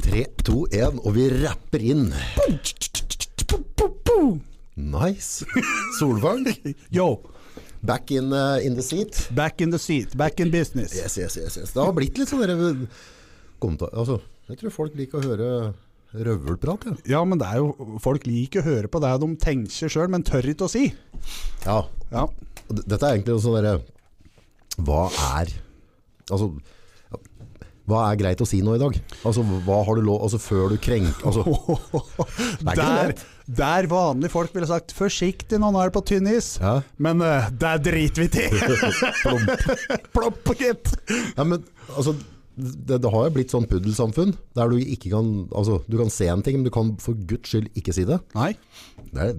Tre, to, én, og vi rapper inn. Nice. Solvang, Yo, back in, uh, in the seat. back in the seat, back in business. Yes, yes, yes, yes. Det har blitt litt sånn dere. Altså, jeg tror folk liker å høre røvelprat, ja. Ja, men det er jo Folk liker å høre på det de tenker sjøl, men tør ikke å si. Ja, Ja. dette er egentlig sånn derre Hva er Altså hva er greit å si nå i dag? Altså, hva har du lov Altså, før du krenker altså, Det er ikke Der, der vanlige folk ville sagt 'forsiktig, nå er det på tynn is'. Ja. Men uh, der driter vi til. Plopp, gitt. Ja, men altså det, det har jo blitt sånn puddelsamfunn Der du ikke kan Altså, du kan se en ting, men du kan for guds skyld ikke si det. Nei, Det er,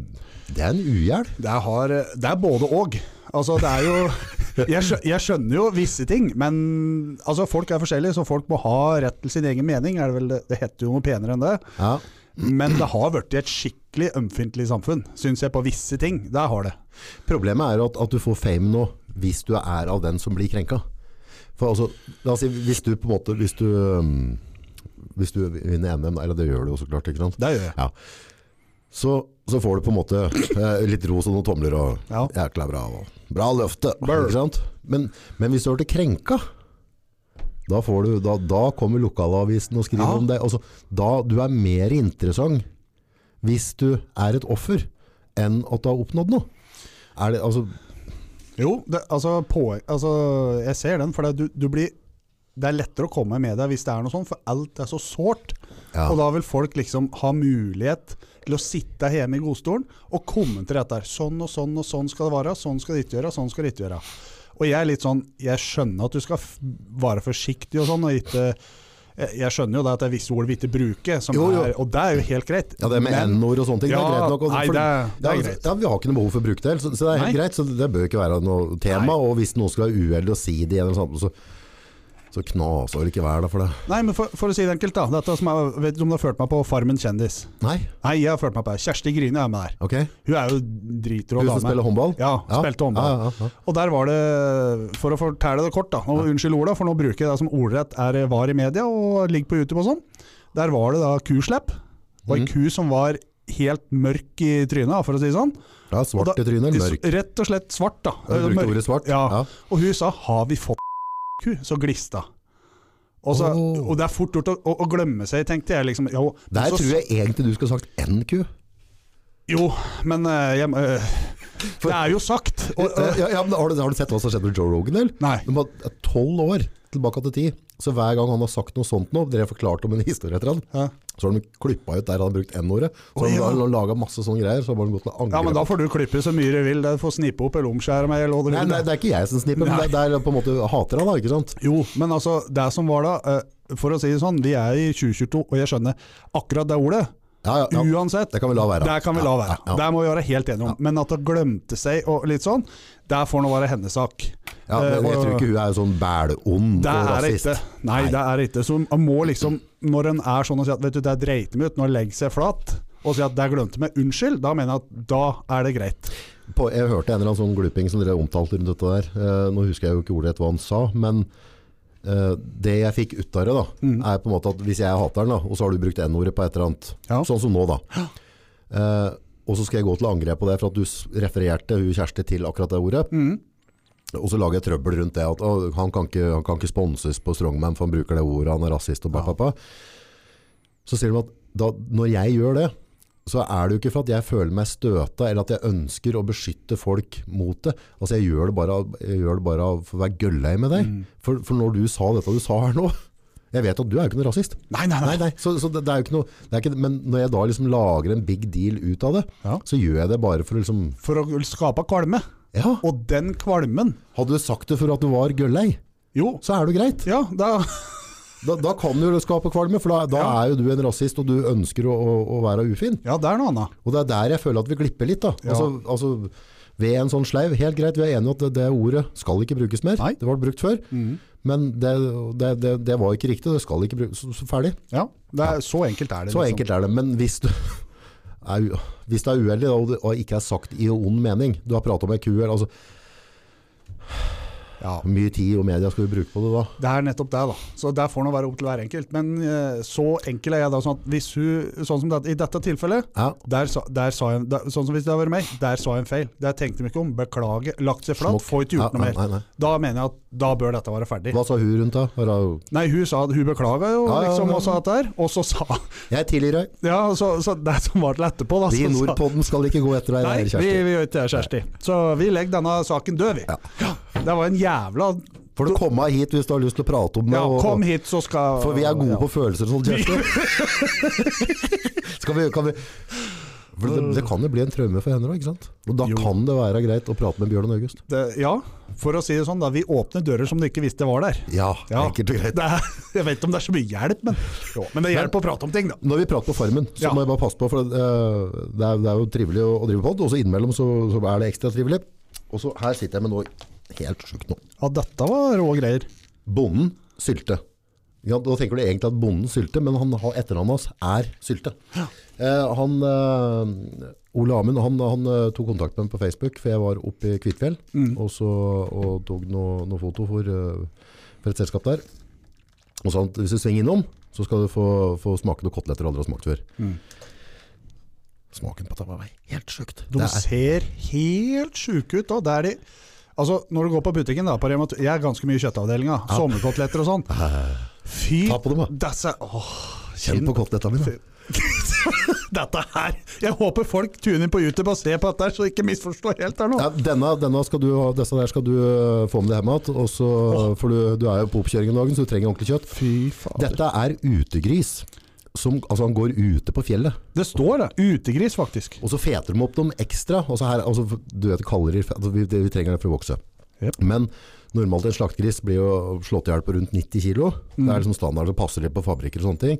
det er en ugjeld. det, har, det er både og. Altså, det er jo jeg, skjø, jeg skjønner jo visse ting, men altså, folk er forskjellige, så folk må ha rett til sin egen mening. Er det, vel, det, det heter jo noe penere enn det. Ja. Men det har blitt et skikkelig ømfintlig samfunn, syns jeg, på visse ting. Der har det. Problemet er at, at du får fame nå hvis du er av den som blir krenka. For altså, la oss si, hvis du på en måte Hvis du, um, hvis du vinner NM, eller det gjør du jo så klart, ikke sant? Det gjør jeg. Ja. Så, så får du på en måte eh, litt ros og noen tomler og Ja. jækla bra. Og, bra løfte, ikke sant? Men, men hvis du blir krenka, da, får du, da, da kommer lokalavisen og skriver Ja. om deg. Altså, da, du er mer interessant hvis du er et offer, enn at du har oppnådd noe. Er det, altså, Jo, det, altså, på, altså jeg ser den, for det, du, du blir det er lettere å komme med deg hvis det er noe sånt, for alt er så sårt. Ja. Og da vil folk liksom ha mulighet til å sitte hjemme i godstolen og kommentere dette. Sånn og sånn og sånn skal det være, sånn skal det ikke gjøre, sånn skal det ikke gjøre. Og jeg er litt sånn, jeg skjønner at du skal være forsiktig og sånn, og ikke jeg jeg skjønner jo det at det er visse ord vi ikke bruker, Jo, jo. Er, og det er jo helt greit. ja, det med n-ord og sånne ting, det er greit nok. og- nei, det det er greit. Ja, vi har ikke noe behov for å bruke det, så, så det er helt Nei. greit. Så det bør ikke være noe tema. Nei. Og hvis noen skal være uheldig å si det, igjen, så, så knas vel ikke hver da for det. Nei, men for, for å si det enkelt, da. Dette som jeg, vet du om du har ført meg på Farmen kjendis? Nei, Nei, jeg har ført meg på det. Kjersti Grine er med der. ok. Hun er jo dritrå Hun som spiller håndball? Ja, spilte håndball. Ja, ja, ja. Og der var det, for å fortelle det kort, da, nå, unnskyld orda, for nå bruker jeg det som ordrett er var i media og ligger på YouTube og sånn. Der var det da kuslepp, og ei mm. ku som var helt mørk i trynet, for å si det sånn. ja svart i trynet, mørk? Rett og slett svart, da. Du brukte ordet svart? Ja. Og hun sa 'har vi fått ku?' Så glista. Og, så, Åh. og det er fort gjort å, å, å glemme seg, tenkte jeg. liksom. Jo, Der så- tror jeg egentlig du skulle sagt NQ. Jo, men eh, jeg, eh, Det er jo sagt. Og, Ja, ja, ja, men har, du, har du sett hva som skjedde med Joe Rogan? Eller? nei. De var tolv år tilbake til tid. Så hver gang han har sagt noe sånt nå, dere har forklart om en historie etter han, Ja. så har de klippa ut der han har brukt N-ordet. Så Å, har de laga masse sånne greier, så har de gått til Ja, men da får du klippe så mye du vil. Du får snippe opp eller omskjære meg. Eller hva du Nei, vil. nei, det er ikke jeg som snipper, men det, det er på en måte hater han da, ikke sant? Jo, men altså, det som var da eh, For å si det sånn, vi er i 2022, og jeg skjønner akkurat det ordet. Ja, ja. Uansett. Det kan vi la være. Det kan vi la være. Det må vi være helt enige om. Men at hun glemte seg og litt sånn, der får nå være hennes sak. Ja, men jeg Eh, tror ikke hun er sånn bælond og er rasist. ikke. Nei, det er det ikke. Så man må liksom, når en er sånn og sier at vet du, det dreit meg ut, når en legger seg flat, og sier at det glemte meg, unnskyld, da mener jeg at da er det greit. På, jeg hørte en eller annen sånn gluping som dere omtalte rundt dette der. Eh, nå husker jeg jo ikke ordrett hva han sa, men det jeg fikk ut av det, da, Mm. er på en måte at hvis jeg hater den, da, og så har du brukt N-ordet på et eller annet, Ja. sånn som nå, da. Eh, og så skal jeg gå til angrep på det for at du refererte hun Kjersti til akkurat det ordet. Mm. Og så lager jeg trøbbel rundt det at å, han, kan ikke, han kan ikke sponses på Strongman for han bruker det ordet, han er rasist og bla, bla, bla. Så sier de at da, når jeg gjør det, så er det jo ikke for at jeg føler meg støta, eller at jeg ønsker å beskytte folk mot det. Altså jeg gjør det bare, jeg gjør det bare for å være gøllei med deg. Mm. For, for når du sa dette du sa her nå, jeg vet at du er jo ikke noe rasist. Nei, nei, nei. Nei, nei, så, så det, det er jo ikke noe, det er ikke, men når jeg da liksom lager en big deal ut av det, Ja. så gjør jeg det bare for å liksom, For å skape kvalme. ja, Og den kvalmen hadde du sagt det for at du var gøllei, Jo, så er det greit. ja, da Da, da kan du skape kvalme, for da, da Ja. er jo du en rasist, og du ønsker å, å, å være ufin. Ja, det er noe annet. Og det er der jeg føler at vi glipper litt. da. Ja. Altså, altså, ved en sånn sleiv, helt greit, vi er enige at det, det ordet skal ikke brukes mer. Nei. Det var brukt før. Men det, det, det, var ikke riktig, det skal ikke brukes. Så, så ferdig. Ja, det er, Så enkelt er det. Så liksom. enkelt er det. Men hvis du er, hvis det er uheldig og og ikke er sagt i ond mening Du har pratet om ei ku eller Altså, Ja. Mye tid og media skal vi bruke på det da? Det er nettopp det, da. Så der får det være opp til hver enkelt. Men eh, så enkel er jeg da, sånn at hvis hun Sånn som det, i dette tilfellet, Ja. der, der sa jeg der, Sånn som hvis det hadde vært meg, der sa jeg en feil. Der tenkte de ikke om. Beklager. Lagt seg. Smokk. Får ikke gjort Ja, noe mer. Da mener jeg at da bør dette være ferdig. Hva sa hun rundt da? Nei, hun sa hun beklaga jo, liksom, og sa dette her. Og så sa Jeg tilgir deg. Ja, så, så det som var til etterpå, da Vi i Nordpodden skal ikke gå etter deg Nei, der, vi, Kjersti. vi gjør ikke det, Kjersti. Så vi legger denne saken død, vi. Ja. Det var en jævla Får du komme hit hvis du har lyst til å prate om det. Ja, og- kom hit, så skal For vi er gode ja. på følelser og sånn, Kjersti. Skal vi, kan vi for det, det kan jo bli en traume for henne da, ikke sant? Og da Jo. kan det være greit å prate med Bjørn og August. det, Ja, for å si det sånn, da. Vi åpner dører som du ikke visste var der. Ja, Ja. enkelt og greit. Er, jeg vet ikke om det er så mye hjelp, men, jo, men det hjelper å prate om ting, da. Når vi prater på Farmen, så Ja. må jeg bare passe på, for det, eh, det, er, er jo trivelig å, å drive pod, og så innimellom så, så er det ekstra trivelig. Og så her sitter jeg med noe helt sjukt nå. Ja, dette var rå greier. Bonden Sylte. Ja, da tenker du egentlig at bonden Sylte, men han har etternavnet hans er Sylte. Eh, han, eh, Ole Amund, han, han eh, tok kontakt med meg på Facebook, for jeg var oppe i Kvitfjell, Mm. og, så, og tok noen noe foto for, eh, for et selskap der. Og sa at hvis du svinger innom, så skal du få, få smake noen koteletter du aldri har smakt før. Mm. Smaken på det var helt sjukt. De Det er, ser helt sjuke ut. Da. Det er de Altså, når du går på butikken da, på Rema Jeg er ganske mye i kjøttavdelinga. Sommerkoteletter og sånn. Fy Ta på dem, da. Disse, åh, kjenn på kotelettene mine. Dette her Jeg håper folk tuner inn på YouTube og ser på dette, her, så ikke misforstår helt her nå. Ja, denne, denne skal du, disse der skal du øh, få med deg hjem igjen, for du, du er jo på oppkjøring om dagen, så du trenger ordentlig kjøtt. Dette er utegris. Som, altså han går ute på fjellet, Det står det. Utegris, faktisk. og så feter de opp dem ekstra. Altså her, altså, du vet kalorier, altså vi, vi trenger det for å vokse. Yep. Men normalt en slaktgris blir jo slått i hjel på rundt 90 kilo. Det Mm. er liksom standard, så passer det på fabrikker og sånne ting.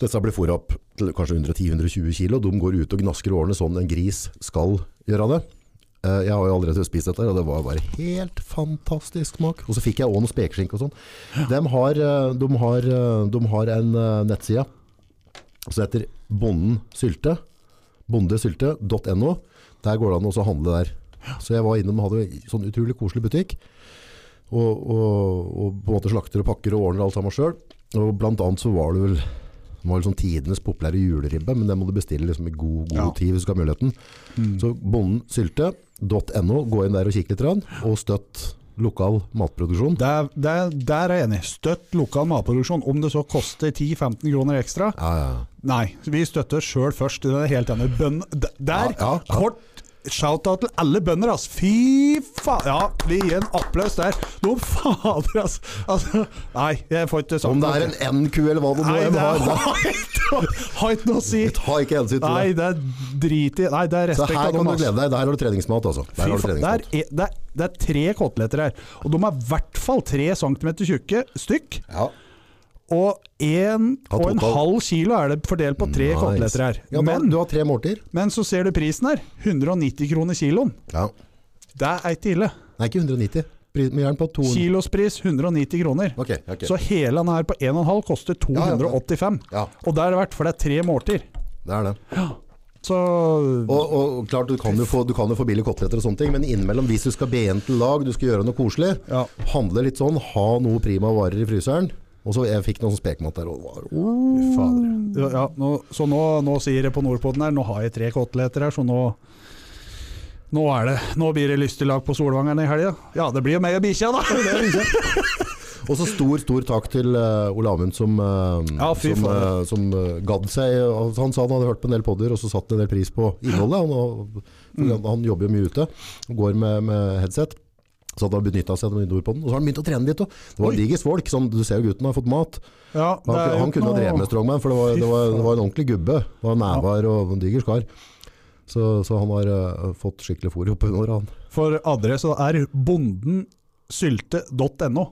Disse blir fôret opp til kanskje 110-120 kilo. De går ut og gnasker årene sånn en gris skal gjøre det. Eh, Jeg har jo allerede spist dette, og det var bare helt fantastisk smak. Og så fikk jeg også noe spekeskinke og sånn. De har, eh, de har, eh, de har en nettside som heter Bonden Sylte. Bondesylte.no. Der går det an å handle der. Så jeg var innom og hadde en sånn utrolig koselig butikk. Og, og, og på en måte slakter og pakker og ordner alt sammen sjøl. Og blant annet så var det vel det var liksom tidenes populære juleribbe, men det må du bestille liksom i god, god Ja. tid hvis du skal ha muligheten. Så bondensylte.no, gå inn der og kikk litt, og støtt lokal matproduksjon. Der, der, der er jeg enig. Støtt lokal matproduksjon. Om det så koster 10-15 kroner ekstra. Ja, ja. Nei, vi støtter sjøl først. Det er helt enig. Bønn, der, ja. kort shout-out til alle bønder, ass. Fy faen! Ja, vi gir en applaus der. Noen fader, ass. Altså, nei, jeg får ikke sagt Om det er en NQ eller hva det nå det har, det ikke- noe å si. ta ikke hensyn til Nei, det. det er drit i Nei, det er respekt. Så her kan du glede deg. Der har du treningsmat, altså. Der har du faen, det, er, det, er, det er tre koteletter her, og de er i hvert fall tre centimeter tjukke stykk. Ja. Og en og en halv kilo er det fordelt på tre Nice. koteletter her. Ja, men, du har tre måltider. men så ser du prisen her. 190 kroner kiloen. Ja. Det er ikke ille. Nei, ikke 190. Pri- Vi er den på 200. Kilospris 190 kroner. Okay, okay. Så hele den her på 1,5 koster 285. Ja, Og det er det verdt, for det er tre måltider. det er det. Så Og, og klart, du kan, jo få, du kan jo få billige koteletter og sånne ting, men innimellom, hvis du skal be en til lag, du skal gjøre noe koselig, ja. handle litt sånn, ha noe prima varer i fryseren. Og så jeg fikk noen sånn og Fy fader. Ja, nå, så nå, nå sier jeg på Nordpoden her, nå har jeg tre koteletter her, så nå nå, er det, nå blir det lystig lag på Solvangeren i helga. Ja, det blir jo meg og bikkja, da! Og så stor, stor takk til uh, Ole Amund som, uh, Ja, som, eh, som uh, gadd seg. Han sa han hadde hørt på en del podder, og så satte han en del pris på innholdet. Han, og- Mm. han, han jobber jo mye ute, går med, med headset. Så hadde han benytta seg av den Og så har han begynt å trene litt. Og det var Oi. digers folk. Sånn, du ser jo gutten har fått mat. Ja, det Han, han kunne ha drevet med strongman, for det var, det var, det var en ordentlig gubbe. Det var nevar og en diger skar. Så, så han har uh, fått skikkelig fôr opp under han. For adresse er bondensylte.no.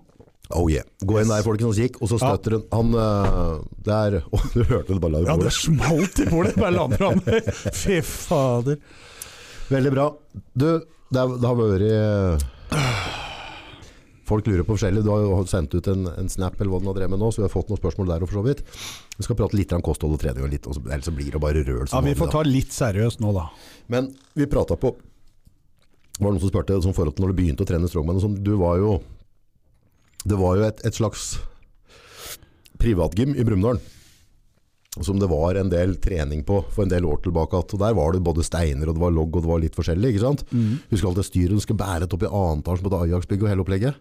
Oh yeah. Gå inn der, folkens, og kikk. Og så støtter han Han uh, Det er Å, du hørte det bare la Ja, det det smalt i bordet! Bare la den fram. Fy fader. Veldig bra. Du, det, det har vært eh, Folk lurer på forskjellig. Du har jo sendt ut en, en snap eller hva du har drevet med nå, så vi har fått noen spørsmål der òg, for så vidt. Vi skal prate litt om kosthold og trening, og litt, og så, ellers så blir det bare røl. Ja, Vi får ta litt seriøst nå, da. Men vi prata på var noen som spurte som forhold til når du begynte å trene strongman. sånn, Du var jo Det var jo et, et slags privatgym i Brumunddal. Som det var en del trening på for en del år tilbake. At, og Der var det både steiner og det var logg og det var litt forskjellig. ikke sant? Husker alt det styret du skal bære opp i annen etasje på Ajax-bygget og hele opplegget.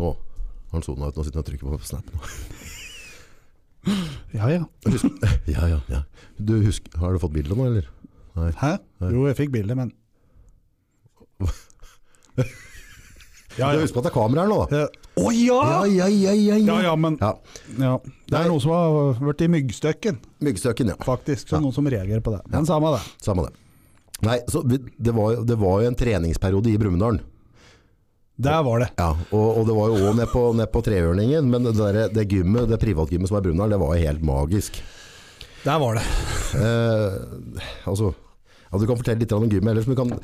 Nå har han sona ut, nå sitter han og trykker på snap. nå. Ja, ja. Husker, ja, ja, ja. Du husker, har du fått bildet nå, eller? Nei. Hæ? Jo, jeg fikk bildet, men Ja, ja. Husk på at det er kamera her nå, da? Å ja! Ja, ja, ja, ja, Ja, ja, men Ja. ja. Det er noe som har vært i myggstøkken, Myggstøkken, ja. faktisk. Så noen som reagerer på det. Men samme det. Samme det. Nei, så det, var, det var jo en treningsperiode i Brumunddal. Der var det. Ja, og, og det var jo òg nede på, ned på Trehjørningen, men det, der, det gymmet, det privatgymmet som er i Brumunddal, det var jo helt magisk. Der var det. Eh, altså, ja, du kan fortelle litt om gymmet ellers, men du kan,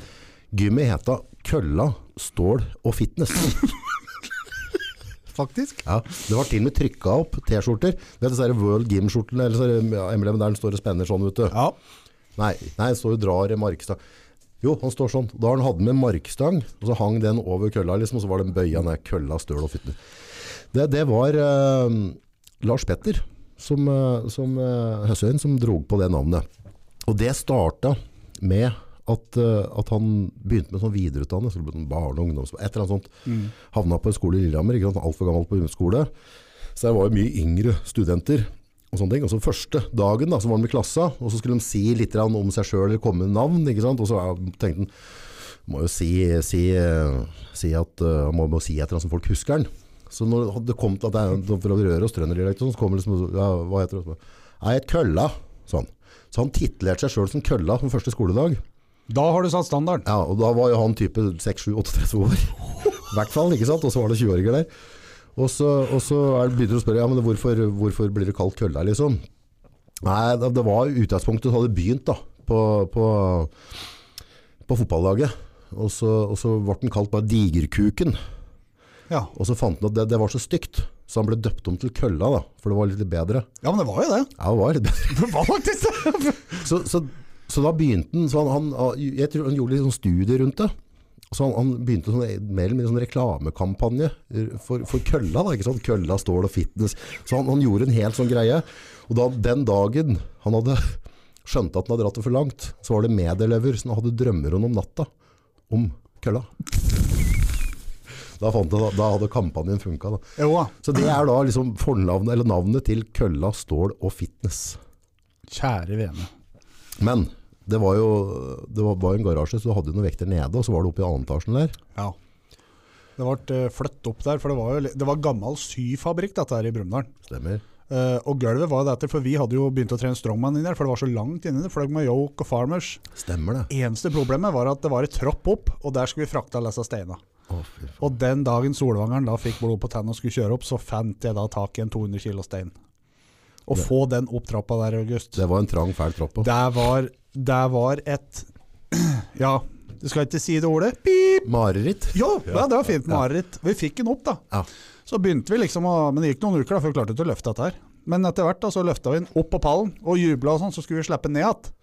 gymmet heta Kølla, Stål og Fitness. Faktisk. Ja, det var til og med trykka opp T-skjorter. Det er disse World Gym-skjortene, eller er ja, emblemet der den står og spenner sånn, vet du. Ja. Nei, nei, står og drar i markstang. Jo, han står sånn. Da har han hatt med markstang, og så hang den over kølla, liksom, og så var den bøya ned kølla, støl og fytti. Det, det var eh, Lars Petter som, eh, som eh, Høsøyen som drog på det navnet. Og det starta med at, eh, at han begynte med sånn videreutdanning, ble sånn barne- og ungdoms... Et eller annet sånt. Havna på en skole i Lillehammer, ikke sant, altfor gammel på skole. Så det var jo mye yngre studenter og sånne ting. Og så første dagen da, så var han med klassa, og så skulle de si litt om seg sjøl eller komme med navn. ikke sant? Og så tenkte han må jo si, si, eh, si at uh, må, må si et eller annet som folk husker han. Så når det kom til at det er fra og trønderdialekt, så kom det liksom ja, Hva heter det? Jeg het Kølla. Sånn. Så han titlerte seg sjøl som Kølla på første skoledag. Da har du satt standarden. Ja, og da var jo han type 6-7-38 år. I hvert fall, ikke sant? Og så var det 20-åringer der. Og så, og så er, begynner du å spørre, ja, men hvorfor, hvorfor blir det kalt kølla, liksom? Nei, det, var utgangspunktet, så hadde det begynt da, på, på, på fotballaget. Og så, og så ble den kalt bare Digerkuken. Ja. Og så fant han at det, det var så stygt, så han ble døpt om til kølla da, for det var litt bedre. ja, men det var jo det. Ja, det var litt bedre. Det var faktisk det. Så, så, så da begynte han, så han, han, jeg tror han gjorde litt sånn studie rundt det. Så han, han begynte sånn, mer eller mindre sånn reklamekampanje for, for kølla, da, ikke sant? Kølla, stål og fitness. Så han, han gjorde en helt sånn greie. Og da, den dagen han hadde skjønt at han hadde dratt det for langt, så var det medelever som hadde drømmer om natta, om kølla. Da, jeg, da, da hadde kampanjen funka. Så det er da liksom fornavnet, eller navnet til kølla, stål og fitness. Kjære vene. Men det var jo det var, var en garasje, så du hadde noen vekter nede, og så var det oppe i annen etasjen der. Ja. Det ble uh, flyttet opp der, for det var jo det var gammel syfabrikk dette her i Brumunddal. Stemmer. Uh, og gulvet var dette, for vi hadde jo begynt å trene strongman inni der, for det var så langt inni det. Fløy med yoke og farmers. Stemmer det. Eneste problemet var at det var et tropp opp, og der skulle vi frakte alle disse steinene. Oh. Og den dagen Solvangeren da fikk blod på tennene og skulle kjøre opp, så fant jeg da tak i en 200 kilo stein. Å få den opp trappa der, August, Det var en trang, fæl trapp. det var, det var et Ja, du skal ikke si det ordet? Pip! Mareritt. Jo, ja, det var fint mareritt. Vi fikk den opp, da. Ja. Så begynte vi liksom å Men det gikk noen uker da før vi klarte å løfte dette her. Men etter hvert da, så løfta vi den opp på pallen og jubla og sånn, så skulle vi slippe den ned igjen.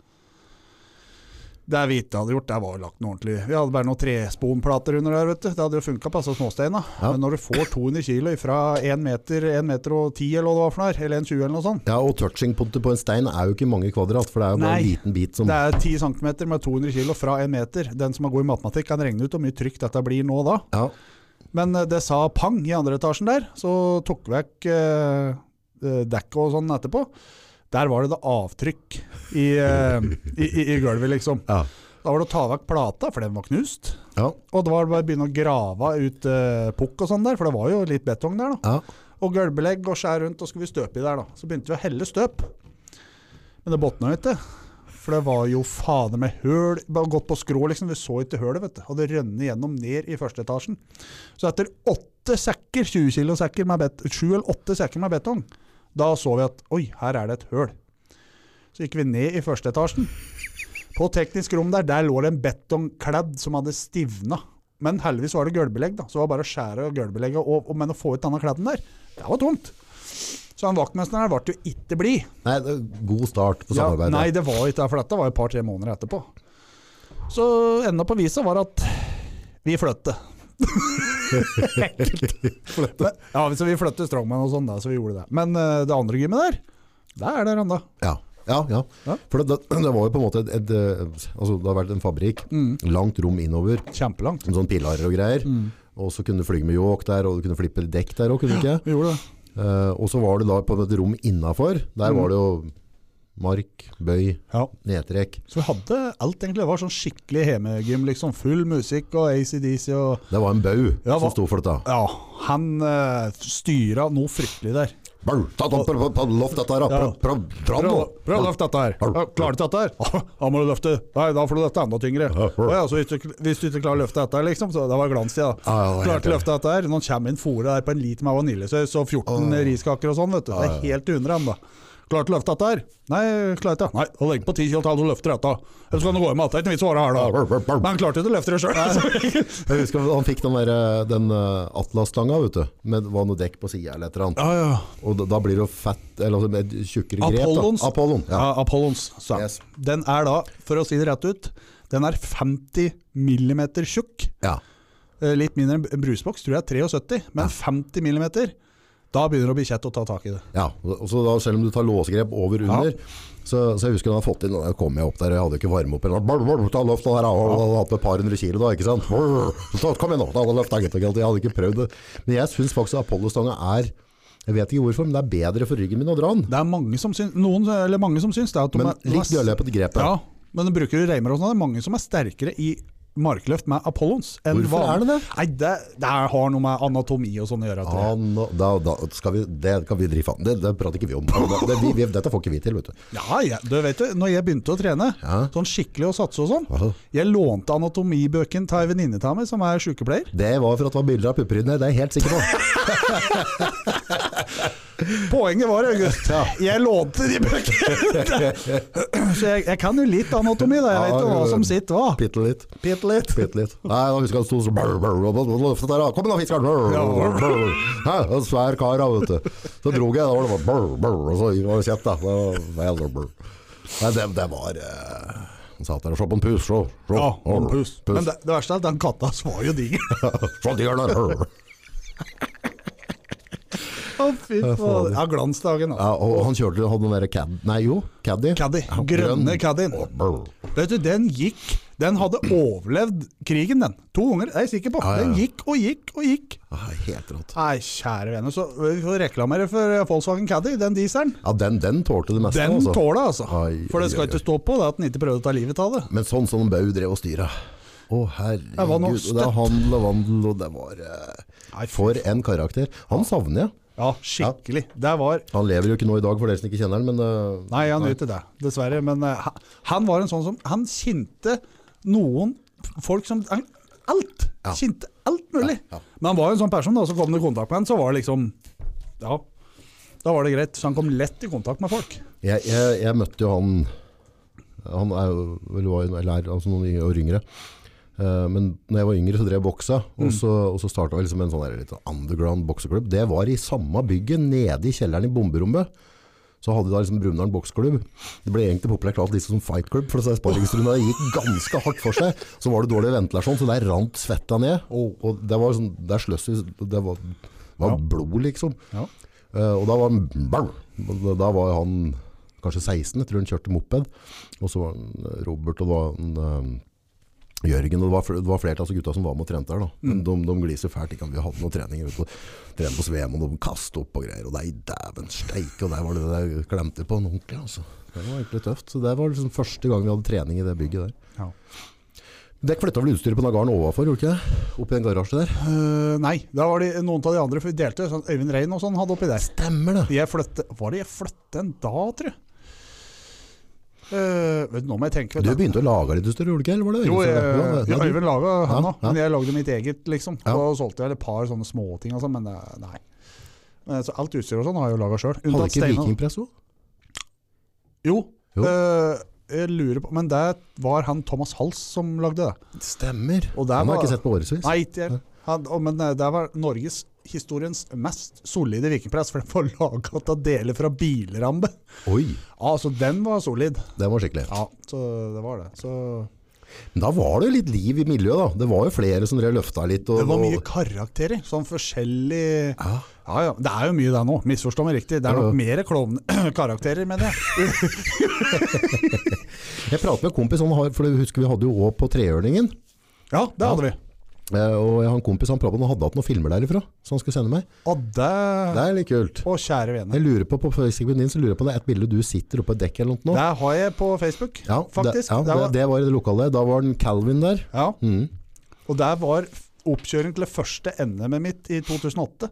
Det vi ikke hadde gjort, det var lagt noe ordentlig Vi hadde bare noen tresponplater under der, vet du. Det hadde jo funka på altså småsteina. Ja. Men når du får 200 kilo fra 1 meter, 1 meter og 10 eller hva det var for noe, eller 1,20 eller noe sånt Ja, og touchingpunktet på en stein er jo ikke mange kvadrat, for det er jo bare Nei. en liten bit som Det er 10 cm med 200 kilo fra 1 meter. Den som har god i matematikk, kan regne ut hvor mye trykk dette blir nå da. Ja, Men eh, det sa pang i andre etasjen der, så tok vekk eh, eh, dekket og sånn etterpå. Der var det da avtrykk i, eh, i, i, i gulvet, liksom. ja. Da var det å ta vekk plata, for den var knust. ja, Og det var bare å begynne å grave ut uh, pukk og sånn der, for det var jo litt betong der. da. ja. Og gulvbelegg og skjær rundt, og skulle vi støpe i der. da. Så begynte vi å helle støp. Men det botna jo ikke. For det var jo fader med høl Bare gått på skrå, liksom. Vi så ikke hølet, vet du. Og det rønnet gjennom ned i første etasjen. Så etter åtte sekker, 20 kilo sekker med betong, sju eller åtte sekker med betong, da så vi at oi, her er det et høl. Så gikk vi ned i første etasjen. På teknisk rom der, der lå det en betongkladd som hadde stivna. Men heldigvis var det gulvbelegg, da. Så det var bare å skjære gulvbelegget. Og, og, men å få ut denne kladden der, det var tungt. Så han vaktmesteren her ble jo ikke blid. Nei, god start på Ja, samarbeidet. nei, det var ikke det, for dette var et par-tre måneder etterpå. Så enda på visa var at Vi flytter. Flytte. Ja, så vi flytter Strongman og sånn, da, så vi gjorde det. Men uh, det andre gymmet der, der er det ennå. Ja. Ja, ja. Ja. For det, det, det var jo på en måte et, et, et altså Det har vært en fabrikk. Mm. Langt rom innover. Kjempelangt. Med sånn pilarer og greier. Mm. Og så kunne du fly med yoke der, og du kunne flippe dekk der òg, kunne du ikke? Vi gjorde det. Uh, og så var det da på et rom innafor. Der Mm. var det jo mark, bøy, Ja. nedtrekk. Så vi hadde alt egentlig. Det var sånn skikkelig hjemmegym. Liksom full musikk og ACDC og Det var en bau Ja, som sto for dette. Ja, han uh, styra noe fryktelig der. Loft dette her, Prøv, prøv. Prøv, prøv å løfte dette her. Klarer du dette her? Da må du løfte. Nei, da får du løfte enda tyngre. Så hvis du, ikke- klarer å løfte dette her, liksom, så det var glans ja, det Klarte å løfte dette her. Nå kommer inn fòret der på en liter med vaniljesaus og 14 riskaker og sånn, vet du. Det er helt under dem, da. Klarte å løfte dette her? Nei, klarer ikke. Nei, da legger på 10 kilo du løfter dette. Ellers kan du gå hjem igjen. Det er ikke noe vits å være her, da. Men han klarte ikke å løfte det sjøl. Han fikk den, der, eh, den uh, Atlas-stanga, vet du. Med var noe dekk på sida eller et eller annet. Ja, ja. Og da, blir det jo fett, eller altså med tjukkere grep. Apollons. Apollon. Ja. Ja, Apollons. Yes. Den er da, for å si det rett ut, den er 50 millimeter tjukk. ja. Eh, Litt mindre enn en brusboks, tror jeg er 73, men 50 millimeter, da begynner det å bli kjett å ta tak i det. Ja, og så da, selv om du tar låsegrep over under, så, så jeg husker da jeg fått inn, da kom jeg opp der, jeg hadde ikke varme opp, og og hadde hatt et par hundre kilo da, ikke sant? Så, kom igjen nå, jeg hadde ikke prøvd det. Men jeg synes faktisk Apollo-stanga er, jeg vet ikke hvorfor, men det er bedre for ryggen min å dra den. Det er mange som syns, noen, eller mange som syns det. At de Men er- litt dødelig på det grepet. Ja, men de bruker reimer og sånn. Det er mange som er sterkere i markløft med Apollons Hvorfor er det det? Nei, det, det har noe med anatomi og sånn å gjøre. Ja, nå, da, da vi, det kan vi drive an. Det, det prater ikke vi om. Det, vi, vi, dette får ikke vi til, vet du. Ja, jeg, du vet du, når jeg begynte å trene, Ja. sånn skikkelig og satse og sånn, jeg lånte anatomibøken til ei venninne av meg som er sykepleier. Det var for at det var bilder av pupper inni, det er jeg helt sikker på. Poenget var, August, Ja. jeg lånte de bøkene. Så jeg, jeg kan jo litt anatomi, da. Jeg vet jo hva som sitter hva. Bitte litt. Bitte litt. Bitte litt. Nei, da husker jeg det sto så brr, brr, brr, brr, løftet der, da. Kom igjen da, fiskeren! Brr, brr, brr. Hæ, en svær kar, da, vet du. Så drog jeg, da var det bare brr, brr, og så var det kjett, da. Det var brr. Nei, det, det var eh, Han satt der og så på en pus, så. så. Ja, en pus. pus. Men det, det verste er at den katta var jo diger. Så dyr der. Brr. Å, fy faen. Ja, glansdagen. Ja, Altså. og han kjørte, hadde den derre cad... Nei, jo, caddy. Caddy. Grønne brr. Vet du, den gikk Den hadde overlevd krigen, den. To ganger, det er jeg sikker på. Ja, ja, ja. Den gikk og gikk og gikk. Helt rått. Nei, kjære vene, så vi får reklamere for Volkswagen Caddy, den dieselen. Ja, den, den tålte det meste, Den altså. tåla, altså. Ai, For det skal ai, ikke stå på det at den ikke prøvde å ta livet av det. Men sånn som Bau drev og styra. Å herregud. Det var handel og vandel, og det var eh, For en karakter. Han savner jeg. Ja, skikkelig. Det var Han lever jo ikke nå i dag, for dere som ikke kjenner han, men uh, Nei, han gjør ikke det, dessverre. Men uh, han- var en sånn som Han kjente noen folk som han- Alt! Ja. Kjente alt mulig. Ja, ja. Men han var jo en sånn person, da, så kom det i kontakt med han, så var det liksom Ja. Da var det greit. Så han kom lett i kontakt med folk. jeg, jeg, jeg møtte jo han Han er jo vel var eller er altså noen år yngre. Eh, men når jeg var yngre, så drev jeg boksa. Og så, og så starta liksom en sånn litt underground bokseklubb. Det var i samme bygget, nede i kjelleren i bomberommet. Så hadde vi da liksom Brumunddal boksklubb. Det ble egentlig populært kalt liksom som fight club, for sparringsrundene gikk ganske hardt for seg. Så var det dårlig ventilasjon, så der rant svetta ned. Og det var sånn, der sløss vi, det var, var Ja. blod liksom. Ja. Uh, og da var, han- da var han kanskje 16, jeg tror han kjørte moped. Og så var han Robert og det var eh, Jørgen, og det var, det var flere av gutta som var med og trente der. Da. Men de, de gliser fælt. Ikke? Vi hadde noen treninger ute. Trene på Svemoen og de kastet opp og greier. Og nei, dæven steike, og der var det det jeg klemte på en ordentlig. Altså. Det var egentlig tøft. Så det var liksom første gang vi hadde trening i det bygget der. Ja. Dere flytta vel utstyret på Nagaren overfor, gjorde dere ikke det? Oppi den garasjen der? Uh, nei, da var det noen av de andre, for vi delte. Sånn, Øyvind Rein og sånn hadde oppi der. Stemmer det! Jeg flytte, var det jeg flyttet en da, tror jeg? Eh, du, nå må jeg tenke. Du begynte å lage litt større, gjorde du ikke? Eller var det Jo, jeg, det- ja, Øyvind laga han òg, men jeg lagde mitt eget, liksom. Ja. Og solgte jeg et par sånne småting og sånn, men eh, nei. Men, så alt utstyr og sånn har jeg jo laga sjøl. Hadde ikke Vikingpress òg? Jo. Jo. Uh, jeg lurer på Men det var han Thomas Hals som lagde det. Stemmer. Der Han har var- jeg ikke sett på årevis. Nei, ikke jeg. Han, men eh, det var Norges historiens mest solide vikingpress, for den var laga av deler fra bilrambe. Oi, Ja, så den var solid. den var skikkelig. Ja, så det var det. Så Men da var det jo litt liv i miljøet, da. Det var jo flere som drev løfta litt. Og, Det var mye karakterer. Sånn forskjellig Ja. Ja, ja. Det er jo mye det nå. Misforstå meg riktig. Det er nok mer klovnekarakterer, mener jeg. Jeg pratet med en kompis, han har, for jeg husker vi hadde jo òg på Trehjørningen. Ja, det hadde vi. Eh, og jeg har en kompis han pratet han hadde hatt noen filmer derifra, som han skulle sende meg. Og det Det er litt kult. Å, kjære vene. Jeg lurer på, på Facebooken din så lurer jeg på om det er et bilde du sitter oppe på et dekk eller noe nå. Det har jeg på Facebook, Ja, faktisk. Det, ja, Det var- det var i det lokale. Da var den Calvin der. Ja, Mm. og der var oppkjøring til det første NM-et mitt i 2008.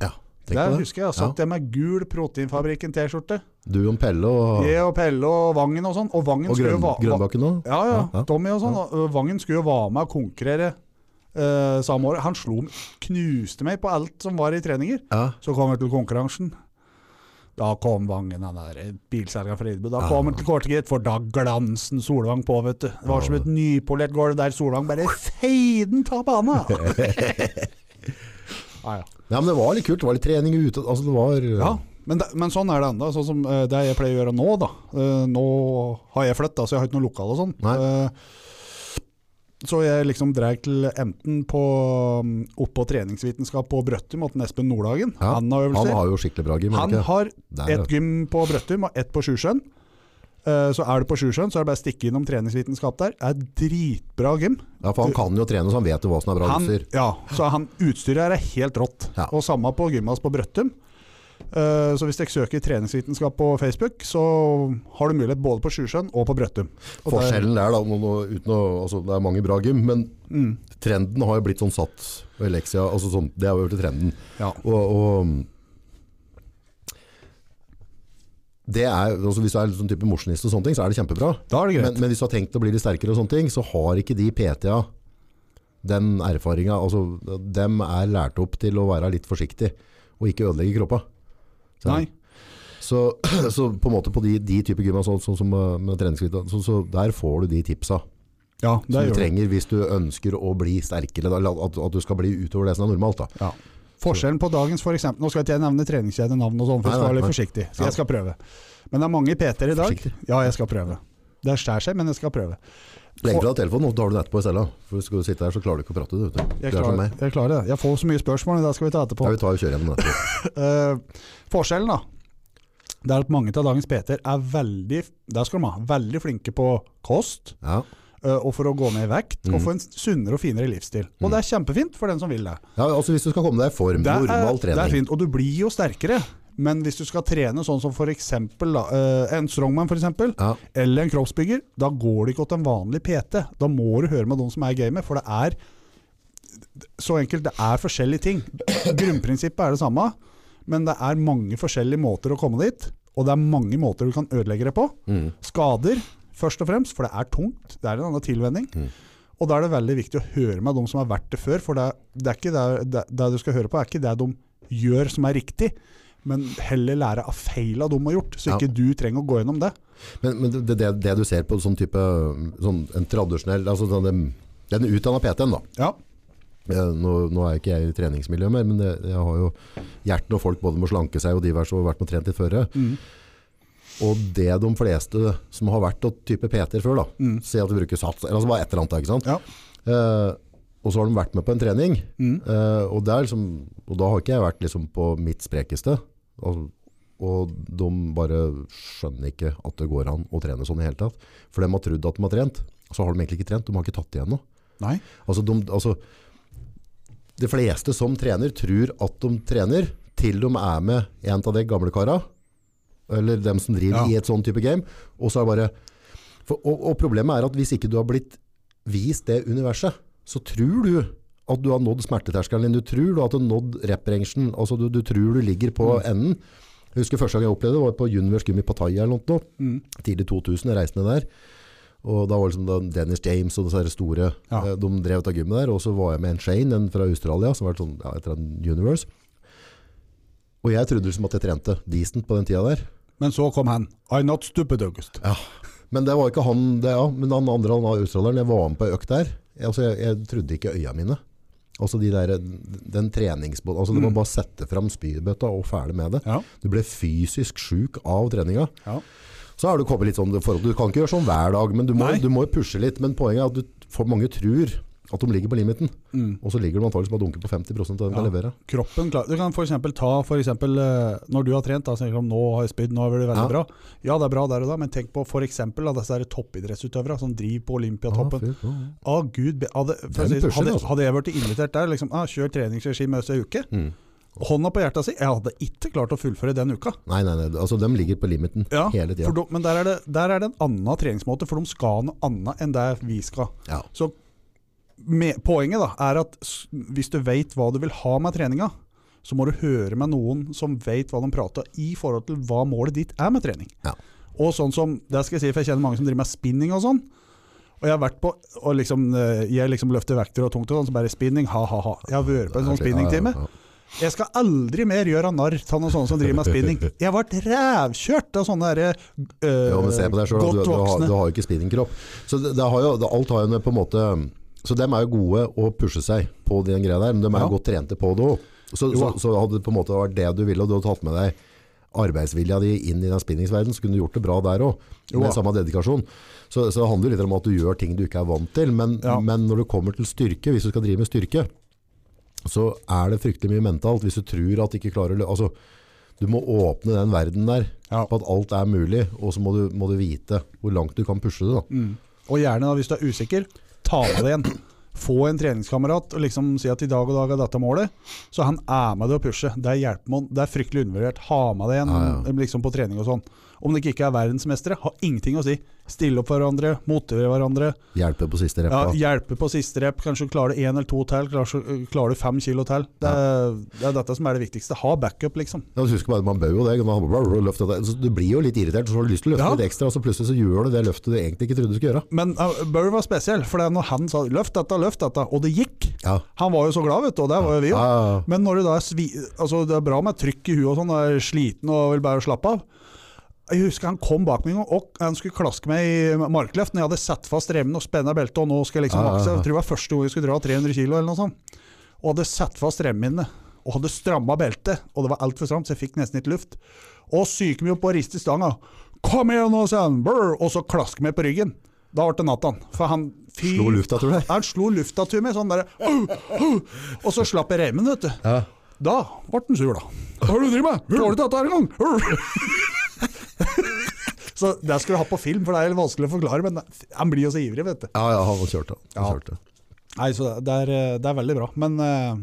Ja, Der det. husker jeg jeg satt jeg med gul Proteinfabrikken-T-skjorte. Du og Pelle og, Jeg og Pelle og Vangen og sånn. Og Vangen og va- Grønbakken òg. Ja, ja. Ja, ja. Tommy og sånn. og Vangen skulle jo være med og konkurrere eh, samme år. Han slo, knuste meg på alt som var i treninger. Ja. Så kom jeg til konkurransen. Da kom Vangen, han der bilselgeren fra Idbu. Da kom han til kortet, for da glansen Solvang på, vet du. Det var som et nypolert gulv der Solvang bare feiden ta banen! ja, ja. ja, men det var litt kult. Det var litt trening ute. Altså, det var ja. Men, det, men sånn er det enda. Sånn som eh, det jeg pleier å gjøre nå, da. Eh, nå har jeg flytta, så jeg har ikke noe lokal og sånn. Eh, så jeg liksom drar til enten på um, oppå treningsvitenskap på Brøttum til Espen Nordhagen. Ja, Han har øvelser. Han har jo skikkelig bra gym. Han har ett gym på Brøttum og ett på Sjusjøen. Eh, Så er du på Sjusjøen, så er det bare å stikke innom treningsvitenskap der. Det er dritbra gym. Ja, for han kan jo trene, så han vet jo hva som er bra utstyr. ja, så han, utstyret her er helt rått. Ja. Og samme på gymmas på Brøttum. Eh, Så hvis dere søker treningsvitenskap på Facebook, så har du mulighet både på Sjusjøen og på Brøttum. Og Forskjellen der, da, å, altså, det er mange bra gym, men Mm, trenden har jo blitt sånn satt. Og Elexia, altså sånn, det har jo blitt trenden. ja. Og, og det er, altså Hvis du er sånn type mosjonist, og sånne ting, så er det kjempebra. Er det. Men, men hvis du har tenkt å bli litt sterkere, og sånne ting, så har ikke de PT-a den erfaringa. Altså, dem er lært opp til å være litt forsiktig og ikke ødelegge kroppa. Nei. Så, så på en måte på de, de typer gym, sånn, sånn som uh, med treningsskritt, så, så der får du de tipsa Ja, som du trenger hvis du ønsker å bli sterkere. Eller at, at du skal bli utover det som er normalt. Da. Ja. Forskjellen på dagens for eksempel, Nå skal ikke jeg nevne treningskjedenavn og sånn, for jeg skal være litt forsiktig. Så jeg skal prøve. Men det er mange PT-er i dag. Ja, jeg skal prøve. Det skjærer seg, men jeg skal prøve. Legg fra deg telefonen, og så tar du den etterpå i cella. For skal du sitte her, så klarer du ikke å prate. Du, Jeg er klarer, jeg klarer det. Jeg får så mye spørsmål, det skal vi ta etterpå. Ja, vi tar og kjører gjennom dette. uh, forskjellen da, det er at mange av dagens PT-er er veldig, der skal de ha, veldig flinke på kost, Ja. Uh, og for å gå ned i vekt, Mm. og få en sunnere og finere livsstil. Og det er kjempefint for den som vil det. ja, altså Hvis du skal komme deg i form, Det er, normal det er fint, og du blir jo sterkere. Men hvis du skal trene sånn som for eksempel, da, eh, en strongman for eksempel, Ja. eller en kroppsbygger, da går det ikke til en vanlig PT. Da må du høre med de som er i gamet, for det er så enkelt, det er forskjellige ting. Grunnprinsippet er det samme, men det er mange forskjellige måter å komme dit, og det er mange måter du kan ødelegge det på. Mm. Skader, først og fremst, for det er tungt. Det er en annen tilvenning. Mm. Og da er det veldig viktig å høre med de som har vært det før, for det, det det, det du skal høre på, er ikke det de gjør som er riktig, men heller lære av feila de har gjort, så Ja. ikke du trenger å gå gjennom det. Men, men det, det, det du ser på sånn type sånn, en tradisjonell altså sånn, den, den utdanna PT-en, da. Ja. Eh, Nå, nå er ikke jeg i treningsmiljøet mer, men det, jeg har jo hjertet når folk både må slanke seg og diverse og vært med trent litt før. Mm. Og det de fleste som har vært og type PT-er før, da, Mm. si at de bruker sats, eller altså bare et eller annet, ikke sant? Ja. Eh, og så har de vært med på en trening, Mm. eh, og, er liksom, og da har ikke jeg vært liksom på mitt sprekeste. Og, og de bare skjønner ikke at det går an å trene sånn i hele tatt. For de har trodd at de har trent, så har de egentlig ikke trent. De har ikke tatt igjen noe. Nei. Altså, de, altså, de fleste som trener tror at de trener, til de er med en av de gamle kara, eller dem som driver Ja. i et sånn type game, og så bare... For, og, og problemet er at hvis ikke du har blitt vist det universet, så tror du at du har nådd smerteterskelen din, du tror du har nådd rep-rangen, altså du, du tror du ligger på enden. Jeg husker første gang jeg opplevde det, var på Universe Gym i Pattaya eller noe, Mm. tidlig 2000, jeg reiste ned der. Og da var liksom da Dennis James og disse store, Ja. eh, de drev ut av gymmet der, og så var jeg med en Shane, en fra Australia, som var sånn, ja, etter en Universe. Og jeg trodde liksom at jeg trente decent på den tida der. Men så kom han. I'm not stupid, August. Men det var ikke han, det, ja, men han andre, han australieren, jeg var med på økt der. Altså, jeg, jeg trodde ikke øya mine. Altså de der, den treningsbåten, altså du må Mm. bare sette frem spydbøtta og ferdig med det. Ja. Du ble fysisk syk av treninga. Ja. Så har du kommet litt sånn Du kan ikke gjøre sånn hver dag, men du må, du må pushe litt. Men poenget er at du, for mange tror at de ligger på limiten, og så ligger de antakeligvis bare dunker på 50 av det de kan levere. Kroppen klar. Du kan f.eks. ta for eksempel, eh, når du har trent, da, så tenker du, nå har jeg spydd, nå er det veldig Ja. bra. Ja, det er bra der og da, men tenk på f.eks. disse toppidrettsutøverne som driver på Olympiatoppen. Ja, ja, ja. Å Gud, hadde, si, pusher, hadde, altså. hadde jeg vært invitert der, liksom, ah, kjør treningsregime ei uke. Mm. Hånda på hjertet si, jeg hadde ikke klart å fullføre den uka. Nei, nei, nei, altså de ligger på limiten Ja, hele tida. de, men der er, det, der er det en annen treningsmåte, for de skal noe annet enn det vi skal. Ja. Så med, poenget da, er at hvis du vet hva du vil ha med treninga, så må du høre med noen som vet hva de prater i forhold til hva målet ditt er med trening. Ja. Og sånn som, det skal jeg si, for jeg kjenner mange som driver med spinning og sånn. Og jeg har vært på, og liksom, eh, jeg liksom løfter vekter og tungt og sånn, så bare spinning, ha-ha-ha. Jeg har vært på en sånn spinningtime. Jeg skal aldri mer gjøre narr av noen sånne som driver med spinning. Jeg ble rævkjørt av sånne der, øh, Ja, men se på deg selv, godt du, du, har, du har jo ikke spinningkropp. Så det, det har jo, det, alt har jo en på en måte Så de er jo gode å pushe seg på den greia der, men de er Ja. jo godt trente på det òg. Så, så, så hadde det på en måte vært det du ville, og du hadde tatt med deg arbeidsvilja di inn i den spinningsverdenen, så kunne du gjort det bra der òg, med samme dedikasjon. Så, så det handler litt om at du gjør ting du ikke er vant til, men, Ja. men når du kommer til styrke, hvis du skal drive med styrke, så er det fryktelig mye mentalt. Hvis du tror at du ikke klarer å altså, Du må åpne den verden der Ja. på at alt er mulig, og så må du, må du vite hvor langt du kan pushe det. Da. Mm. Og gjerne da, hvis du er usikker, ta med deg en. Få en treningskamerat og liksom si at i dag og dag er dette målet, så han er med deg å pushe. Det er hjelpemål. det er fryktelig undervurdert. Ha med deg en Ja, ja. liksom på trening og sånn. Om det ikke er verdensmestere, har ingenting å si. Stille opp for hverandre, motivere hverandre. Hjelpe på siste Ja, hjelpe på siste rep. Kanskje klarer du én eller to til, klarer, klarer du fem kilo til. Det er, det er dette som er det viktigste. Ha backup, liksom. Ja, husk bare, Man bør jo det. Du blir jo litt irritert, så har du lyst til å løfte Ja. litt ekstra, og så plutselig så gjør du det løftet du egentlig ikke trodde du skulle gjøre. Men uh, Burr var spesiell, for det er når han sa 'løft dette, løft dette', og det gikk. Ja. Han var jo så glad, vet du, og det var jo vi òg. Ja, Men når du da er svi... Altså, det er bra med trykk i huet og sånn, er sliten og vil bare slappe av. Jeg husker han kom bak meg og han skulle klaske meg i markløft når jeg hadde satt fast remmen og spenna beltet, og nå skal jeg liksom Ja, ja, makse. Jeg tror det var første gang jeg skulle dra 300 kg eller noe sånt. Og hadde satt fast remmene, og hadde stramma beltet, og det var altfor stramt, så jeg fikk nesten ikke luft. Og syke meg opp og riste stanga. 'Kom igjen nå', sa han, Brr! og så klaske meg på ryggen. Da ble det natt han. For han fy Slo lufta, tror deg? Han slo lufta til meg, sånn derre! Og så slapp jeg remmen, vet du. Ja. Da ble han sur, da. Hva er det du driver med? Klarer du ikke dette her engang? så det skulle du ha på film, for det er vanskelig å forklare, men han blir jo så ivrig, vet du. ja, ja, han kjørte. Han Ja. kjørte. Nei, så det er, det er veldig bra. Men eh,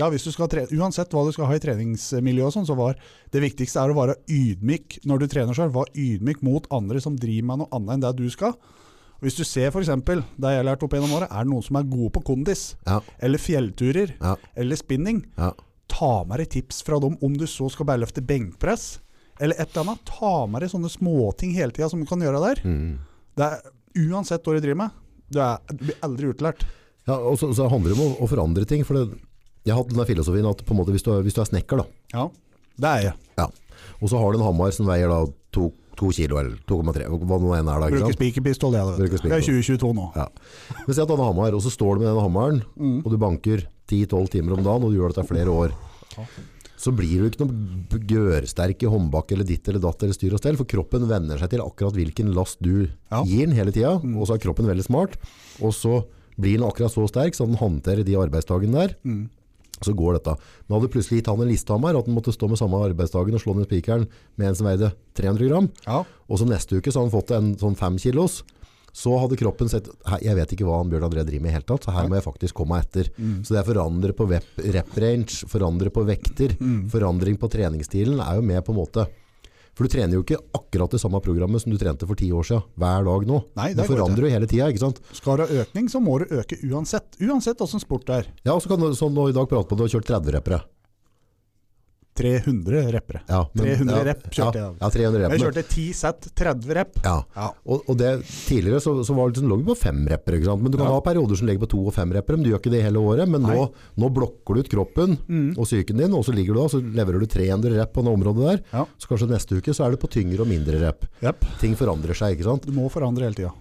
ja, hvis du skal tre uansett hva du skal ha i treningsmiljø sånn, så var det viktigste er å være ydmyk når du trener sjøl. Var ydmyk mot andre som driver med noe annet enn det du skal. Hvis du ser f.eks. det jeg lærte lært opp gjennom året, er det noen som er gode på kondis, Ja, eller fjellturer, ja, eller spinning, ja. ta med deg tips fra dem om du så skal bare løfte benkpress, eller et eller annet. Ta med deg sånne småting hele tida som du kan gjøre der. Mm. Det er, uansett hva du driver med, du, er, du blir aldri utlært. ja og så, så handler det om å, å forandre ting. For det, jeg har hatt den der filosofien at måte, hvis, du er, hvis du er snekker, da, Ja, det er jeg. ja, og så har du en hammer som veier da to, to kilo, eller 2,3, hva nå enn er da. Bruker spikerpistol, jeg. Du. Det er 2022 nå. Ja. Men si at du har hammer, og så står du med den hammeren, Mm. og du banker 10-12 timer om dagen, og du gjør dette flere år. Så blir du ikke noe gørsterk i håndbak eller ditt eller datt eller styr og stell, for kroppen venner seg til akkurat hvilken last du Ja. Mm. gir den hele tida, og så er kroppen veldig smart, og så blir den akkurat så sterk så den håndterer de arbeidsdagene der, Mm. så går dette. Men hadde plutselig gitt han en listehammer, at han måtte stå med samme arbeidsdagen og slå ned spikeren med en som veide 300 gram, Ja. og så neste uke så hadde han fått en sånn 5 kilos, så hadde kroppen sett Jeg vet ikke hva han Bjørn André driver med i hele tatt, så her må jeg faktisk komme meg etter. Mm. Så det er forandre på rep range, forandre på vekter, Mm. forandring på treningsstilen er jo med på en måte. For du trener jo ikke akkurat det samme programmet som du trente for ti år siden, hver dag nå. Nei, det går forandrer jo hele tida, ikke sant? Skal du ha økning, så må du øke uansett. Uansett åssen sport det er. Ja, og så kan du sånn nå i dag prate på at du har kjørt 30 repere. 300 reppere. Ja, men- 300 ja, rep kjørte ja, jeg. Ja, 300 rep. Jeg kjørte 10 sett, 30 rep. Ja. Ja. Og, og det, tidligere så, så var det liksom, lå vi på fem repper, men du kan ha perioder som ligger på to og fem repper, men du gjør ikke det hele året. Men nå, Mm. nå blokker du ut kroppen og psyken din, og så ligger du da, så leverer du 300 rep på det området der. Ja. Så kanskje neste uke så er det på tyngre og mindre rep. Yep. Ting forandrer seg, ikke sant? Du må forandre hele tida.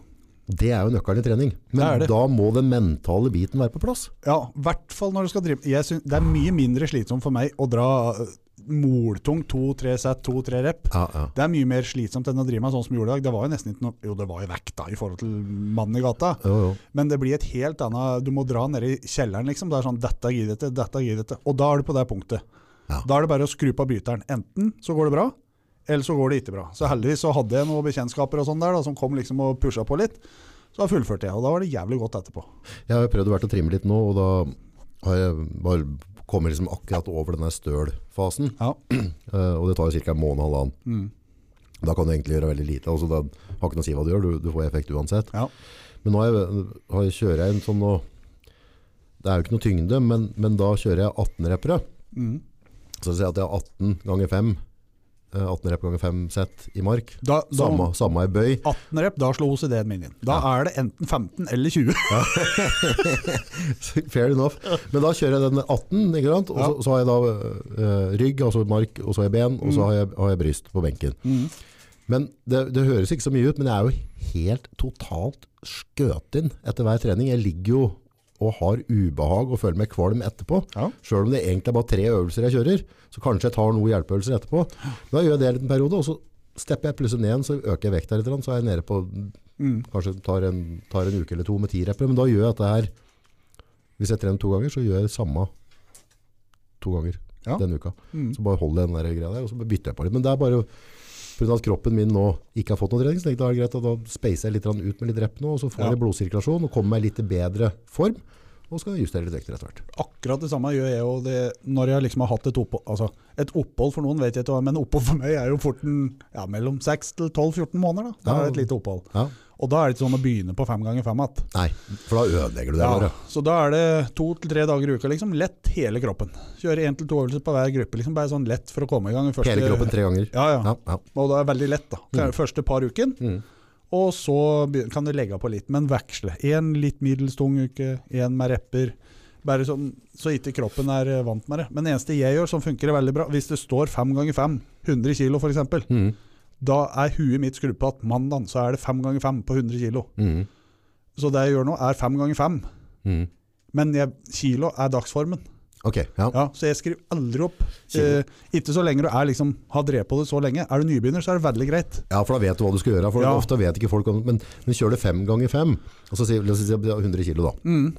Det er jo nøkkelen i trening. Men da må den mentale biten være på plass. Ja, i hvert fall når du skal drive jeg synes, Det er mye mindre slitsomt for meg å dra øh, moltung to-tre sett, to-tre rep. Ja, ja. Det er mye mer slitsomt enn å drive med sånn som vi gjorde i dag. Det var jo nesten ikke noe Jo, det var jo vekt da, i forhold til mannen i gata. Jo, jo. Men det blir et helt annet Du må dra ned i kjelleren, liksom. Det er sånn Dette gidder jeg ikke, dette gidder jeg ikke. Og da er du på det punktet. Ja. Da er det bare å skru på bryteren. Enten så går det bra, eller så går det ikke bra. Så heldigvis så hadde jeg noen bekjentskaper og sånn der da, som kom liksom og pusha på litt. Så da fullførte jeg, og da var det jævlig godt etterpå. Jeg har prøvd å være til å trimme litt nå, og da har jeg bare kommet liksom akkurat over denne stølfasen. Ja. Eh, og det tar jo ca. en måned og halvannen. Mm. Da kan du egentlig gjøre veldig lite. Altså, det har ikke noe å si hva du gjør, du, du får effekt uansett. Ja. Men nå har jeg, har jeg, kjører jeg en sånn nå Det er jo ikke noe tyngde, men, men da kjører jeg 18-reppere. Mm. Så jeg sier at jeg har 18 ganger 5. eh, 18 rep ganger 5 sett i mark. Da, da, Samme, samme i bøy. 18 rep, da slo OCD-en min inn. Da er det enten 15 eller 20. Fair enough. Men da kjører jeg den 18, ikke sant? og så, så har jeg da uh, rygg, altså mark, og så har jeg ben, og så har jeg, har jeg bryst på benken. Men det, det høres ikke så mye ut, men jeg er jo helt totalt skøt inn etter hver trening. Jeg ligger jo og har ubehag og føler meg kvalm etterpå. Ja. Selv om det egentlig er bare tre øvelser jeg kjører, så kanskje jeg tar noen hjelpeøvelser etterpå. Da gjør jeg det en liten periode, og så stepper jeg plutselig ned så øker jeg vekta litt, så er jeg nede på Mm. kanskje tar en, tar en uke eller to med ti repper, men da gjør jeg dette her hvis jeg trener to ganger, så gjør jeg det samme to ganger Ja. denne uka. Mm. Så bare holder jeg den der greia der, og så bytter jeg på litt. Men det er bare pga. at kroppen min nå ikke har fått noe trening, så tenkte jeg det er greit at da spacer jeg litt ut med litt rep nå, og så får Ja. jeg blodsirkulasjon og kommer meg litt i bedre form, og skal justere litt vekter etter hvert. Akkurat det samme gjør jeg jo det når jeg liksom har hatt et opphold. Altså, et opphold for noen vet jeg ikke hva, men opphold for meg er jo fort en, ja, mellom 6 til 12-14 måneder. Da. Det Ja. er et lite opphold. Ja. Og da er det ikke sånn å begynne på fem ganger fem igjen. Nei, for da ødelegger du det Ja, bare. så da er det to til tre dager i uka. Liksom, lett hele kroppen. Kjøre én til to øvelser på hver gruppe. Liksom, bare sånn lett for å komme i gang. Første, Hele kroppen tre ganger. Ja, ja. Ja. Og det er veldig lett. da. Mm. Første par uken. Mm. Og så kan du legge på litt, men veksle. Én litt middels tung uke, én med repper. Bare sånn, så ikke kroppen er eh, vant med det. Men det eneste jeg gjør som funker veldig bra, hvis det står fem ganger fem, 100 kilo f.eks., Mm. Da er huet mitt skrudd på at mandag så er det fem ganger fem på 100 kg. Mm. Så det jeg gjør nå, er fem ganger fem. Mm. Men jeg, kilo er dagsformen. Okay, ja. Ja, så jeg skriver aldri opp. Kilo. Eh, ikke så lenge du er liksom, har drevet på det så lenge. Er du nybegynner, så er det veldig greit. Ja, for da vet du hva du skal gjøre. For Ja. Ofte vet ikke folk om Men, men kjør det fem ganger fem, og så sier er 100 kilo da. Mm.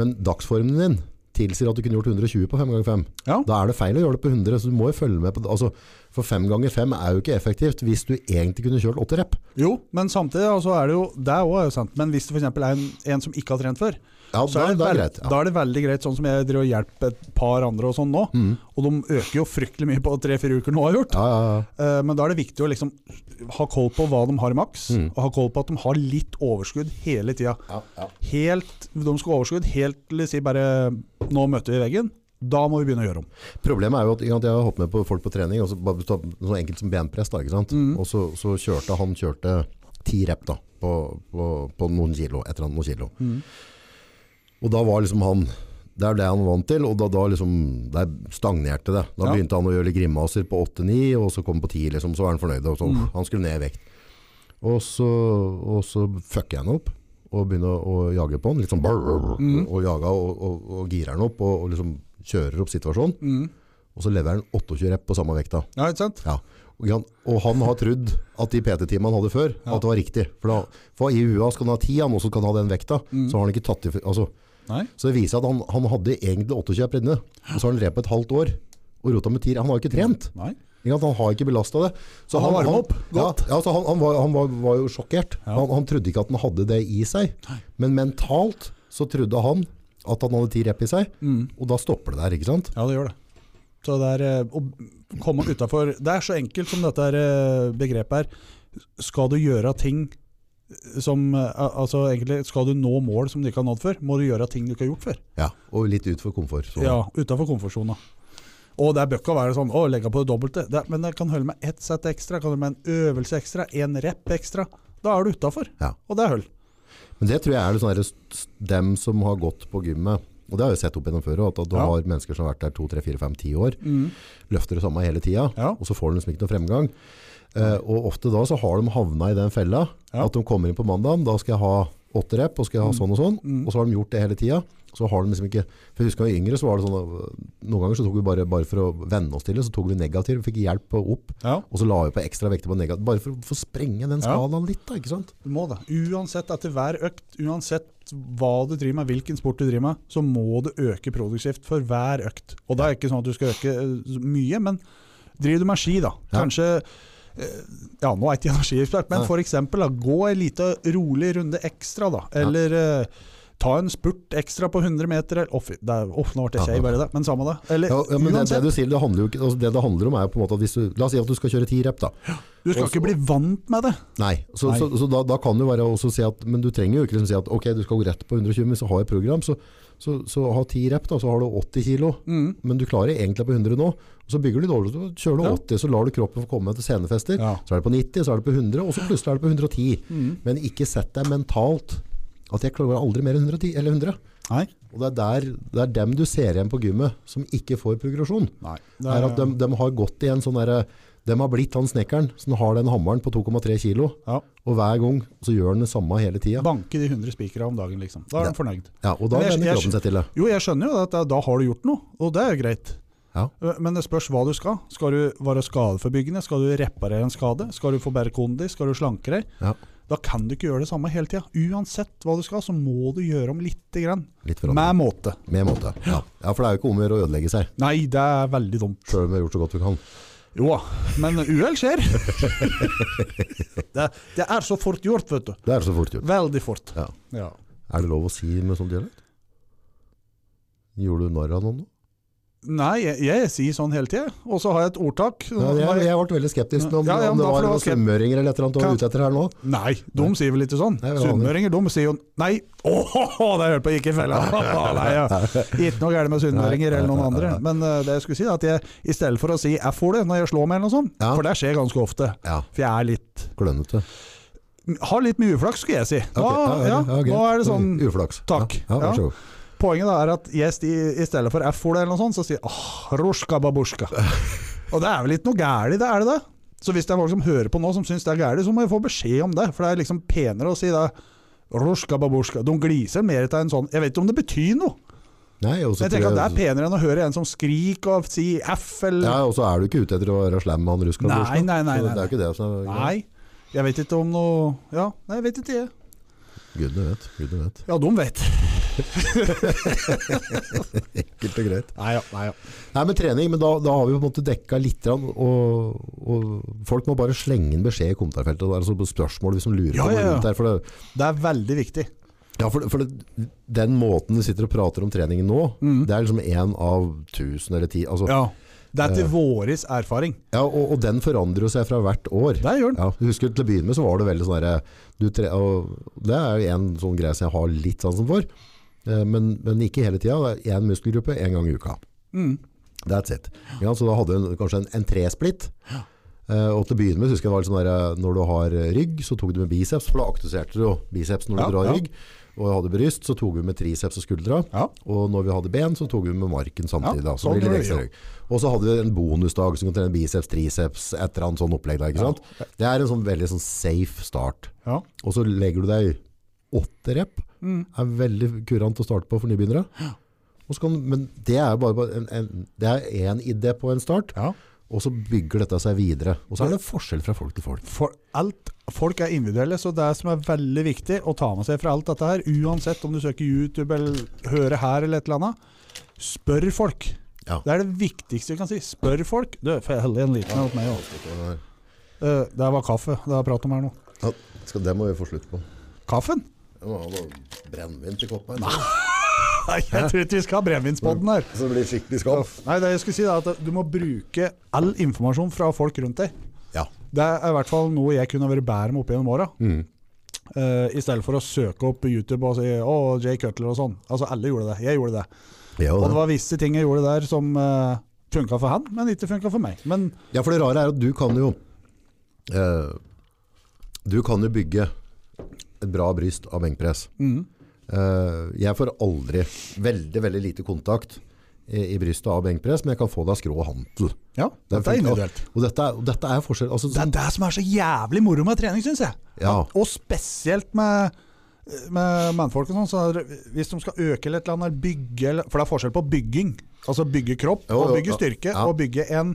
Men dagsformen din tilsier at du kunne gjort 120 på 5 ganger 5. Ja. Da er det feil å gjøre det på 100, så du må jo følge med på det. Altså, for 5 ganger 5 er jo ikke effektivt hvis du egentlig kunne kjørt 80 rep. Jo, men samtidig altså, er det jo Det er jo sant. Men hvis det f.eks. er en, en som ikke har trent før, Ja, så da, er det, da er greit. Ja. da er det veldig greit, sånn som jeg driver og hjelper et par andre og sånn nå. Mm. Og de øker jo fryktelig mye på tre-fire uker nå, har gjort. Ja, ja, ja. Eh, men da er det viktig å liksom ha koll på hva de har i maks, Mm. og ha koll på at de har litt overskudd hele tida. Ja, ja. Helt, de skal ha overskudd helt til de sier bare 'nå møter vi veggen'. Da må vi begynne å gjøre om. Problemet er jo at jeg har hoppet med på folk på trening, og så bare noe enkelt som benpress. Da, ikke sant? Mm. Og så, så kjørte han kjørte ti rep da, på, på, på noen kilo, et eller annet noen kilo. Og da var liksom han Det er det han vant til, og da, da liksom Der stagnerte det. Da Ja. begynte han å gjøre litt grimaser på 8-9, og så kom på 10, liksom, så var han fornøyd. Og så, Mm. Han skulle ned i vekt. Og så, og så fucker jeg han opp, og begynner å jage på han. Litt sånn brrr, Mm. Og jaga og, og, og girer han opp, og, og liksom kjører opp situasjonen. Mm. Og så leverer han 28 rep på samme vekta. Ja, ikke sant? Ja. Og, han, og han har trodd at de PT-timene han hadde før, Ja. at det var riktig. For, da, for i UA skal han ha 10, han også kan ha den vekta. Mm. Så har han ikke tatt i altså, Nei. Så det viser seg at han, han hadde egentlig 28 inne, og så har han drevet et halvt år og rota med 10. Han har ikke trent. Nei. Han har ikke belasta det. Så Han han, opp. Ja, ja, så han, han, var, han var, var jo sjokkert. Ja. Han, han trodde ikke at han hadde det i seg. Men mentalt så trodde han at han hadde 10 rep i seg, Mm. og da stopper det der, ikke sant? Ja, det gjør det. Så det er eh, å komme utenfor Det er så enkelt som dette eh, begrepet er. Skal du gjøre ting som eh, Altså egentlig, skal du nå mål som du ikke har nådd før, må du gjøre ting du ikke har gjort før. Ja, og litt utenfor komfortsona. komfort. Ja, utenfor komfortsona. Og det bør ikke være sånn å, legge på det dobbelte. Det, men det kan holde med ett sett ekstra, kan holde med en øvelse ekstra, en rep ekstra. Da er du utafor. Ja. Og det er hull. Men det tror jeg er det sånn dem som har gått på gymmet, og det har jeg sett opp gjennom før, at du Ja. har mennesker som har vært der 2, 3, 4, 5, 10 år, løfter det samme hele tida, Ja. og så får de liksom ikke noe fremgang. Eh, og ofte da så har de havna i den fella, Ja. at de kommer inn på mandagen, da skal jeg ha åtte rep, og skal jeg ha sånn og sånn, og så har de gjort det hele tida. Så har de liksom ikke For jeg husker jeg var yngre, så var det sånn noen ganger så tok vi bare, bare for å venne oss til det, så tok vi negativ, fikk hjelp opp, Ja, og så la vi på ekstra vekter på negativ, bare for å få sprenge den Ja. skalaen litt, da, ikke sant? du må det. Uansett etter hver økt, uansett hva du driver med, hvilken sport du driver med, så må du øke produktivt for hver økt. Og det er ikke sånn at du skal øke eh, mye, men driver du med ski, da. Kanskje eh, Ja, nå er jeg ikke energiekspert, men f.eks. gå en liten rolig runde ekstra, da. Eller eh, ta en spurt ekstra på 100 meter. eller- Å, det er, å, nå ble jeg skeiv bare det, men samme det. Eller Ja, ja, men det, det du sier, det handler jo ikke altså Det det handler om er på en måte at hvis du La oss si at du skal kjøre ti rep, da. du skal også- ikke bli vant med det. Nei, så, Nei. så, så da, da kan det være også si at Men du trenger jo ikke liksom si at ok, du skal gå rett på 120, men så har jeg program, så, så, så ha ti rep, da, så har du 80 kilo. Mm. Men du klarer egentlig på 100 nå. Og så bygger du dårlig, så kjører du Ja. 80, så lar du kroppen få komme til scenefester. Ja. Så er det på 90, så er det på 100, og så plutselig er det på 110. Mm. Men ikke sett deg mentalt at jeg klarer aldri mer enn 110, eller 100. Nei. Og det er, der, det er dem du ser igjen på gymmet som ikke får progresjon. Nei. Det er at de, de har gått i en sånn derre De har blitt han snekkeren som har den hammeren på 2,3 kilo. Ja. Og hver gang så gjør han det samme hele tida. Banke de 100 spikere om dagen, liksom. Da er han fornøyd. Ja, og da venner kroppen seg til det. Jo, jeg skjønner jo at da- har du gjort noe, og det er jo greit. Ja. Men det spørs hva du skal. Skal du være skadeforbyggende? Skal du reparere en skade? Skal du få bedre kondi? Skal du slanke deg? Ja. Da kan du ikke gjøre det samme hele tida. Uansett hva du skal, så må du gjøre om lite grann. Litt. Med måte. Med måte. Ja. ja, for det er jo ikke om å gjøre å ødelegge seg. Nei, det er veldig dumt. Sjøl om vi har gjort så godt vi kan. Jo da, men uhell skjer. det, det er så fort gjort, vet du. Det er så fort gjort. Veldig fort. Ja. Ja. Er det lov å si med sånn dialekt? Gjorde du narr av noen nå? Nei, jeg, jeg sier sånn hele tida. Og så har jeg et ordtak. Ja, jeg, jeg ble veldig skeptisk om, Ja, ja, om det var noen sunnmøringer eller et eller annet du var ute etter her nå. Nei, de sier vel ikke sånn. Sunnmøringer de sier jo Nei! Åh, det hørte på ikke i fella! Nei, ja. Ikke noe galt med sunnmøringer eller noen andre. Men uh, det jeg skulle si er at jeg i stedet for å si F-ordet når jeg slår meg, eller noe sånt, Ja. for det skjer ganske ofte, Ja, for jeg er litt klønete. Har litt mye uflaks, skulle jeg si. Nå, okay, ja, greit. nå er det sånn Uflaks. Takk. Ja, så. Poenget da er at yes, sti, i stedet for F-ordet eller noe sånt, så sier ah, åh, ruska babushka. Og det er vel ikke noe gæli, det, er det det? Så hvis det er folk som hører på nå som syns det er gæli, så må jeg få beskjed om det. For det er liksom penere å si det. Ruska babushka. De gliser mer etter en sånn Jeg vet ikke om det betyr noe. Nei, Jeg tenker at Det er penere enn å høre en som skriker og si F eller Ja, og så er du ikke ute etter å være slem med han ruska. Nei, nei, nei, Så nei, Det er Nei. Jeg vet ikke om noe Ja, nei, jeg vet ikke, jeg. Gudene vet. Gudene vet. Ja, de vet. Enkelt og greit. Nei ja. Nei, ja. Nei, men trening, men da, da har vi på en måte dekka litt, og, og folk må bare slenge inn beskjed i kommentarfeltet. Det er altså spørsmål hvis de lurer Ja, på noe ja, ja. rundt her. Det, Det er veldig viktig. ja, for, for det, den måten du sitter og prater om treningen nå, Mm. det er liksom én av tusen eller ti. Altså, ja. Ja. Det er til våres erfaring. og, og den forandrer seg fra hvert år. Det gjør den. Ja, husker Til å begynne med så var det veldig sånn og Det er jo en sånn greie som jeg har litt sansen for. Eh, Men, men ikke hele tida. Én muskelgruppe én gang i uka. Mm. That's it. Ja, så da hadde du kanskje en, en tresplitt. Eh, og til å begynne med husker jeg var sånn der, eh, når du har rygg, så tok du med biceps, for da aktuserte du biceps når Ja, du drar ja. rygg. Og hadde bryst, så tok vi med triceps og skuldra. Ja. Og når vi hadde ben, så tok vi med marken samtidig. Da, så det. Og så hadde vi en bonusdag som kunne trene biceps, triceps, et eller annet sånn opplegg. Der? Det er en sånn veldig sånn safe start. Ja. Og så legger du deg åtte rep. Mm. er veldig kurant å starte på for nybegynnere. Ja. kan, men det er bare en, en, det er én idé på en start, ja. og så bygger dette seg videre. Og så er det forskjell fra folk til folk. For alt, folk er individuelle, så det som er veldig viktig å ta med seg fra alt dette her, uansett om du søker YouTube eller hører her eller et eller annet, spør folk. Ja. Det er det viktigste vi kan si. Spør folk. Du, får jeg helle en liten en meg òg? Det var kaffe det har prat om her nå. Ja, det må vi få slutt på. Kaffen? Jeg må ha noe brennevin til koppen. Nei, jeg tror ikke vi skal ha brennevinspodden her. Så det blir skikkelig skaff. Nei, det jeg skulle si er at Du må bruke all informasjon fra folk rundt deg. Ja. Det er i hvert fall noe jeg kunne vært bedre med opp gjennom åra. Mm. Uh, I stedet for å søke opp YouTube og si 'Å, Jay Cutler' og sånn. Altså Alle gjorde det. Jeg gjorde det. Jo, Og det det. var visse ting jeg gjorde der som uh, funka for han, men ikke funka for meg. Men ja, for det rare er at du kan jo uh, Du kan jo bygge et bra bryst av benkpress. mm, Eh, jeg får aldri veldig, veldig lite kontakt i, i brystet av benkpress, men jeg kan få det av skrå og hantel. ja, Det dette er individuelt. Og dette er, og dette er forskjell. Altså, Det er det som er så jævlig moro med trening, syns jeg. Ja. Og spesielt med med mannfolk og sånn, så hvis de skal øke eller et eller annet, bygge For det er forskjell på bygging. Altså bygge kropp Jo, og bygge styrke, Ja. og bygge en,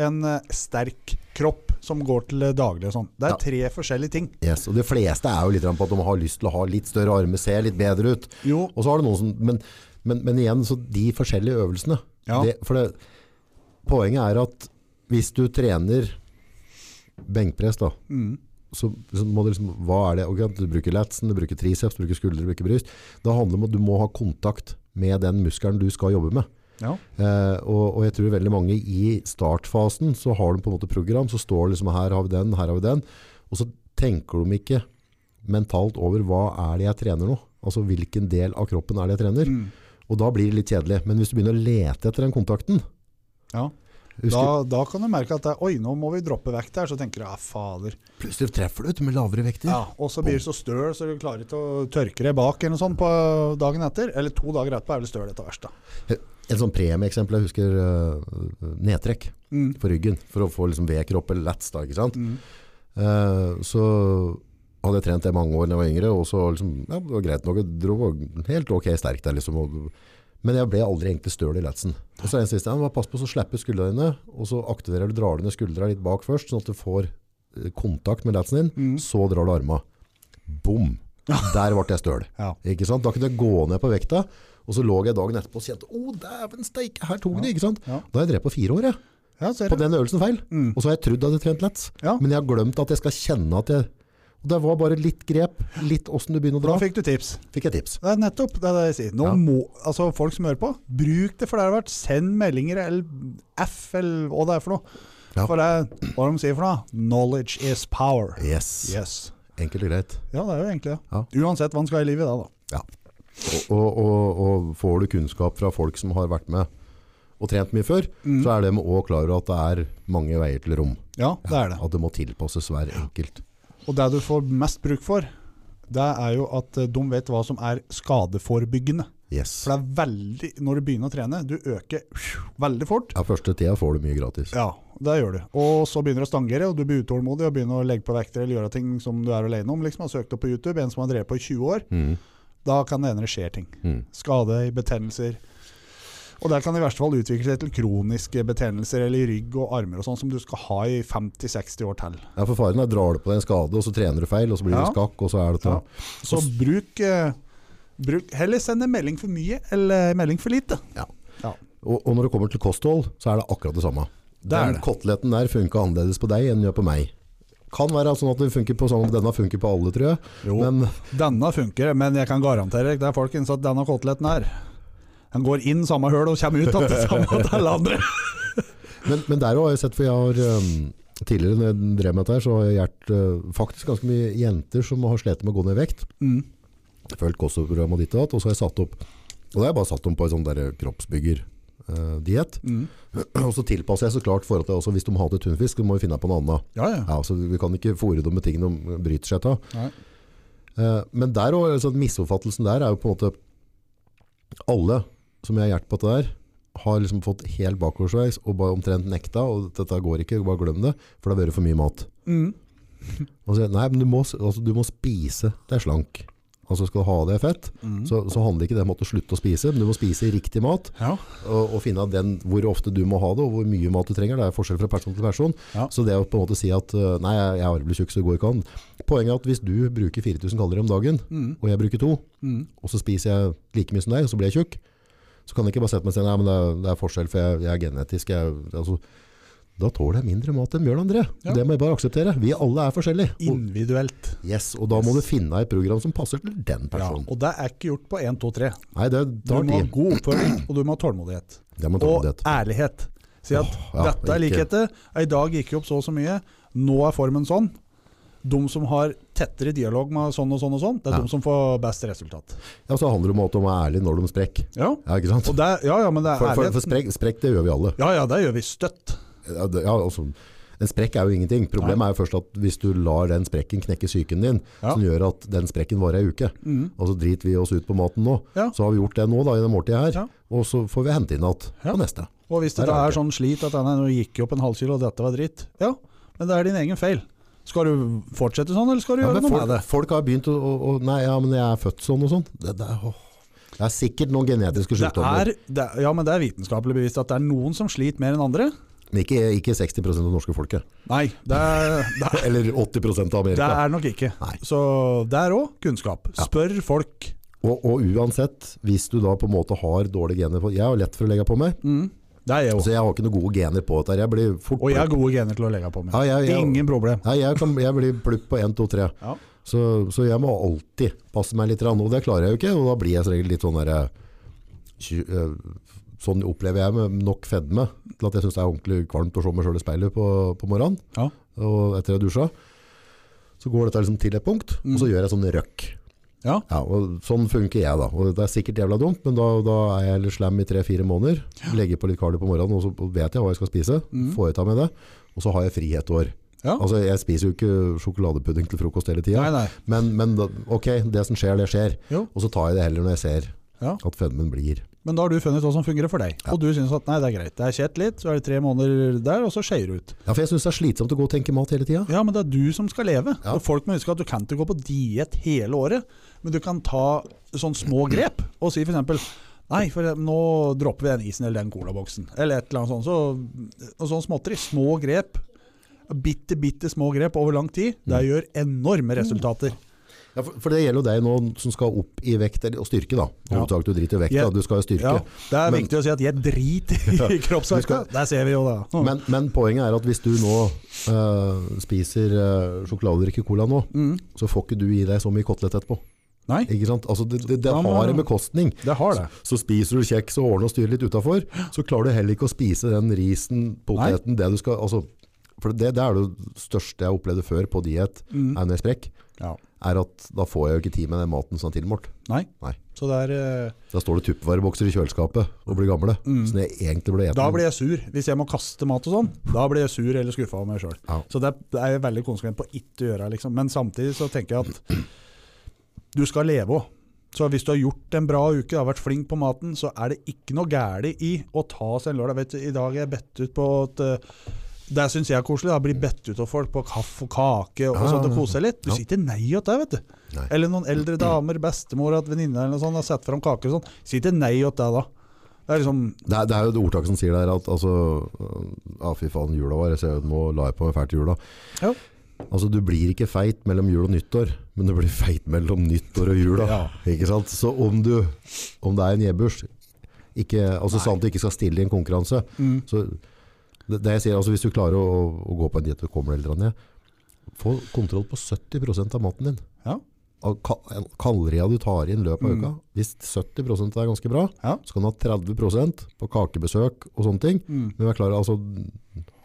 en eh, sterk kropp som går til daglig og sånn. Det er Ja. tre forskjellige ting. Yes, og de fleste er jo litt på at de har lyst til å ha litt større armer, se litt bedre ut. Jo, Og så har det noen som Men, men, men igjen, så de forskjellige øvelsene Ja. det, For det, poenget er at hvis du trener benkpress, da, mm, så, så må du liksom Hva er det? Okay, du bruker latsen, du bruker triceps, du bruker skuldre, du bruker bryst. Det handler om at du må ha kontakt med den muskelen du skal jobbe med. Ja. Eh, og, og jeg tror veldig mange i startfasen så har de på en måte program, så står det liksom her har vi den, her har vi den. Og så tenker de ikke mentalt over hva er det jeg trener nå? Altså hvilken del av kroppen er det jeg trener? Mm, Og da blir det litt kjedelig. Men hvis du begynner å lete etter den kontakten ja. Da, da kan du merke at det, Oi, nå må vi droppe vekt her. Så tenker du ja, fader. Plutselig treffer du ut med lavere vekter. Ja, og så blir du så støl så du klarer ikke å tørke deg bak eller noe sånt på dagen etter. Eller to dager etterpå er du støl etter verst, da. Et sånn premieeksempel, jeg husker uh, nedtrekk Mm. på ryggen for å få liksom V-kropp eller lats. Da, ikke sant? Mm. Uh, så hadde jeg trent det mange år da jeg var yngre, og så liksom, ja, det var greit nok, jeg dro helt ok sterk der liksom. Og, men jeg ble aldri egentlig støl i latsen. Og så en siste, ja, pass på så slipper skuldrene dine, og så aktiverer du, drar du ned skuldra litt bak først, sånn at du får eh, kontakt med latsen din, Mm. så drar du arma. Bom! Der ble jeg støl. Ja. Ikke sant? Da kunne jeg gå ned på vekta, og så lå jeg dagen etterpå og kjente, å dæven steike, her tok det, ikke sant? Ja. Da har jeg drevet på fire år, jeg, Ja, på den øvelsen feil. Mm. Og så har jeg trodd at jeg trent lett. Ja. Men jeg har glemt at jeg skal kjenne at jeg Og Det var bare litt grep, litt åssen du begynner å dra. Da fikk du tips. Fikk jeg tips. Det er nettopp det er det jeg sier. Nå Ja. må, altså Folk som hører på, bruk det for det har vært. Send meldinger eller F eller hva det er for noe. Ja. For det hva de sier for noe. Knowledge is power. Yes. Yes. Enkelt og greit. Ja, det er jo egentlig det. Ja. Uansett hva en skal i livet da, da. Og, og, og, og får du kunnskap fra folk som har vært med og trent mye før, Mm. så er de òg klar over at det er mange veier til rom. Ja, det er det. At det må tilpasses hver enkelt. Og det du får mest bruk for, det er jo at eh, de vet hva som er skadeforebyggende. Yes. For det er veldig, når du begynner å trene, du øker veldig fort. Ja, første tida får du mye gratis. Ja, det gjør du. Og så begynner du å stangere, og du blir utålmodig og begynner å legge på vekter eller gjøre ting som du er alene om. Liksom, har søkt opp på YouTube, en som har drevet på i 20 år. Mm. Da kan det hende det skjer ting. Mm. Skade, betennelser. Og der kan det i verste fall utvikle seg til kroniske betennelser eller i rygg og armer og sånn som du skal ha i 50-60 år til. Ja, for faren er drar du på deg en skade, og så trener du feil, og så blir Ja. du skakk, og så er det Ja. Så bruk, eh, bruk Heller send en melding for mye eller melding for lite. Og, og når det kommer til kosthold, så er det akkurat det samme. Det er Den det. koteletten der funker annerledes på deg enn den gjør på meg. Kan være sånn at det funker på sånn, denne funker på alle, tror jeg. Jo, Men denne funker, men jeg kan garantere deg, er folkens, at denne koteletten her Den går inn samme høl og kommer ut igjen til samme til alle andre. Men, men der har jeg sett, for jeg har um, tidligere når jeg drev med dette her, så har jeg hjulpet uh, faktisk ganske mye jenter som har slitt med å gå ned i vekt. Mm. Følt kostprogram og ditt og datt, og så har jeg satt opp Og da har jeg bare satt dem på en sånn der kroppsbygger-diett. Mm. og så tilpasser jeg så klart forhold til også hvis de hater tunfisk, så må vi finne på noe annet. Ja, ja. Ja, så Vi kan ikke fòre dem med ting de bryter seg av. Eh, men der også, altså, misoppfattelsen der er jo på en måte Alle som jeg har hjulpet på dette der, har liksom fått helt bakoversveis og bare omtrent nekta. Og dette går ikke, bare glem det, for det har vært for mye mat. Mm. Og så, nei, men du må, altså, du må spise deg slank. Altså Skal du ha det fett, Mm. så, så handler ikke det om at du slutter å spise, men du må spise riktig mat. Ja. Og, og finne den, hvor ofte du må ha det, og hvor mye mat du trenger. Det er forskjell fra person til person. Ja. Så det å på en måte si at øh, nei, jeg er blitt tjukk, så det går ikke an. Poenget er at hvis du bruker 4000 kalorier om dagen, Mm. og jeg bruker to, Mm. og så spiser jeg like mye som deg, og så blir jeg tjukk, så kan jeg ikke bare sette meg og si nei, men det er, det er forskjell, for jeg, jeg er genetisk. Jeg, altså, da tåler jeg mindre mat enn Bjørn André. Ja. Det må jeg bare akseptere. Vi alle er forskjellige. Og, Individuelt. yes, og da må du finne et program som passer til den Ja. personen. Og det er ikke gjort på 1, 2, 3. Nei, det Du må ha god oppfølging, og du må ha tålmodighet. Det må Og tålmodighet. ærlighet. Si at ja, dette er likheter. I dag gikk jeg opp så og så mye. Nå er formen sånn. De som har tettere dialog med sånn og sånn og sånn, det er Ja. de som får best resultat. Ja, så handler det om at de er ærlige når de sprekker. Ja, Ja, ikke sant? det, ja, ja men det er For, for, for sprekk, sprekk, det gjør vi alle. Ja, ja, det gjør vi støtt. Ja, altså, en sprekk er jo ingenting. Problemet er jo først at hvis du lar den sprekken knekke psyken din, Ja. som gjør at den sprekken varer ei uke, Mm. og så driter vi oss ut på maten nå, Ja. så har vi gjort det nå da, i det måltidet her, Ja. og så får vi hente inn igjen på neste. Og hvis det er er sånn slit at nå gikk jeg opp en halv kilo, og dette var dritt, ja, men det er din egen feil. Skal du fortsette sånn, eller skal du gjøre noe folk, med det? folk har begynt å, å, Nei, ja, men jeg er født sånn og sånn. Det, det, er, åh. det er sikkert noen genetiske Det sykdommer. er, det, er- ja, men det er vitenskapelig bevist at det er noen som sliter mer enn andre. Men ikke, ikke 60 av det norske folket. Nei, det er, det er, Eller 80 av Amerika. det er nok ikke. Nei. Så er òg kunnskap. Ja. Spør folk. Og, og uansett, hvis du da på en måte har dårlige gener på Jeg har lett for å legge på meg, Mm. Det jeg så jeg har ikke noen gode gener på dette. Jeg blir fort Og jeg har gode gener til å legge på meg. Ja, jeg- jeg- Ingen problem. Nei, jeg, kan, jeg blir plupp på 1, 2, 3. Ja. Så, så jeg må alltid passe meg litt. Og det klarer jeg jo ikke. Og da blir jeg som regel litt sånn derre tju- eh, Sånn opplever jeg med nok fedme til at jeg syns det er ordentlig kvalmt å se meg sjøl i speilet på, på morgenen. Ja. Og etter jeg dusja. Så går dette liksom til et punkt, og så Mm. gjør jeg sånn røkk. Ja. Ja, og Sånn funker jeg, da. Og Det er sikkert jævla dumt, men da, da er jeg litt slem i tre-fire måneder. Legger på litt kardio på morgenen, og så vet jeg hva jeg skal spise. Mm. Får jeg ta med det. Og så har jeg frihet år. Ja. Altså, Jeg spiser jo ikke sjokoladepudding til frokost hele tida. Men, men ok, det som skjer, det skjer. Jo. Og så tar jeg det heller når jeg ser Ja. at fedmen blir. Men da har du funnet hva som fungerer for deg. Ja. Og du syns at nei, det er greit. Det er kjett litt, så er det tre måneder der, og så skeier det ut. Ja, for jeg syns det er slitsomt å gå og tenke mat hele tida. Ja, men det er du som skal leve. Ja. Og folk må huske at du kan ikke gå på diett hele året, men du kan ta sånne små grep og si f.eks. Nei, for nå dropper vi den isen eller den colaboksen. Eller et eller annet sånt. Så, og sånn småtteri. Små grep. Bitte, bitte små grep over lang tid. Det Mm. gjør enorme resultater. Ja, for, for det gjelder jo deg nå som skal opp i vekt, og styrke, da. Ja. Hovedsakelig du driter i vekt, Ja. da. Du skal jo styrke. Ja, det er Men- viktig å si at jeg driter i kroppsvekta. Der ser vi jo det. Men, men poenget er at hvis du nå eh, spiser uh, sjokoladedrikke cola nå, Mm. så får ikke du i deg så mye kotelett etterpå. Nei, Ikke? Altså, det det, det Ja, men- har en bekostning. det har det. Så spiser du kjeks og ordner og styrer litt utafor, så klarer du heller ikke å spise den risen, poteten, det du skal altså, For det, det er det største jeg opplevde før på diett, Mm. er når jeg sprekk, Ja. Er at da får jeg jo ikke tid med den maten som er tilmålt. Nei. Nei. Så det er uh, Da står det tuppvarebokser i kjøleskapet og blir gamle, Mm. Så jeg egentlig ete. Da blir jeg sur. Hvis jeg må kaste mat og sånn, da blir jeg sur eller skuffa av meg sjøl. Ja. Så det er, jeg veldig konsekvent på ikke å gjøre. Liksom. Men samtidig så tenker jeg at du skal leve òg. Så hvis du har gjort en bra uke, har vært flink på maten, så er det ikke noe galt i å ta seg en lørdag. Vet I dag er jeg bedt ut på at eh, Det syns jeg er koselig. Da blir bedt ut av folk på kaffe og kake og, sånt, og kose seg litt. Du sier ikke nei til det, vet du. Nei. Eller noen eldre damer, bestemor, at venninne eller noe sånt har satt fram kaker og sånn. Si ikke nei til det, da. Det er liksom Det er, det er jo det ordtaket som sier der at altså, Ja, fy faen, jula var jeg ser ut, Nå la jeg på meg fælt jula. Ja. Altså, du blir ikke feit mellom jul og nyttår, men du blir feit mellom nyttår og jula. Ja. Ikke sant? Så om, du, om det er en gjeburs ikke, altså Nei. sånn du ikke skal stille i en konkurranse mm. så det, det jeg sier, altså Hvis du klarer å, å gå på en diett og kommer deg litt ned, få kontroll på 70 av maten din. Ja. Av ka du tar inn løpet av Mm. uka. Hvis 70% er ganske bra, Ja. så kan du ha 30% på kakebesøk og sånne ting. Mm. Men vær klar, altså,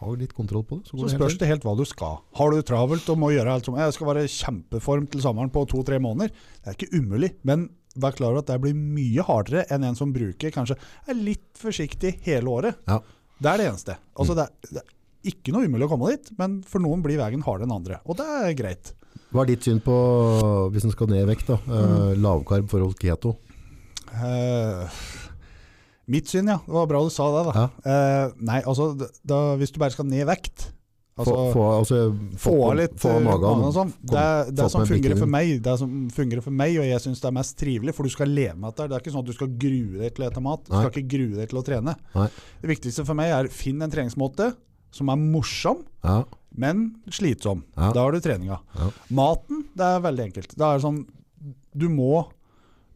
ha litt kontroll på det. Så, Så det spørs det helt hva du skal. Har du det travelt og må gjøre alt som Jeg skal være i kjempeform til sommeren på to-tre måneder. Det er ikke umulig, men vær klar over at det blir mye hardere enn en som bruker kanskje er litt forsiktig hele året. Ja. Det er det eneste. Altså, det, er, det er ikke noe umulig å komme dit, men for noen blir veien hardere enn andre. Og det er greit. Hva er ditt syn på, hvis en skal ned i vekt, da, Mm. lavkarb forhold keto? Uh, mitt syn, ja. Det var bra du sa det, da. Eh, nei, altså, da, hvis du bare skal ned i vekt altså, få, få, altså, få litt få eh, magen. og sånn. Det, det få som fungerer for meg, det som fungerer for meg, og jeg syns det er mest trivelig, for du skal leve med dette. Det er ikke sånn at du skal grue deg til å ete mat. Du Nei. skal ikke grue deg til å trene. Nei. Det viktigste for meg er finn en treningsmåte som er morsom, Ja, men slitsom. Ja. Da har du treninga. Ja. Maten, det er veldig enkelt. Det er sånn Du må,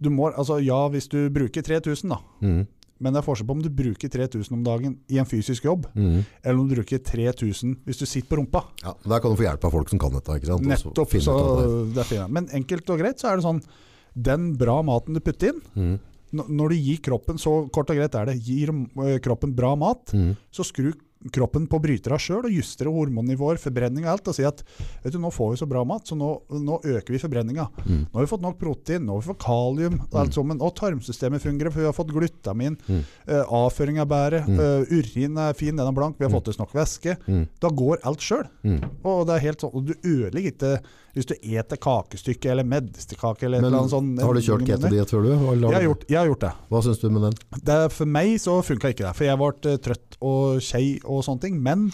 du må Altså, ja, hvis du bruker 3000, da. mm, Men det er forskjell på om du bruker 3000 om dagen i en fysisk jobb, mm. eller om du bruker 3000 hvis du sitter på rumpa. ja, Der kan du få hjelp av folk som kan dette. ikke sant? Nettopp. Så det. er. Men enkelt og greit så er det sånn Den bra maten du putter inn Mm, Når du gir kroppen, så kort og greit er det, gir øh, kroppen bra mat, mm. så skru kroppen på brytera sjøl og justere hormonnivåer, forbrenning og alt, og sier at vet du, nå får vi så bra mat, så nå, nå øker vi forbrenninga. Mm. Nå har vi fått nok protein, nå har vi fått kalium, og alt sammen, og tarmsystemet fungerer, for vi har fått glutamin, Mm. Uh, avføring er bedre, Mm. Uh, urin er fin, den er blank, vi har fått i oss nok væske. Mm. Da går alt sjøl. Mm. Og det er helt sånn, og du ødelegger ikke hvis du eter kakestykke eller medisterkake eller Men eller sånn. har du kjørt ketodiett før, du? Jeg har gjort, jeg har gjort det. Hva syns du med den? det. For meg så funka ikke det, for jeg ble eh, trøtt og skei og sånne ting. Men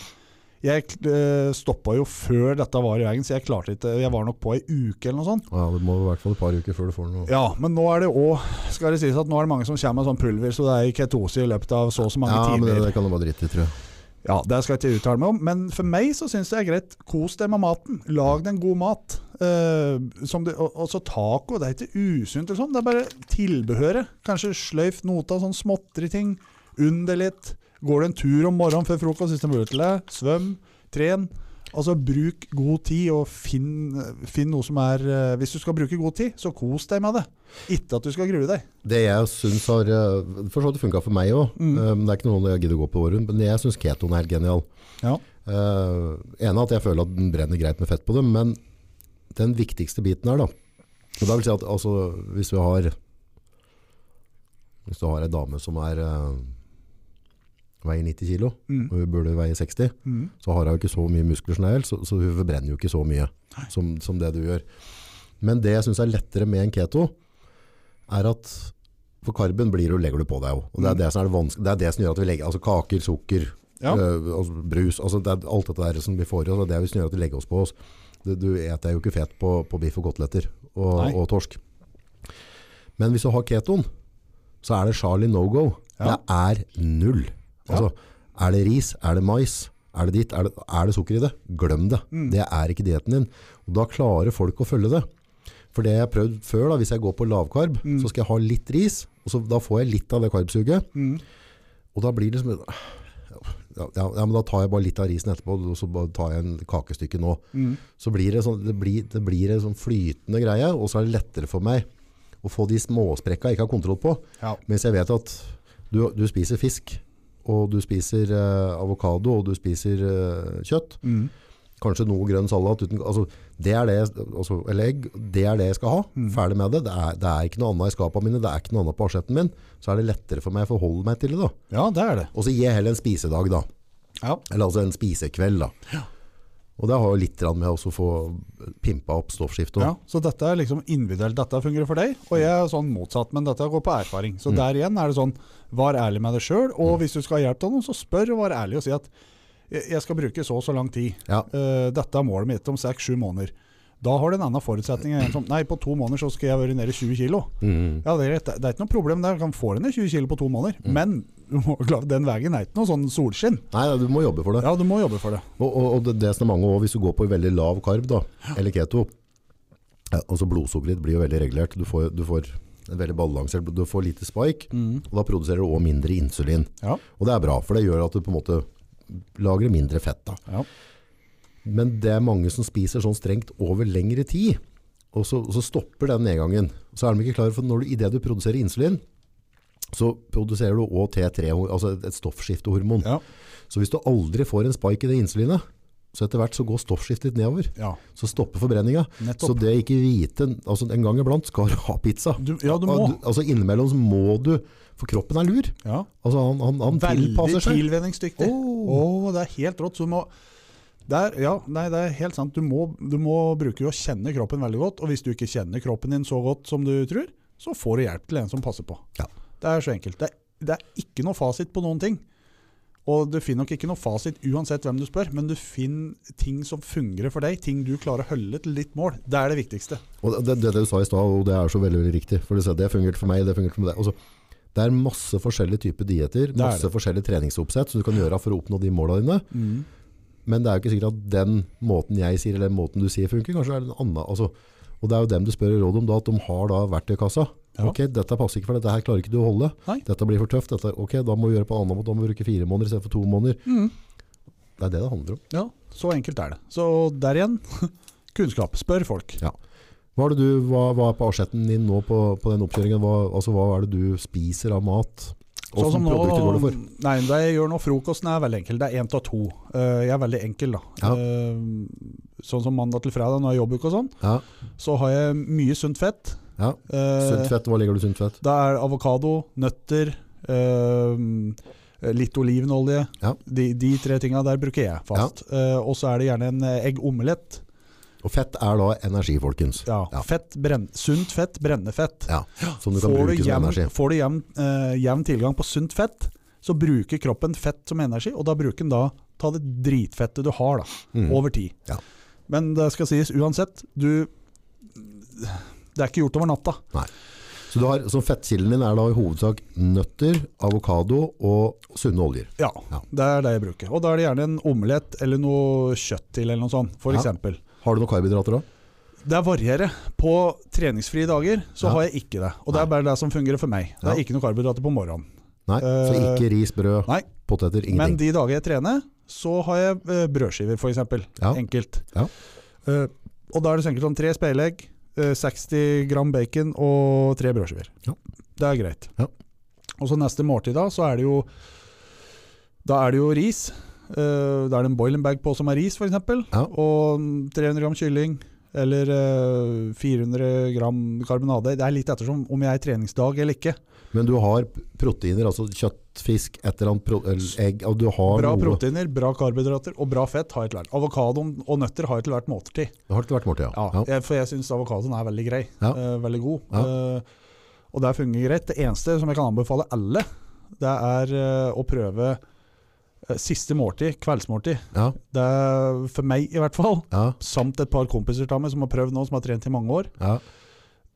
Jeg øh, stoppa jo før dette var i veien, så jeg klarte ikke Jeg var nok på ei uke eller noe sånt. Ja, Det må i hvert fall et par uker før du får noe. Ja, men nå er det òg Skal det sies at nå er det mange som kommer med sånn pulver, så det er ketose i løpet av så og så mange Ja, men det, det kan du bare drite i, tror jeg. Ja, Det skal jeg ikke uttale meg om, men for meg så syns jeg det er greit. Kos deg med maten. Lag deg en god mat. Uh, det, og, og så taco, det er ikke usunt, eller sånn. det er bare tilbehøret. Kanskje sløyf nota, sånn småtteri-ting. Unn det litt. Går du en tur om morgenen før frokost hvis det er mulig til det. Svøm. Tren. Altså Bruk god tid, og finn, finn noe som er eh, Hvis du skal bruke god tid, så kos deg med det. Ikke at du skal grue deg. Det jeg syns har eh, For så vidt funka for meg òg. Mm. det er ikke noe jeg gidder å gå på året, men jeg syns ketoen er helt genial. Ja. Uh, ene at jeg føler at den brenner greit med fett på det, men den viktigste biten her, da og da vil si at altså, Hvis du har Hvis du har ei dame som er eh, veier 90 kg, Mm. og hun burde veie 60, Mm. så har hun jo ikke så mye muskler generelt, så, så hun forbrenner jo ikke så mye som, som det du gjør. Men det jeg syns er lettere med en keto, er at for karben blir du, legger du på deg jo. Og det er Mm. det som er det. Det er det som gjør at vi legger Altså kaker, sukker, Ja. øh, altså brus altså det er Alt dette der som vi får i oss, det er det som gjør at vi legger oss på oss. Du, du eter jo ikke fett på, på biff og koteletter og, og torsk. Men hvis du har ketoen, så er det Charlie no go. Ja. Det er null. Altså, Er det ris? Er det mais? Er det ditt? Er det, er det sukker i det? Glem det. Mm. Det er ikke dietten din. Og da klarer folk å følge det. For det jeg har prøvd før, da, hvis jeg går på lavkarb, Mm. så skal jeg ha litt ris, og så, da får jeg litt av det karbsuget. Mm. Og da blir det som ja, ja, men da tar jeg bare litt av risen etterpå, og så tar jeg en kakestykke nå. Mm. Så blir det, sånn, det, blir, det blir en sånn flytende greie, og så er det lettere for meg å få de småsprekka jeg ikke har kontroll på. Ja. Mens jeg vet at du, du spiser fisk, og du spiser eh, avokado, og du spiser eh, kjøtt. Mm. Kanskje noe grønn salat. Uten, altså, det er det, altså, eller egg. Det er det jeg skal ha. Mm. Ferdig med det. Det er, det er ikke noe annet i skapene mine. Det er ikke noe annet på asjetten min. Så er det lettere for meg å forholde meg til det. da. ja, det er det. Og så gir jeg heller en spisedag, da. Ja. Eller altså en spisekveld, da. Og det har jo litt med å få pimpa opp stoffskiftet. Ja, så dette er liksom individuelt. Dette fungerer for deg, og jeg er sånn motsatt. Men dette går på erfaring. Så Mm. der igjen er det sånn, vær ærlig med deg sjøl. Og hvis du skal ha hjelp av noen, så spør og vær ærlig og si at jeg jeg skal bruke så og så lang tid. Ja. Uh, dette er målet mitt om seks-sju måneder. Da har du en annen forutsetning enn en som Nei, på to måneder så skal jeg være nede i 20 kg. Mm. Ja, det er, det er ikke noe problem der. Du kan få deg ned 20 kg på to måneder. Mm. Men den veien er ikke noe sånn solskinn. Nei, du må jobbe for det. Ja, du må jobbe for det. Og, og, og det, det som er mange òg, hvis du går på veldig lav karb, da, eller keto, ja, altså blodsukkeret blir jo veldig regulert. Du får, du får en veldig balansert, du får lite spike, og da produserer du også mindre insulin. Ja. Og det er bra, for det gjør at du på en måte lagrer mindre fett. Da. Ja. Men det er mange som spiser sånn strengt over lengre tid, og så, og så stopper den nedgangen. Så er de ikke klare for når du, i det du produserer insulin, så produserer du òg T3, altså et stoffskiftehormon. Ja. Så hvis du aldri får en spike i det insulinet, så etter hvert så går stoffskiftet nedover. ja. Så stopper forbrenninga. Så det ikke vite, altså en gang iblant skal du ha pizza. Du, ja, du må. Altså innimellom så må du, for kroppen er lur. Ja. Altså han, han, han Veldig tilpasser seg. tilvenningsdyktig. Oh. Åh. det er helt rått. Så du må der, ja, nei, det er helt sant. Du må, du må bruke å kjenne kroppen veldig godt. Og hvis du ikke kjenner kroppen din så godt som du tror, så får du hjelp til en som passer på. Ja. Det er så enkelt. Det det er ikke noe fasit på noen ting. Og du finner nok ikke noe fasit uansett hvem du spør, men du finner ting som fungerer for deg. Ting du klarer å holde til ditt mål. Det er det viktigste. Og det, det, det du sa i stad, og det er så veldig, veldig riktig. For du det fungerte for meg, det fungerte for deg. Altså, det er masse forskjellige typer dietter, er masse forskjellige treningsoppsett som du kan gjøre for å oppnå de måla dine. Men det er jo ikke sikkert at den måten jeg sier, eller den måten du sier funker. Kanskje er det en annen. Altså, og det er jo dem du spør råd om, da, at de har da verktøykassa. Ja. Ok, dette passer ikke for dette her klarer ikke du å holde. Nei. Dette blir for tøft. Dette, ok, da må vi gjøre på en annen måte. Da må vi bruke fire måneder istedenfor to måneder. Det er det det handler om. Ja, så enkelt er det. Så der igjen, kunnskap. Spør folk. Hva er det du, hva, hva er på asjetten din nå på, på den oppkjøringen? Hva, altså, hva er det du spiser av mat? Sånn som nå, går det for? Nei, det jeg gjør nå, frokosten er veldig enkel. Det er én av to. Eh, jeg er veldig enkel, da. Ja. Eh, sånn som mandag til fredag når jeg jobber og sånn, Ja, så har jeg mye sunt fett. ja. Eh, Sunt fett, hva legger du sunt fett? Det er avokado, nøtter, litt olivenolje. Ja. De, de tre tinga der bruker jeg fast. Og så er det gjerne en egg eggomelett. Og fett er da energi, folkens. Ja. Ja. Fett, brenn, sunt fett, brenner fett. Ja, som du kan Får du bruke som energi. får du jevn, eh, jevn tilgang på sunt fett, så bruker kroppen fett som energi, og da bruker den da ta det dritfettet du har, da, Mm. over tid. Ja. Men det skal sies uansett, du Det er ikke gjort over natta. Så du har, så fettkilden din er da i hovedsak nøtter, avokado og sunne oljer. Ja, Ja. det er det jeg bruker. Og da er det gjerne en omelett eller noe kjøtt til, eller noe sånt, Ja. Har du noen karbohydrater da? Det varierer. På treningsfrie dager så Ja. har jeg ikke det. Og det er bare det som fungerer for meg. Det er ikke noen karbohydrater på morgenen. Nei, så Eh, ikke ris, brød, nei. poteter, ingenting. Men de dager jeg trener, så har jeg eh, brødskiver, f.eks. Ja. Enkelt. Ja. Uh, og da er det så enkelt som tre speilegg, uh, 60 gram bacon og tre brødskiver. Ja. Det er greit. Ja. Og så neste måltid, da, så er det jo Da er det jo ris. Eh, da er det en boiling bag på som er ris, f.eks. Ja. Og 300 gram kylling. Eller uh, 400 gram karbonade. Det er litt ettersom om jeg er treningsdag eller ikke. Men du har proteiner, altså kjøtt, fisk, et eller annet, egg, og du har Bra noe. proteiner, bra karbohydrater og bra fett har jeg til hvert. Avokado og nøtter har jeg til hvert måltid. Det har til hvert måltid, ja. Ja, jeg, for jeg syns avokadoen er veldig grei. Ja. Uh, veldig god. Ja. Eh, og det fungerer greit. Det eneste som jeg kan anbefale alle, det er eh, å prøve eh, siste måltid, kveldsmåltid. Ja, Det er for meg i hvert fall, ja, samt et par kompiser av meg som har prøvd nå, som har trent i mange år. ja.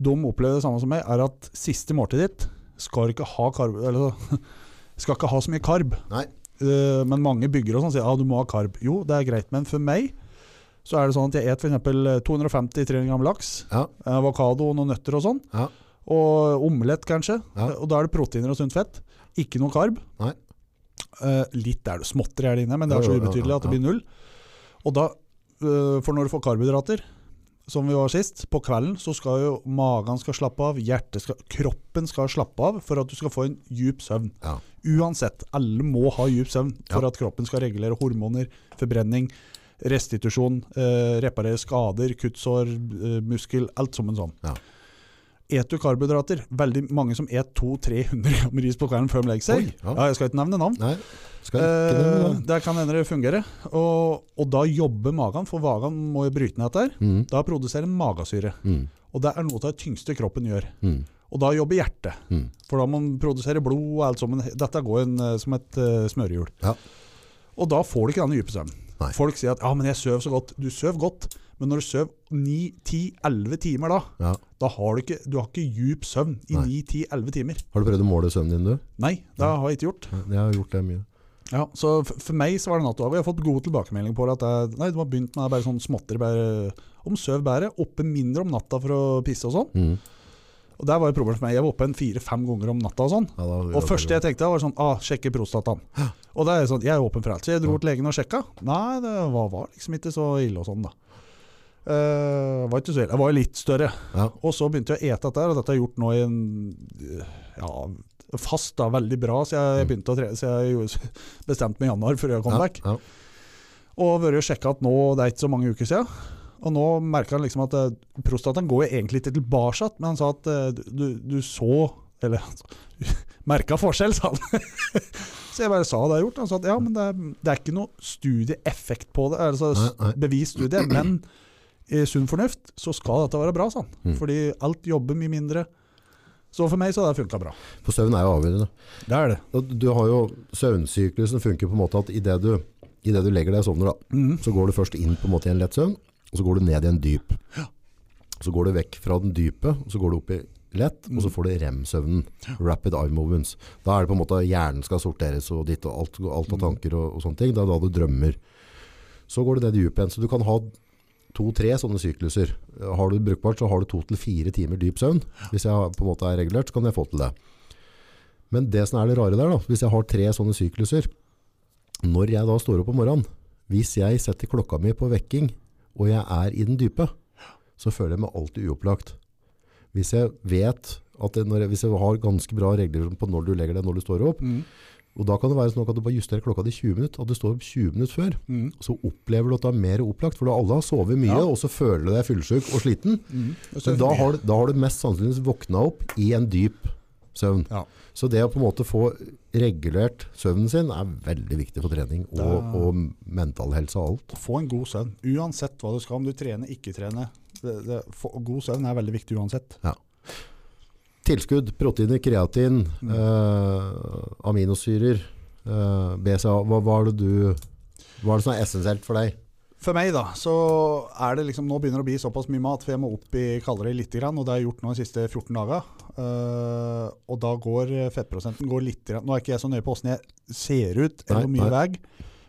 De opplever det samme som meg, er at siste måltidet ditt skal ikke ha karb, eller, skal ikke ha så mye karb. Nei. Uh, men mange bygger og sånn sier ja, du må ha karb. Jo, det er greit, men for meg så er det sånn at jeg et f.eks. 250-300 gram laks, Ja, avokado og noen nøtter og sånn, ja, og omelett kanskje. Ja. Og da er det proteiner og sunt fett. Ikke noe karb. Nei. Eh, litt er det småtteri er det inne, men det er så ubetydelig at det blir null. Og da, uh, for når du får karbohydrater, som vi var sist, på kvelden så skal jo magen skal slappe av, hjertet skal, kroppen skal slappe av for at du skal få en djup søvn. Ja. Uansett, alle må ha djup søvn for Ja. at kroppen skal regulere hormoner, forbrenning, restitusjon, eh, reparere skader, kuttsår, eh, muskel, alt som en sånn. Ja. Et du karbohydrater? Veldig mange som et 200-300 gram ris på kvelden før de legger seg. Oi, ja. ja, jeg skal ikke nevne navn. Nei, ikke det Eh, det kan hende det fungerer. Og, og da jobber magen, for magen må jo bryte ned dette. mm, Da produserer magasyre. mm, Og det er noe av det tyngste kroppen gjør. mm, Og da jobber hjertet. mm. For da må man produsere blod og alt sånt. Dette går en, eh, som et uh, smørehjul. Ja. Og da får du ikke denne dype søvnen. Folk sier at ja, men jeg søv så godt. Du søv godt, men når du søv 9-10-11 timer da, Ja. da har du ikke, du har ikke djup søvn i Nei. 9-10-11 timer. Har du prøvd å måle søvnen din, du? Nei, det har jeg ikke gjort. Jeg har gjort det mye. Ja, så for meg så var det natt og dag. og Jeg har fått gode tilbakemeldinger på det. At jeg, nei, du har begynt med bare sånn småtteri bare om søv bedre. Oppe mindre om natta for å pisse og sånn. Mm. Og der var jo problemet for meg. Jeg var oppe en fire-fem ganger om natta og sånn. Ja, da, Og første jeg tenkte var sånn ah, sjekke prostataen. Og det er sånn, jeg er åpen for alt. Så jeg dro til legen og sjekka. Nei, det var, var liksom ikke så ille og sånn, da. Eh, var ikke så. Det var litt større. Ja. Og så begynte jeg å ete dette, og dette har jeg gjort nå i en ja, fast, da, veldig bra. Så jeg Mm. begynte å trene, så jeg bestemte meg i januar før jeg kom ja, ja. Og vært og sjekka at nå, det er ikke så mange uker siden. Og nå merka han liksom at uh, prostataen går egentlig ikke tilbake, men han sa at uh, du, du så Eller merka forskjell, sa han. så jeg bare sa det jeg har gjort. Han sa at ja, men det er, det er ikke noe studieeffekt på det. Altså Nei, nei. bevist studie. Men i sunn fornuft så skal dette være bra, Sånn. Mm. Fordi alt jobber mye mindre. Så for meg så har det funka bra. For søvn er jo avgjørende. Det er det. Du har jo Søvnsyklusen funker på en måte at idet du, i det du legger deg og sovner, da, mm. så går du først inn på en måte i en lett søvn, og så går du ned i en dyp. Så går du vekk fra den dype, og så går du opp i lett, og så får du REM-søvnen. Rapid Eye Movements. Da er det på en måte hjernen skal sorteres og ditt og alt, alt av tanker og, og sånne ting. Det er da du drømmer. Så går du ned i dypet igjen. Så du kan ha to-tre sånne sykluser. Har du brukbart, så har du to til fire timer dyp søvn. Hvis jeg på en måte er regulert, så kan jeg få til det. Men det som er det rare der, da, hvis jeg har tre sånne sykluser, når jeg da står opp om morgenen, hvis jeg setter klokka mi på vekking, og jeg er i den dype, så føler jeg meg alltid uopplagt. Hvis jeg vet at jeg, hvis jeg har ganske bra regler på når du legger deg, når du står opp, Mhm. Og da kan det være sånn at du bare justerer klokka di 20 minutter, at du står opp 20 minutter før, og så opplever du at du er mer opplagt, for du alle har sovet mye, Ja. og så føler du deg fyllesyk og sliten. Mhm. Men da har, du- da har du mest sannsynligvis våkna opp i en dyp søvn. Ja. Så det å på en måte få regulert søvnen sin er veldig viktig for trening og, er... og mental helse og alt. Få en god søvn. Uansett hva du skal, om du trener, ikke trener. Det, det, få, god søvn er veldig viktig uansett. Tilskudd, proteiner, kreatin, Mm. eh, aminosyrer, eh, BCA. Hva, hva er det du Hva er det som er essensielt for deg? For meg da, så er det liksom, nå begynner det å bli såpass mye mat, for jeg må opp i kaldere litt, grann, og det har jeg gjort nå de siste 14 dager. Uh, og da går fettprosenten går litt, grann. Nå er ikke jeg så nøye på hvordan jeg ser ut, eller hvor mye vei.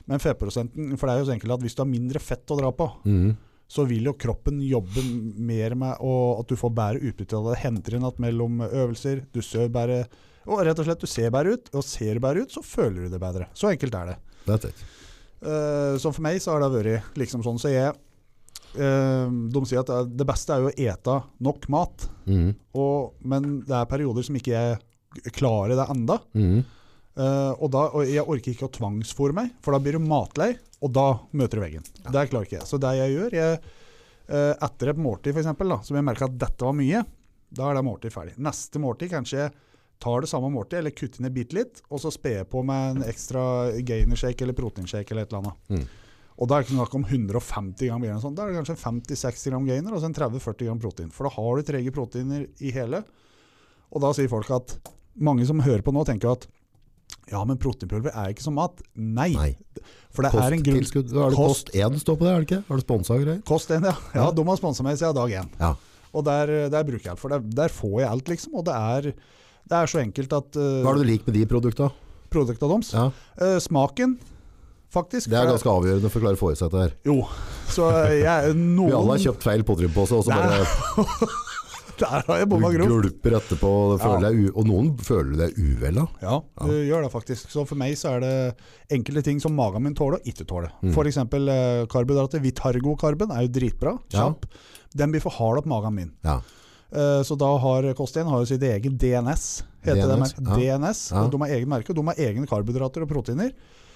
men fettprosenten, for det er jo så enkelt at hvis du har mindre fett å dra på, Mhm. Så vil jo kroppen jobbe mer med at du får bedre utbytte av det. Henter inn at mellom øvelser, du ser bedre, og rett og slett du ser bedre ut, og ser du bedre ut, så føler du det bedre. Så enkelt er det. That's it. Eh, så for meg så har det vært liksom sånn, så jeg uh, De sier at det- beste er jo å ete nok mat, mm. og, men det er perioder som ikke jeg klarer det enda. Mhm. Eh, og, da, og jeg orker ikke å tvangsfòre meg, for da blir du matlei, og da møter du veggen. Det klarer ikke jeg. Så det jeg gjør, jeg, uh, etter et måltid f.eks., som jeg merker at dette var mye, da er det måltid ferdig. Neste måltid kanskje jeg tar det samme måltid, eller kutter ned bitte litt, og så sper jeg på med en ekstra gainershake eller proteinshake eller et eller annet. Mm. Og da er det ikke snakk om 150 gram gainer. Sånn. Da er det kanskje 50-60 gram gainer og så en 30-40 gram protein. For da har du trege proteiner i hele. Og da sier folk at mange som hører på nå, tenker at ja, men proteinpulver er ikke som mat. Nei. Nei. For det er en grunn tilskudd. Er det Kost. Kost 1 står på det, er det ikke? Har du sponsa greier? Kost 1, ja. ja. De har sponsa meg siden dag én. Ja. Og der, der bruker jeg alt. For der, der får jeg alt, liksom. Og det er, det er så enkelt at uh, Hva er det du liker med de produkta? Produkta deres Ja. Uh, Smaken, faktisk. Det er ganske avgjørende for å klare å få i seg dette her. Jo. Så jeg noen Vi alle har kjøpt feil potterimepose, og så bare Der har jeg bomma du grovt. gulper etterpå, Ja. og noen føler deg uvel da. Ja, du gjør det faktisk. Så for meg så er det enkelte ting som magen min tåler og ikke tåler. Mm. Eksempel eh, karbohydrater. Vitargo-karben er jo dritbra. Ja. Den blir for hard opp magen min. Ja. Eh, så da har kostien har jo sitt egen DNS. Heter DNS, det. DNS. De har egen merke, og de har egne karbohydrater og proteiner.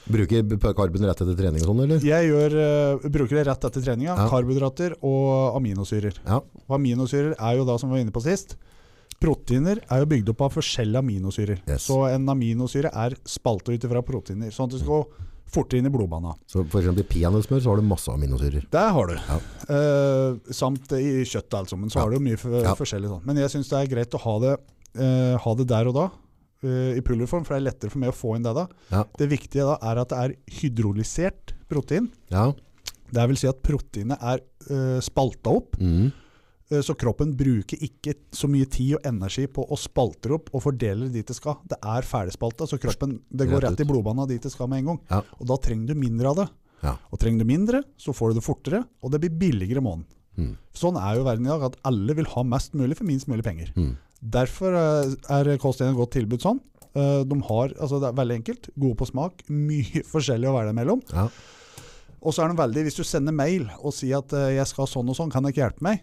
Bruker karbon rett etter trening og sånn, eller? Jeg gjør, uh, bruker det rett etter treninga. Ja. Karbohydrater og aminosyrer. Ja. Og aminosyrer er jo da, som vi var inne på sist, proteiner er jo bygd opp av forskjellige aminosyrer. Yes. Så en aminosyre er spalta ut fra proteiner, sånn at det skal gå fortere inn i blodbana. Så eksempel i peanøttsmør så har du masse aminosyrer. Det har du. Ja. Uh, samt i kjøttet alt sammen, så har du mye for, forskjellig sånn. Men jeg syns det er greit å ha det, uh, ha det der og da. Eh, I pulverform, for det er lettere for meg å få inn det da. Ja. Det viktige da er at det er hydrolysert protein. Ja. Det vil si at proteinet er uh, spalta opp, Mm. eh, så kroppen bruker ikke så mye tid og energi på å spalte opp og fordele det dit det skal. Det er ferdigspalta, så kroppen det går Rett rett i blodbanen dit det skal med en gang. Ja. Og da trenger du mindre av det. Ja. Og trenger du mindre, så får du det fortere, og det blir billigere i måneden. Mm. Sånn er jo verden i dag, at alle vil ha mest mulig for minst mulig penger. Mm. Derfor eh, er Kost 1 et godt tilbud sånn. Eh, De har, altså det er veldig enkelt, gode på smak, mye forskjellig å velge mellom. Ja. Og så er de veldig, hvis du sender mail og sier at eh, jeg skal sånn og sånn, kan jeg ikke hjelpe meg?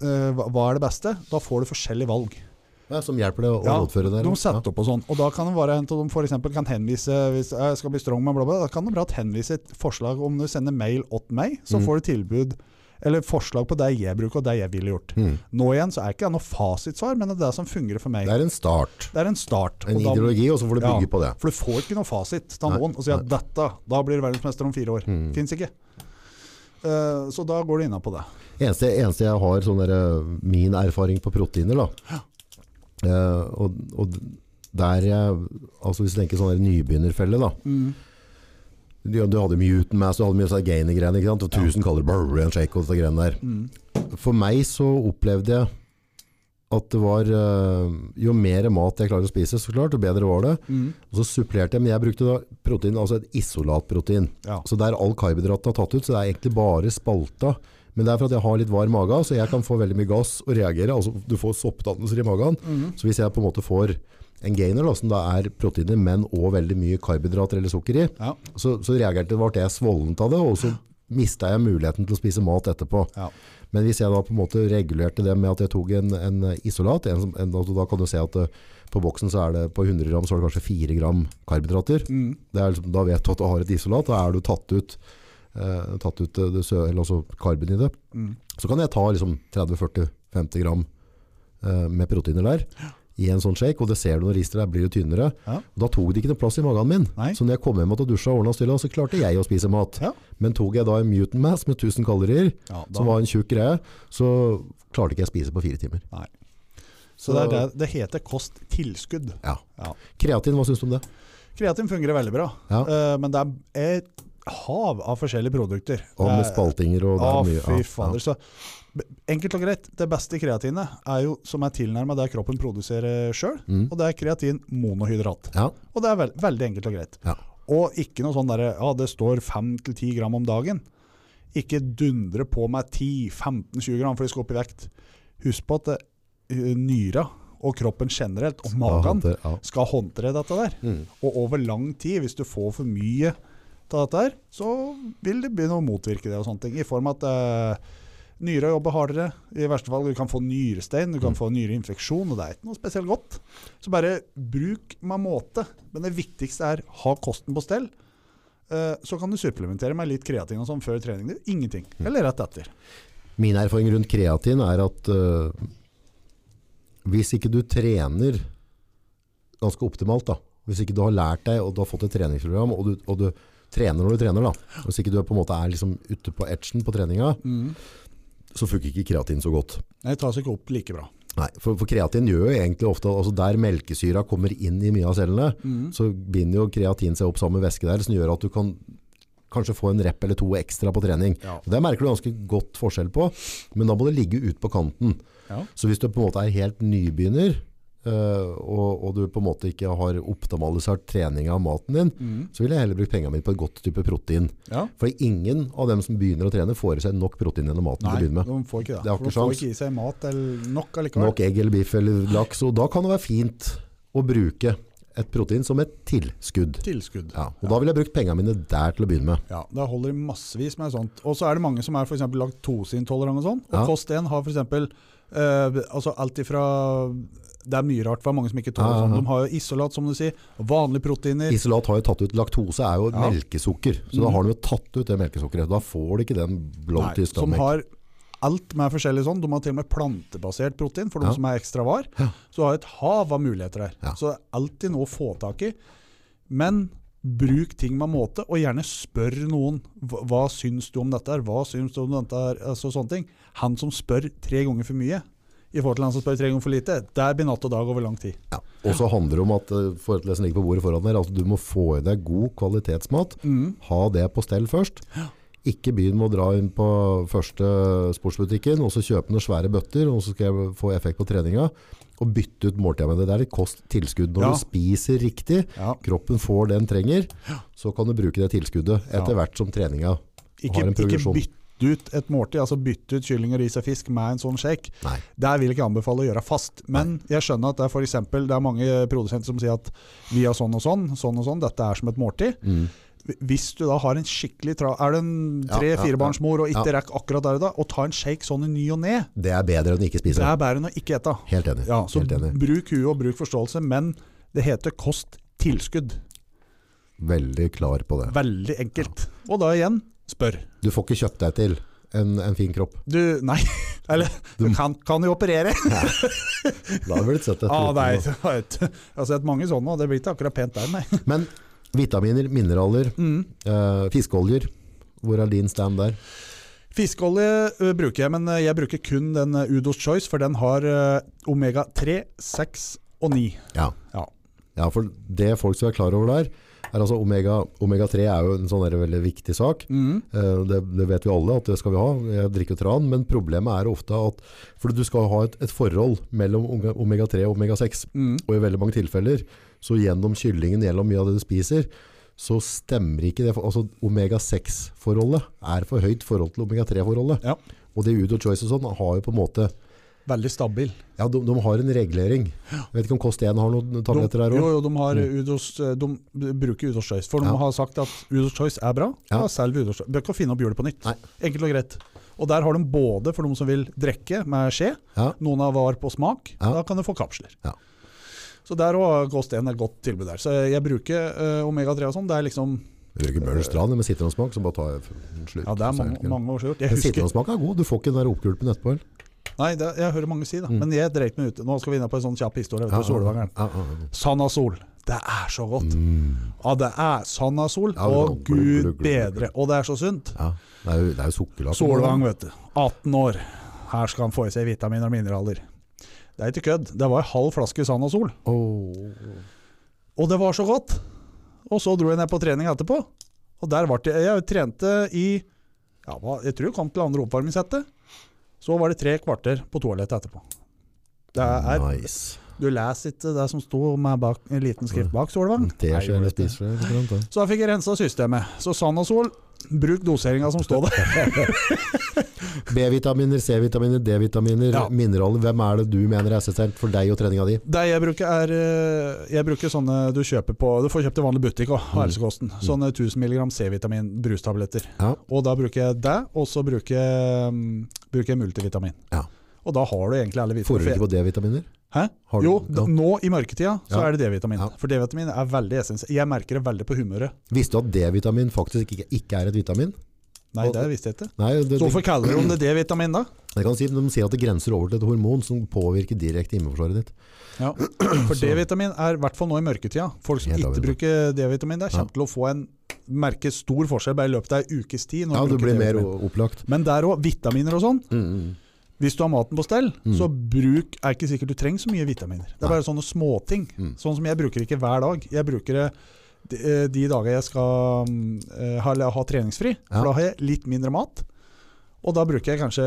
Hva- er det beste? Da får du forskjellige valg. Ja, som hjelper deg å Ja, rådføre Ja, De setter opp og sånn. Og da kan det være en av dem f.eks. kan henvise Hvis jeg skal bli strong med bla, bla, da kan de bra henvise et forslag om du sender mail åt meg, så Mm. får du tilbud eller forslag på det jeg bruker og det jeg ville gjort. Mm. Nå igjen så er ikke det noe fasitsvar, men det er det som fungerer for meg. Det er en start. Det er en start. En og da- ideologi, og så får du bygge Ja. på det. For du får ikke noe fasit av noen og si at dette, da blir du verdensmester om fire år. Mm. Fins ikke. Uh, så da går du innapå det. Eneste, eneste jeg har sånn der, eh, min erfaring på proteiner da. Uh, og, og der jeg, altså hvis du tenker sånn nybegynnerfelle da. Du, du hadde mute mass, du hadde mye gainer-greiene, ikke sant? Og 1000 kaller bare en shake og dette greiene der. Mm. For meg så opplevde jeg at det var, eh, jo mer mat jeg klarer å spise, så klart, jo bedre var det. Mm. Og så supplerte jeg, men jeg brukte da protein, altså et isolatprotein. Ja. Så der all karbohydraten er tatt ut, så det er egentlig bare spalta. Men det er for at jeg har litt varm mage, så jeg kan få veldig mye gass og reagere. Altså du får soppdannelser i magen. Mm. Så hvis jeg på en måte får en gainer da, som da er proteiner, men også veldig mye karbohydrater eller sukker i, Ja. så, så reagerte ble jeg svollent av det, og så mistet jeg muligheten til å spise mat etterpå. Ja. Men hvis jeg da på en måte regulerte det med at jeg tok en, en isolat, en, en, da kan du se at eh, på boksen så er det på 100 gram så er det kanskje 4 gram karbohydrater. Mm. Det er liksom, da vet du at du har et isolat, da er du tatt ut, eh, tatt ut eh, det altså karben i det. Mm. Så kan jeg ta liksom 30-40-50 gram eh, med proteiner der i en sånn shake, og det ser du når rister der, blir jo tynnere. Ja. Og da tok det ikke noe plass i magen min. Nei. Så når jeg kom hjem og dusja og ordnet stille, så klarte jeg å spise mat. Ja. Men tok jeg da en mutant mass med 1000 kalorier, Ja, som var en tjukk greie, så klarte ikke jeg å spise på fire timer. Så det, er det, heter kosttilskudd. Ja. Ja. Kreatin, hva syns du om det? Kreatin fungerer veldig bra. Eh, men det er, et hav av forskjellige produkter. Og med er- spaltinger og det er mye. fy fader. Så enkelt og greit, det beste kreatinet er jo som er tilnærma det kroppen produserer sjøl, Mm. og det er kreatin monohydrat. Ja. Og det er veld, veldig enkelt og greit. Ja. Og ikke noe sånn derre ja, det står 5-10 gram om dagen. Ikke dundre på med 10-15-20 gram for de skal opp i vekt. Husk på at eh, nyra og kroppen generelt, og magen, skal håndtere dette der. Mm. Og over lang tid, hvis du får for mye av dette her, så vil det begynne å motvirke det og sånne ting. I form av at eh, nyra jobber hardere. I verste fall du kan få nyrestein, du kan Mm. få nyreinfeksjon, og det er ikke noe spesielt godt. Så bare bruk med måte. Men det viktigste er ha kosten på stell. Eh, så kan du supplementere med litt kreatin og sånn før trening. Det er ingenting. Mm. Eller rett etter. Min erfaring rundt kreatin er at uh, hvis ikke du trener ganske optimalt, da, hvis ikke du har lært deg og du har fått et treningsprogram, og du, og du trener når du trener, da, hvis ikke du på en måte er liksom ute på etchen på treninga, så funker ikke kreatin så godt. Nei, det tas ikke opp like bra. Nei, for, for kreatin gjør jo egentlig ofte, altså der melkesyra kommer inn i mye av cellene, så binder jo kreatin seg opp sammen med væske der, som gjør at du kan kanskje få en rep eller to ekstra på trening. Ja. Det merker du ganske godt forskjell på, men da må det ligge ut på kanten. Ja. Så hvis du på en måte er helt nybegynner, øh, og, og du på en måte ikke har optimalisert trening av maten din, så vil jeg heller bruke pengene mine på et godt type protein. Ja. For ingen av dem som begynner å trene får i seg nok protein gjennom maten Nei, å begynne med. de får ikke det. Det de får ikke i seg mat eller nok allikevel. Nok egg eller biff eller laks, og da kan det være fint å bruke et protein som et tilskudd. Tilskudd. Ja, og da vil jeg brukt pengene mine der til å begynne med. Ja, Da holder massevis med sånt. Og så er det mange som er eksempel laktoseintolerante og sånn. Og Ja. kost 1 har f.eks. Uh, altså alt ifra Det er mye rart for mange som ikke tåler Ja, ja, ja. De har jo isolat, som du sier. Vanlige proteiner. Isolat har jo tatt ut laktose, er jo melkesukker. Så da Mhm. har de jo tatt ut det melkesukkeret. Da får de ikke den bloaty Nei, som har alt med forskjellig sånn. De har til og med plantebasert protein for de som er ekstra var. Så har et hav av muligheter der. Så det er alltid noe å få tak i. Men bruk ting med måte, og gjerne spør noen hva, hva syns du om dette her, hva syns du om dette her, altså sånne ting. Han som spør tre ganger for mye i forhold til han som spør tre ganger for lite, der blir natt og dag over lang tid. Ja. Og så handler det om at eh, for det som ligger på bordet foran deg. altså du må få i deg god kvalitetsmat. Mm. Ha det på stell først. Ikke begynn med å dra inn på første sportsbutikken og så kjøpe noen svære bøtter, og så skal jeg få effekt på treninga. Og bytte ut måltida med det. Det er et kosttilskudd. Når Ja. du spiser riktig, Ja. kroppen får det den trenger, så kan du bruke det tilskuddet etter hvert som treninga Ikke, har en ikke progresjon. Bytte ut et måltid, altså bytte ut kylling og ris og fisk med en sånn shake. Nei. Der vil jeg ikke anbefale å gjøre fast. Men jeg skjønner at det er, for eksempel, det er mange produsenter som sier at vi har sånn og sånn, sånn og sånn, dette er som et måltid. Mm. Hvis du da har en skikkelig tra Er du en Ja, ja, tre-firebarnsmor og ikke ja. rekker akkurat der og da, og ta en shake sånn i ny og ne, Det er bedre enn å ikke spise. det er bedre enn å ikke ete. Helt enig. Ja, så Helt enig. bruk huet og bruk forståelse, men det heter kosttilskudd. Veldig klar på det. Veldig enkelt. Og da igjen, spør. Du får ikke kjøpt deg til en, en fin kropp. Du, nei, eller du kan, kan jo operere. Da har vi blitt sett et Ah, nei, jeg har sett mange sånne, og det blir ikke akkurat pent der, nei. Men vitaminer, mineraler, Mm. øh, fiskeoljer. Hvor er din stand der? Fiskeolje ø, bruker jeg, men ø, jeg bruker kun den Udos Choice, for den har omega 3, 6 og 9. Ja. Ja. ja, for det folk skal være klar over der, er altså omega, omega 3 er jo en sånn veldig viktig sak. Mm. Eh, Det, det vet vi alle at det skal vi ha. Jeg drikker tran, men problemet er ofte at for du skal ha et, et forhold mellom omega- omega 3 og omega 6. Mm. Og i veldig mange tilfeller, så gjennom kyllingen, gjennom mye av det du spiser, så stemmer ikke det. Altså omega 6-forholdet er for høyt forhold til omega 3-forholdet. Ja. Og det Udo Choice og sånn har jo på en måte Veldig stabil. Ja, de, de har en regulering. Jeg vet ikke om Kost 1 har noen De, tabletter der jo, òg? jo, de, har Udos, de bruker Udos Choice, for de Ja. har sagt at Udos Choice er bra. Ja. Ja. Selv Udos Choice. Bør ikke finne opp hjulet på nytt. Nei. Enkelt og greit. Og der har de både for de som vil drikke med skje, Ja. noen har var på smak, Ja. da kan du få kapsler. Ja. Så der òg Kost 1 er et godt tilbud der. Så jeg bruker uh, omega 3 og sånn. Det er liksom du bruker Bjørn Strand med sitronsmak, så bare jeg en slutt. Ja, det er mange, mange år siden. Men Sitronsmak er god. Du får ikke den der oppgulpen etterpå. Nei, det, jeg hører mange si det. Mm. Men jeg dreit meg ute. Nå skal vi inn på en sånn kjapp historie. vet du, Solvangeren. Ja, ja, Sanna Sanasol. Det er så godt. Mm. Ja, det er Sanasol. Ja, og gud bedre. Og det er så sunt. ja. Det er jo, det er jo sukkerlakk. Solvang, vet du. 18 år. Her skal han få i seg vitaminer og mineraler. Det er ikke kødd. Det var en halv flaske Sanasol. Oh. Og det var så godt. Og så dro jeg ned på trening etterpå. Og der ble jeg, jeg trente i ja, Jeg tror jeg kom til andre oppvarmingssettet. Så var det tre kvarter på toalettet etterpå. Det er, Nice. Du leser ikke det som sto med bak, en liten skrift bak, Solvang. Det spiser det? sånt, Så da fikk jeg rensa systemet. Så Sanasol, bruk doseringa som står der. B-vitaminer, C-vitaminer, D-vitaminer, Ja. mineraler. Hvem er det du mener er essensielt for deg og treninga di? Det jeg bruker er eh, Jeg bruker sånne du kjøper på Du får kjøpt i vanlig butikk òg, Mm. helsekosten. Sånne 1000 mg C-vitamin brustabletter. Ja. Og da bruker jeg det, og så bruker mm, bruker jeg multivitamin. Ja. Og da har du egentlig alle Får du ikke på D-vitaminer? Hæ? Jo, nå i mørketida så Ja. er det D-vitamin. Ja. For D-vitamin er veldig essens. Jeg merker det veldig på humøret. Visste du at D-vitamin faktisk ikke, ikke er et vitamin? Nei, Og- det visste jeg ikke. Nei, det, Så hvorfor kaller de det D-vitamin, da? jeg kan si, De sier at det grenser over til et hormon som påvirker direkte immunforsvaret ditt. Ja. For D-vitamin er i hvert fall nå i mørketida. Folk som ikke bruker D-vitamin, der kommer til å få en merke stor forskjell bare i løpet av ei ukes tid. Ja, Du blir mer opplagt. Men der òg, vitaminer og sånn. Mm, mm. Hvis du har maten på stell, Mm. så bruk er ikke sikkert du trenger så mye vitaminer. Det er bare sånne småting. Mm. Sånn som jeg bruker ikke hver dag. Jeg bruker det de, eh, de dager jeg skal eh, ha, ha treningsfri. For Ja. da har jeg litt mindre mat. Og da bruker jeg kanskje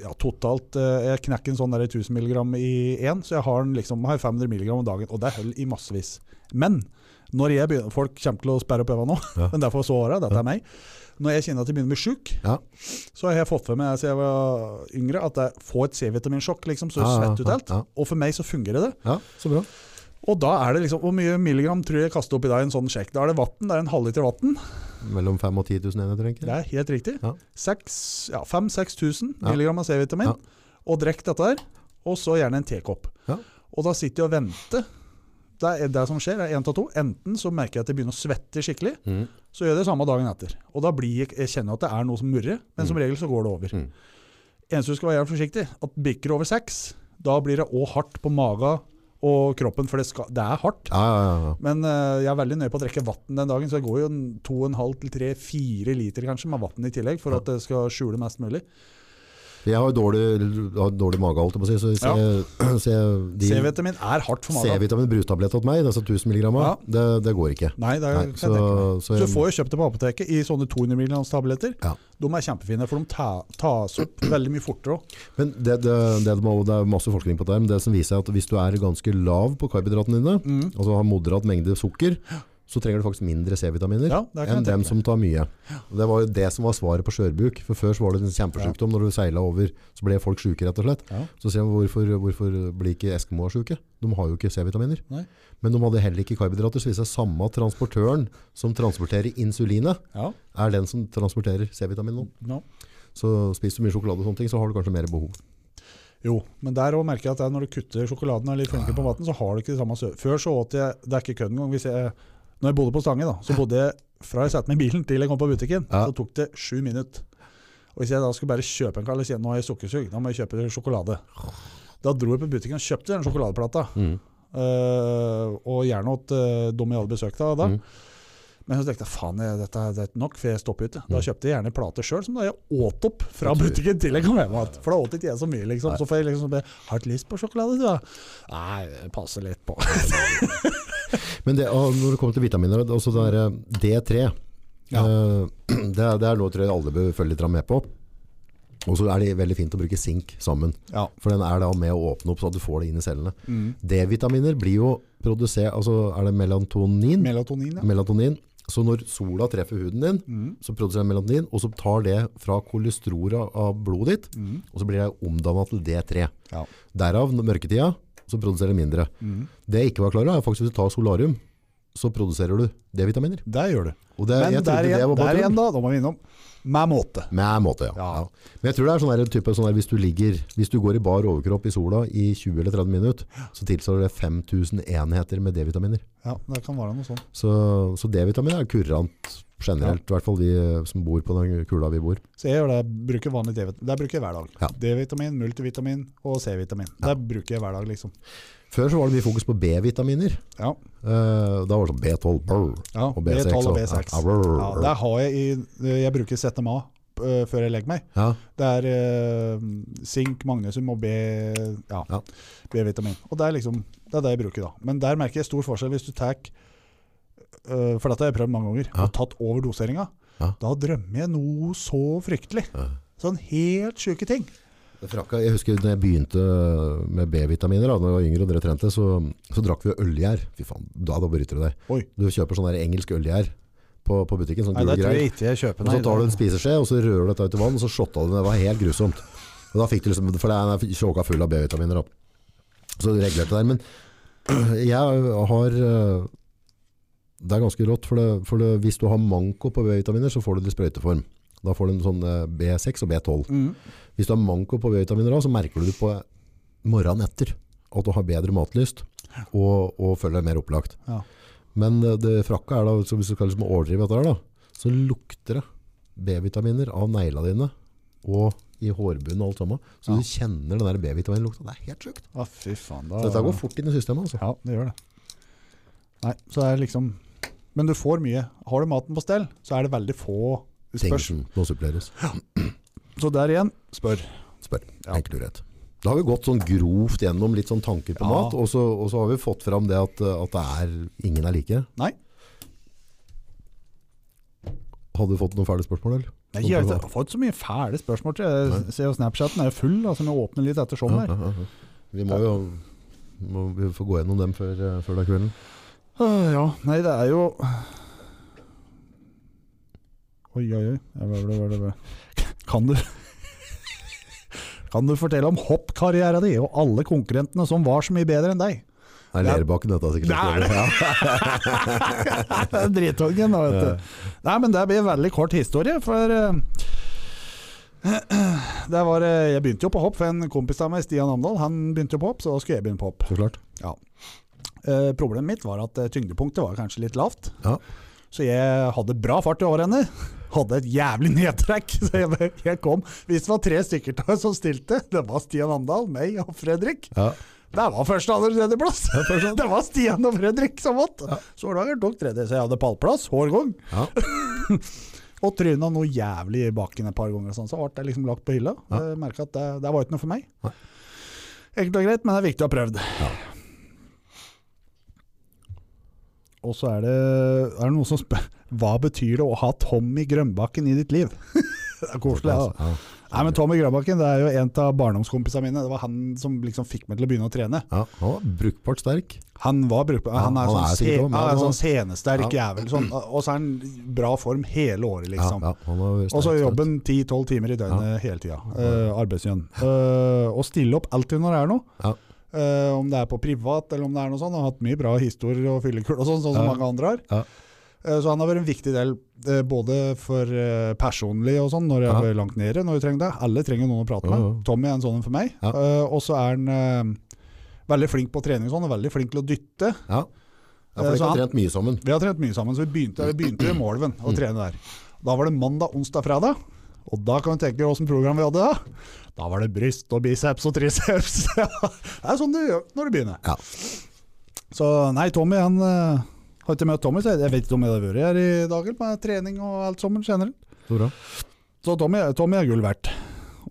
ja, totalt uh, Jeg knekker en sånn der 1000 mg i én, så jeg har, liksom, har 500 mg om dagen. Og det er hull i massevis. Men når jeg begynner, folk kommer til å sperre opp øynene nå, Ja. men derfor så året, dette er meg. Når jeg kjenner at jeg begynner å bli sjuk, Ja. så har jeg fått for meg siden jeg var yngre at jeg får et C-vitaminsjokk, liksom, så Ja, svett ut alt. Og for meg så fungerer det. Ja, så bra. Og da er det liksom Hvor mye milligram tror jeg jeg kaster opp i dag i en sånn sjekk? Da er det vann. Det er en halvliter vann. Mellom 5000 og 10 000 enheter, tenker Det er helt riktig. Ja. 5000-6000 Ja. milligram av C-vitamin. Ja. Og drikk dette her. Og så gjerne en tekopp. Ja. Og da sitter jeg og venter. Det er det som skjer, er én av to. Enten så merker jeg at jeg begynner å svette skikkelig, Mm. så gjør jeg det samme dagen etter. Og da blir jeg, jeg kjenner at det er noe som murrer, men som Mm. regel så går det over. Mm. Eneste du skal være helt forsiktig, at bikker over seks, da blir det òg hardt på magen og kroppen, for det, skal, det er hardt. Ja, ja, ja. Men uh, jeg er veldig nøye på å drikke vann den dagen, så jeg går jo 2,5-3-4 liter kanskje med vann i tillegg, for at det skal skjule mest mulig. Jeg har dårlig, har dårlig mage, holdt jeg på å si, så Ja. jeg, jeg, de C-vitamin er hardt for magen. C-vitamin brustablett til meg, disse 1000 mg, Ja. det, det går ikke. Nei, det er, Nei, så, så jeg, du får jo kjøpt det på apoteket i sånne 200 mg tabletter. Ja. De er kjempefine, for de ta, tas opp veldig mye fortere òg. men det, det, det, er masse forskning på det men det som viser at hvis du er ganske lav på karbohydratene dine, Mm. altså har moderat mengde sukker, så trenger du faktisk mindre C-vitaminer Ja, enn dem som tar mye. Og Det var jo det som var svaret på skjørbuk. For Før så var det en kjempesykdom. Når du seila over, så ble folk syke, rett og slett. Så sier man hvorfor, hvorfor blir ikke Eskimoa syke? De har jo ikke C-vitaminer. Men de hadde heller ikke karbohydrater. Så viser det er samme transportøren som transporterer insulinet, Ja. er den som transporterer C-vitamin nå. No. Så spiser du mye sjokolade og sånne ting, så har du kanskje mer behov. Jo, men der også merker jeg at når du kutter sjokoladen og er litt flinkere på maten, så har du ikke det samme sø... Før så åt jeg Det er ikke kødd engang. Hvis jeg Når jeg bodde på Stange, da, så bodde jeg fra jeg satte meg i bilen til jeg kom på butikken, Ja. så tok det sju minutter. Og hvis jeg da skulle bare kjøpe en og si nå har jeg sukkersug, da må jeg kjøpe sjokolade. Da dro jeg på butikken og kjøpte den sjokoladeplata. Mm. Uh, og gjerne åt uh, dem jeg hadde besøkt da. da. Mm. Men så tenkte jeg faen, jeg, dette er det nok, for jeg stopper ikke. Da Mm. kjøpte jeg gjerne plater sjøl, som da jeg åt opp fra butikken til jeg kom hjem igjen. For da åt ikke jeg så mye, liksom. Så får jeg liksom be, Har du lyst på sjokolade, du? da?» Nei, det passer litt på. Men det, når det kommer til vitaminer, også det der eh, D3, Ja. eh, det, det er noe tror jeg alle bør følge litt med på. Og så er det veldig fint å bruke sink sammen. Ja. For den er da med å åpne opp så du får det inn i cellene. Mm. D-vitaminer blir jo produsert, altså er det melatonin? Melatonin, ja. melatonin. Så når sola treffer huden din, Mm. så produserer den melatonin, og så tar det fra kolesterolet av blodet ditt, Mm. og så blir det omdannet til D3. Ja. Derav, mørketida, så produserer det mindre. Mm. Det jeg ikke var klar over, er faktisk hvis du tar solarium, så produserer du D-vitaminer. Det gjør du. Og det, Men jeg der igjen, det var der igjen da, da må vi innom med måte. Med måte, ja. Ja. ja. Men jeg tror det er sånn type, sånn der, hvis du ligger, hvis du går i bar overkropp i sola i 20 eller 30 minutter, så tilsvarer det 5000 enheter med D-vitaminer. Ja, det kan være noe sånt. Så, så D-vitamin er kurant generelt, i hvert fall vi eh, som bor på den kula vi bor. Så jeg det, bruker vanlig D-vitamin. Det bruker jeg hver dag. D-vitamin, multivitamin og C-vitamin. Det bruker jeg hver dag, liksom. Før så var det mye fokus på B-vitaminer. Ja. Eh, da var det sånn B12, brr, Ja, og B6. B12 og og- B6. Ja, brr, Ja, der har jeg i Jeg bruker ZMA uh, før jeg legger meg. ja. Det er uh, sink, magnesium og B, ja. B-vitamin. Og det er liksom Det er det jeg bruker, da. Men der merker jeg stor forskjell hvis du tar For dette har jeg prøvd mange ganger. Og tatt over doseringa. Da drømmer jeg noe så fryktelig. Sånn helt sjuke ting. Jeg husker da jeg begynte med B-vitaminer, da når jeg var yngre og dere trente, så, så drakk vi ølgjær. Fy faen, da, da bryter du deg. Oi. Du kjøper sånn engelsk ølgjær på, på butikken, sånn Nei, det tror jeg ikke jeg kjøper. Og så tar du en spiseskje, og så rører du dette ut i vann, og så shotta du det. Det var helt grusomt. Og da fikk du liksom, for det er tjåka full av B-vitaminer. Så regulerte det der. Men jeg har øh, Det er ganske rått, for, det, for det, hvis du har manko på B-vitaminer, så får du det i sprøyteform. Da får du en sånn øh, B6 og B12. mm. Hvis du har manko på B-vitaminer, så merker du det på morgenen etter. At du har bedre matlyst og, og føler deg mer opplagt. Ja. Men eh, det frakka er da, så hvis du skal liksom overdrive dette her, da, så lukter det B-vitaminer av negla dine og i hårbunnen og alt sammen. Så Ja. du kjenner den B-vitaminlukta. Det er helt sjukt. Ah, fy faen. Da... Så dette går fort inn i systemet. Altså. Ja, det gjør det. Nei, så det er liksom Men du får mye. Har du maten på stell, så er det veldig få Ting spørs. som må suppleres. Så der igjen, spør. Spør. Ja. Enkelt og greit. Da har vi gått sånn grovt gjennom litt sånn tanker på Ja. mat, og så, og så har vi fått fram det at, at det er ingen er like. Nei. Hadde du fått noen ferdige spørsmål, eller? Nei, jeg har har fått så mye fæle spørsmål. Jeg Nei. ser jo Snapchaten er full, altså vi åpner litt etter showet Ja, her. ja, ja. Vi må jo må vi få gå gjennom dem før, eh, før det er kvelden. Ja, nei, det er jo Oi, oi, oi. Ja, hva, hva, hva. Kan du Kan du fortelle om hoppkarrieren din og alle konkurrentene som var så mye bedre enn deg? Det er Ja. Lerbakken dette, sikkert. Det er det. Ja. Dritungen, da, vet du. Nei, men det blir en veldig kort historie, for eh, det var, eh, Jeg begynte jo på hopp, for en kompis av meg, Stian Amdal, han begynte jo på hopp, så da skulle jeg begynne på hopp. Så klart. Eh, problemet mitt var at eh, tyngdepunktet var kanskje litt lavt. Ja. Så jeg hadde bra fart i årene. Hadde et jævlig nedtrekk. Så jeg, jeg kom Hvis det var tre stykker til som stilte, det var Stian Amdal, meg og Fredrik. Ja. Det var første, andre tredjeplass! Ja, Det var Stian og Fredrik som vant. Ja. Soldager tok tredje, så jeg hadde pallplass hver gang. Ja. Og tryna noe jævlig i bakken et par ganger, sånn, så ble det liksom lagt på hylla. Ja. Merket at det, det var ikke noe for meg. Enkelt og greit, men det er viktig å ha prøvd. Ja. Og så er det, er det noen som spør Hva betyr det å ha Tommy Grønbakken i ditt liv? det er koselig. Ja. Ja. Nei, men Tommy Grønbakken det er jo en av barndomskompisene mine. Det var han som liksom fikk meg til å begynne å trene. Ja, han var brukbart sterk. Han var brukbar. Han er, han sånn, er sikkert også, han er sånn scenesterk Ja. jævel. Sånn, og så er han bra form hele året, liksom. ja, han Og så jobben 10-12 timer i døgnet hele tida. Uh, Arbeidsgjønn. Uh, og stille opp alltid når det er noe. Eh, om det er på privat eller om det er noe sånt. Han har hatt mye bra historier og fyllekull og sånn, sånn som Ja. mange andre har. Ja. Eh, så han har vært en viktig del eh, både for personlig og sånn, når jeg Ja. er langt nede, når jeg trenger det. Alle trenger noen å prate med. Tommy er en sånn en for meg. Og så er han veldig flink på trening og sånn, og veldig flink til å dytte. Ja. for dere har trent mye sammen. Vi har trent mye sammen, så vi begynte, vi begynte i Målven å Mm. trene der. Da var det mandag, onsdag, fredag. Og da kan du tenke deg åssen program vi hadde da. Da var det bryst og biceps og triceps. det er sånn du gjør når du begynner. Ja. Så nei, Tommy han eh, har ikke møtt Tommy, så jeg, vet ikke om jeg har vært her i dag med trening og alt sammen generelt. Så bra. Så Tommy, Tommy er gull verdt.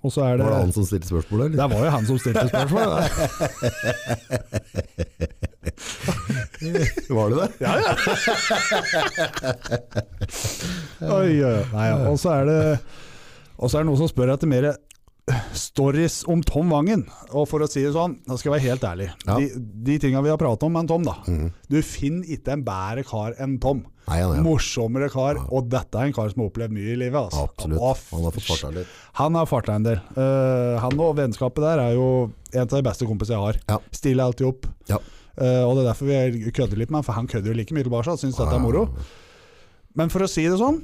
Er det Var det han som stilte spørsmålet? Det var jo han som stilte spørsmålet. Var det det? Ja, ja. oi. Nei, ja. Og så er det Og så er det noen som spør etter mer stories om Tom Vangen. Og for å si det sånn, da skal jeg være helt ærlig. Ja. De, de tinga vi har pratet om med Tom, da. Mm. Du finner ikke en bedre kar enn Tom. Nei, nei, nei. Morsommere kar. Og dette er en kar som har opplevd mye i livet. Altså. Absolutt. Han har fått farta litt. han har farta en del. Uh, han og vennskapet der er jo en av de beste kompisene jeg har. Ja. Stiller alltid opp. Ja. Uh, og det er derfor vi kødder litt med han, for han kødder jo like mye tilbake. Syns dette er moro. Men for å si det sånn,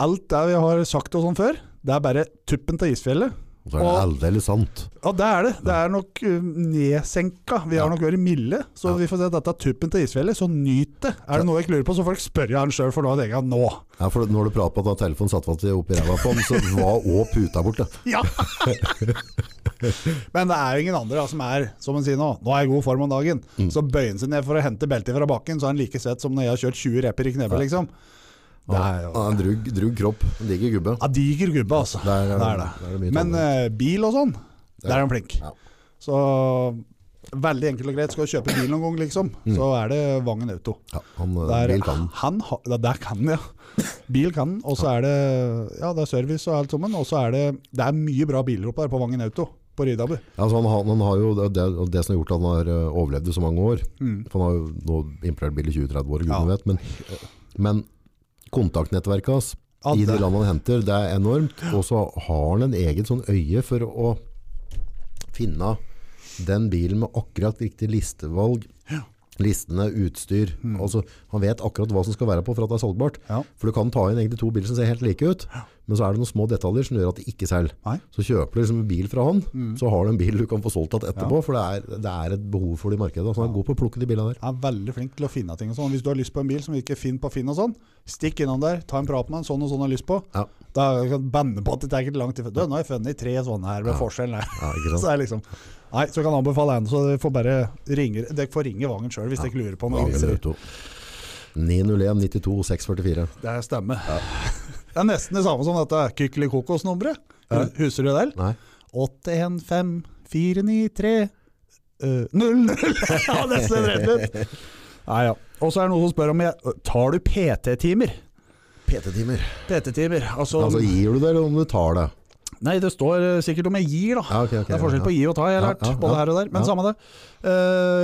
alt det vi har sagt og sånn før, det er bare tuppen til isfjellet. Og det er Og- aldeles sant. Ja, det er det. Det er nok uh, nedsenka. Vi har nok vært milde. Så Ja. vi får se at dette er tuppen til isfjellet, så nyt det. Er det noe jeg ikke lurer på, så får dere spørre han sjøl, for nå tenker jeg nå. Ja, for når du prater på at telefonen satt fast oppi ræva på han, så var òg puta borte. Ja! Men det er jo ingen andre da, som er, som han sier nå, nå er jeg i god form om dagen. Mm. Så bøyer han seg ned for å hente beltet fra bakken, så er han like svett som når jeg har kjørt 20 reper i knebet, Ja. liksom. Det er jo en drugg, drug kropp. En diger gubbe. ja, diger gubbe, altså. Der er, det er det. der er det Men eh, bil og sånn, der er han flink. Ja. Så veldig enkelt og greit, skal du kjøpe bil noen gang, liksom, så er det Vangen Auto. Ja, han, eh, Der, bil kan. Han, ha- der kan han, ja. Bil kan han, og så er det Ja, det er service og alt sammen. Og så er det Det er mye bra biler oppe her på Vangen Auto, på Rydabu. Ja, altså han, han har jo det, det, det som har gjort at han har eh, overlevd i så mange år. Mm. For han har jo nå importert bil i 20-30 år, gudene Ja. vet. Men, men kontaktnettverket hans i de det- landene han henter, det er enormt. Og så har han en egen sånn øye for å finne den bilen med akkurat riktig listevalg. Listene, utstyr. Altså, han vet akkurat hva som skal være på for at det er salgbart. Ja. For du kan ta inn egentlig to biler som ser helt like ut, men så er det noen små detaljer som gjør at de ikke selger. Nei. Så kjøper du liksom en bil fra han, så har du en bil du kan få solgt igjen etterpå, Ja. for det er, det er et behov for det i markedet. Så han er god på å plukke de bilene der. Han er veldig flink til å finne ting og sånn. Hvis du har lyst på en bil som virker finner på Finn og sånn, stikk innom der, ta en prat med en sånn og sånn har lyst på. Ja. Da kan du banne på at det tar ikke lang tid. Du, nå har jeg funnet tre sånne her med forskjell her. Ja. Så er liksom Nei, så kan jeg anbefale en, så dere får bare ringe Dere får ringe Vangen sjøl hvis dere lurer på noe. 901 92 644. Det stemmer. Det er nesten det samme som dette Kykelikokos-nummeret. Husker du det? Nei. 815 493 øh, 00 Ja, nesten rett ut. Nei, ja. Og så er det noen som spør om jeg Tar du PT-timer? PT-timer. PT-timer, altså, Altså gir du det, eller om du tar det? Nei, det står eh, sikkert om jeg gir, da. Ja, okay, okay, det er forskjell på å gi og ta, jeg har lært. både her og der. Men samme det. I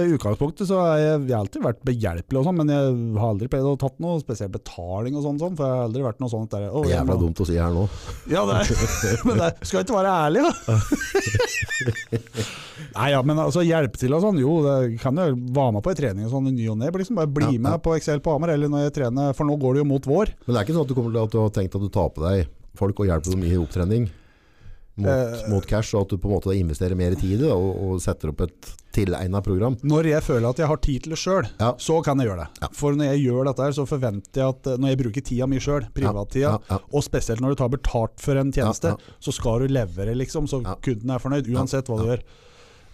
I utgangspunktet så har jeg, jeg har alltid vært behjelpelig og sånn, men jeg har aldri pleid å tatt noe spesiell betaling og sånn, sånn, for jeg har aldri vært noe sånt der. «Å, jeg Jævla dumt å si her nå. Ja, det er, men det skal ikke være ærlig, da. Nei, ja, men altså hjelpe til og sånn, jo, det kan jo være med på i trening og sånn i ny og ne. Liksom, bare bli Ja, ja. med på Excel på Hamar, eller når jeg trener, for nå går det jo mot vår. Men det er ikke sånn at du kommer til at du har tenkt at du tar på deg folk og hjelper dem i opptrening mot, Eh. mot cash, og at du på en måte investerer mer tid i det og, og setter opp et tilegnet program. Når jeg føler at jeg har tid til det sjøl, Ja. så kan jeg gjøre det. Ja. For når jeg gjør dette, her, så forventer jeg at eh, når jeg bruker tida mi sjøl, privattida, Ja, og spesielt når du tar betalt for en tjeneste, så skal du levere, liksom, så kunden er fornøyd, uansett hva du gjør.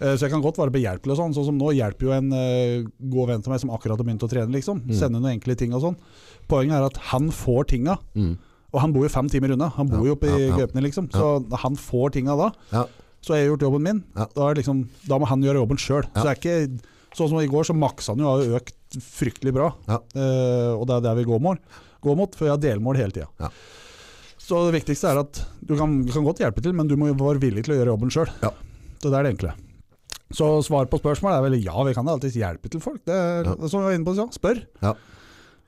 Eh, Så jeg kan godt være behjelpelig og sånn. Sånn som nå hjelper jo en uh, god venn til meg som akkurat har begynt å trene, liksom. Mm. Sende noen enkle ting og sånn. Poenget er at han får tinga. Mm. Og han bor jo fem timer unna. Han bor jo oppe i. Gaupne, liksom. Så han får tinga da. Ja. Så har jeg gjort jobben min. Da, er liksom, da må han gjøre jobben sjøl. Så det er ikke Sånn som i går, så maksa han jo har økt fryktelig bra. Ja. Uh, og det er der vi går, mål, går mot, for jeg har delmål hele tida. Ja. Så det viktigste er at du kan, du kan godt hjelpe til, men du må være villig til å gjøre jobben sjøl. Ja. Så det er det enkle. Så svar på spørsmålet er vel ja, vi kan alltids hjelpe til folk. Det Ja. Som vi var inne på, ja, spør.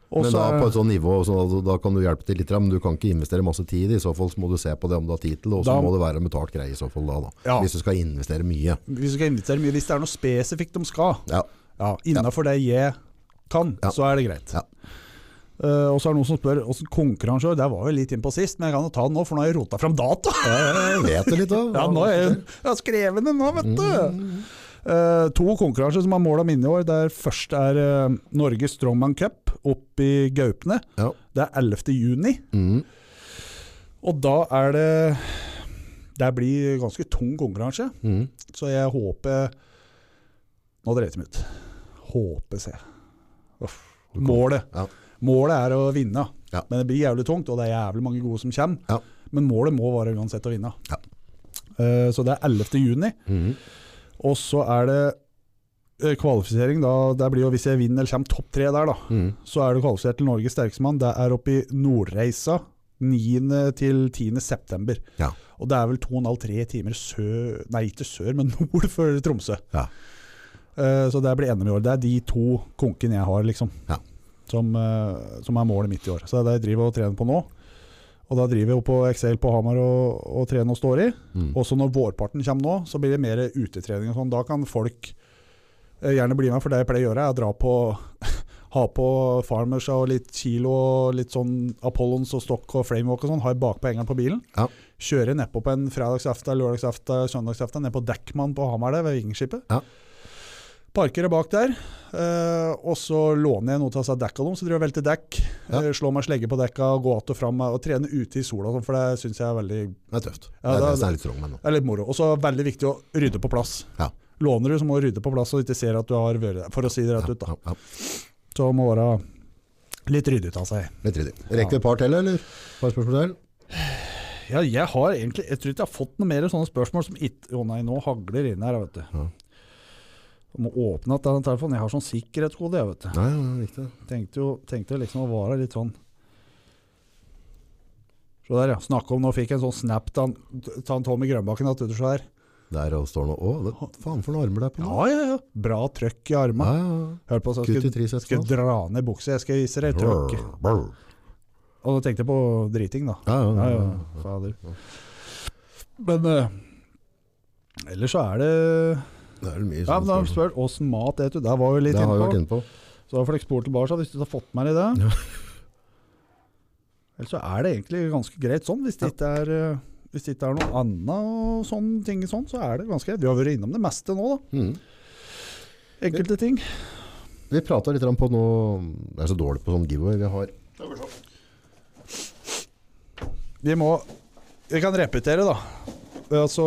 Ja. Og Men da på et sånt nivå, så da, da kan du hjelpe til litt, men du kan ikke investere masse tid i så fall, så må du se på det om du har tid til det, og så må det være en betalt greie i så fall da, da. Ja. Hvis du skal investere mye. Hvis du skal investere mye, hvis det er noe spesifikt de skal, Ja. ja, innafor det jeg kan, så er det greit. Ja. Eh, og så er det noen som spør åssen konkurranse. Der var vi litt inn på sist, men jeg kan jo ta den nå, for nå har jeg rota fram data! Jeg vet det litt da. Ja, nå er jeg, jeg har skrevet det nå, vet du! Eh, to konkurranser som har mål om inne i år. Der først er uh, Norges Strongman Cup opp i Gaupne. Ja. Det er 11. juni. Mm. Og da er det Det blir ganske tung konkurranse. Mm. Så jeg håper Nå dreit meg ut. Håper, se jeg. Uff. Målet. Ja. Målet er å vinne. Ja. Men det blir jævlig tungt, og det er jævlig mange gode som kommer. Ja. Men målet må være uansett å vinne. Ja. Uh, så det er 11. juni. Mm. Og så er det eh, kvalifisering. Da, det blir jo Hvis jeg vinner eller kommer topp tre der, da, Mm. så er du kvalifisert til Norges sterkeste mann. Det er oppe i Nordreisa 9. til 10. september. Ja. Og det er vel 2,5-3 timer sør Nei, ikke sør, men nord for Tromsø. Ja. Uh, så det blir NM i år. Det er de to konkene jeg har, liksom. Ja. Som, uh, som er målet mitt i år. Så det er det jeg driver og trener på nå. Og da driver jeg opp på Excel på Hamar og, og trener og står i. Mm. Også når vårparten kommer nå, så blir det mer utetrening og sånn. Da kan folk eh, gjerne bli med, for det jeg pleier å gjøre, er å dra på Ha på farmers og litt kilo og litt sånn Apollons og stokk og flamewalk og sånn. Ha jeg bakpå hengeren på bilen. Ja. Kjøre nedpå på en fredagsaften, lørdagsaften, søndagsaften, ned på Dekkmann på Hamar der, ved Vikingskipet. Ja. Parker jeg bak der, Uh, og så låner jeg noe til å ha dekka dem, så driver jeg velter dekk. Ja. Uh, slår meg slegge på dekka, går att og fram og trener ute i sola, sånn, for det syns jeg er veldig Det er tøft. Ja, det er det er litt strong det er litt moro. Og så er det veldig viktig å rydde på plass. Ja. Låner du, så må du rydde på plass, så du ikke ser at du har vært der. For å si det rett ut, da. Så må være litt ryddig av seg. Litt ryddig. Rekker vi et par til, eller? Par spørsmål til? Ja, jeg har egentlig Jeg tror ikke jeg har fått noe mer sånne spørsmål som ikke Å nei, nå hagler inn her, vet du. Ja. Må åpne at den telefonen. Jeg har sånn sikkerhetskode, jeg, vet du. Nei, ja, riktig. Tenkte jo tenkte liksom å være litt sånn Se der, ja. Snakke om Nå fikk jeg en sånn snap av Tommy Grønbakken. At du, så der. Der og står nå Å, det, faen for noen armer det er på nå. Ja, ja, ja. Bra trøkk i Ja, armene. ja. Hør på, så jeg skulle, skal dra ned buksa. Jeg skal vise deg trøkk. Brr, brr. Og da tenkte jeg på driting, da. Ja, ja, Ja, ja. ja, fader. Men uh, ellers så er det Det er vel mye Ja, sånn men da har du åssen mat spiser du. Der var vi litt Det har vi vært på. inne på. Så da får dere spole tilbake hvis du har fått med deg det. Ja. Ellers så er det egentlig ganske greit sånn. Hvis det ikke er, eh, hvis det ikke er noe annet og sånne ting sånn, så er det ganske greit. Vi har vært innom det meste nå, da. Mm. Enkelte ting. Vi prata litt grann på noe Jeg er så dårlig på sånn giveaway. Vi har Vi må Vi kan repetere, da. Altså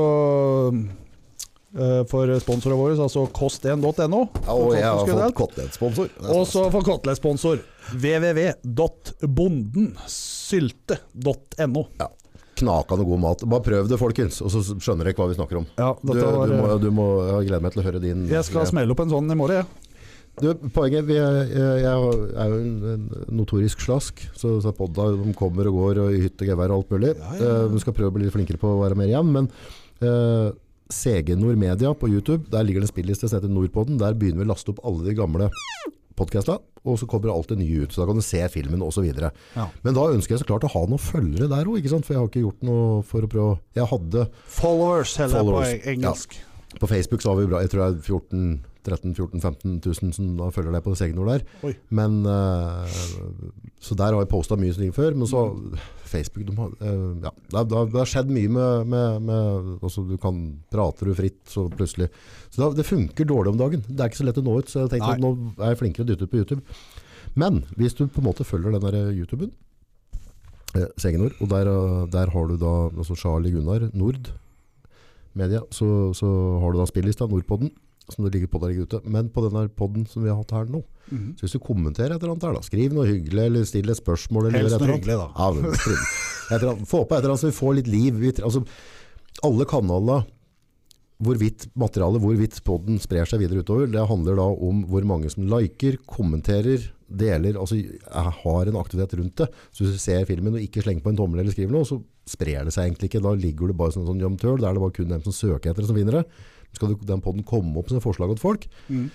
For sponsorene våre, altså kost1.no. Ja, og jeg har fått kotelettsponsor. Og så for kotelett-sponsor www.bondensylte.no. Ja. Knakende god mat. Bare prøv det, folkens, og så skjønner dere hva vi snakker om. Ja, Du, var, du må, du må, jeg gleder meg til å høre din jeg skal smelle opp en sånn i morgen, jeg. Du, poenget vi er, jeg er jo en, notorisk slask, så, så podda de kommer og går og i hytte og gevær og alt mulig. Ja, ja, ja. Eh, vi skal prøve å bli litt flinkere på å være mer igjen, men eh, CG Nordmedia på YouTube, der ligger det en spilliste som heter Nordpodden. Der begynner vi å laste opp alle de gamle podcastene, og så kommer alt det nye ut. Så da kan du se filmen videre. Ja. Men da ønsker jeg så klart å ha noen følgere der òg, for jeg har ikke gjort noe for å prøve Jeg hadde Followers, heller Followers, på engelsk. på Facebook så har vi bra, jeg tror det er 14 13 14 15 000 som da følger deg på det Segnord der. Oi. Men eh, Så der har jeg posta mye ting før. Men så Facebook de har, eh, ja, det, har, det har- skjedd mye med, med, med altså Du kan prater du fritt, så plutselig Så det, det funker dårlig om dagen. Det er ikke så lett å nå ut. Så jeg tenkte Nei. at nå er jeg flinkere å dytte ut på YouTube. Men hvis du på en måte følger den der YouTuben, eh, Segenord, og der, eh, der har du da altså Charlie Gunnar Nord Media, så, så har du da spillista Nordpodden, som det ligger på der ligger ute. Men på denne podden som vi har hatt her nå, Mhm. så hvis du kommenterer et eller annet her da, skriv noe hyggelig, eller still et spørsmål, eller Helst noe hyggelig, da. Ja, men, et annet. Få på et eller annet så vi får litt liv. Vi, altså, alle kanaler, hvorvidt materialet, hvorvidt podden sprer seg videre utover, det handler da om hvor mange som liker, kommenterer, deler, altså har en aktivitet rundt det. Så hvis du ser filmen og ikke slenger på en tommel eller skriver noe, så sprer det seg egentlig ikke. Da ligger du bare som en sånn jomtøl, da er det bare kun dem som søker etter det som vinner det. Skal den podden komme opp som et forslag til folk, mm.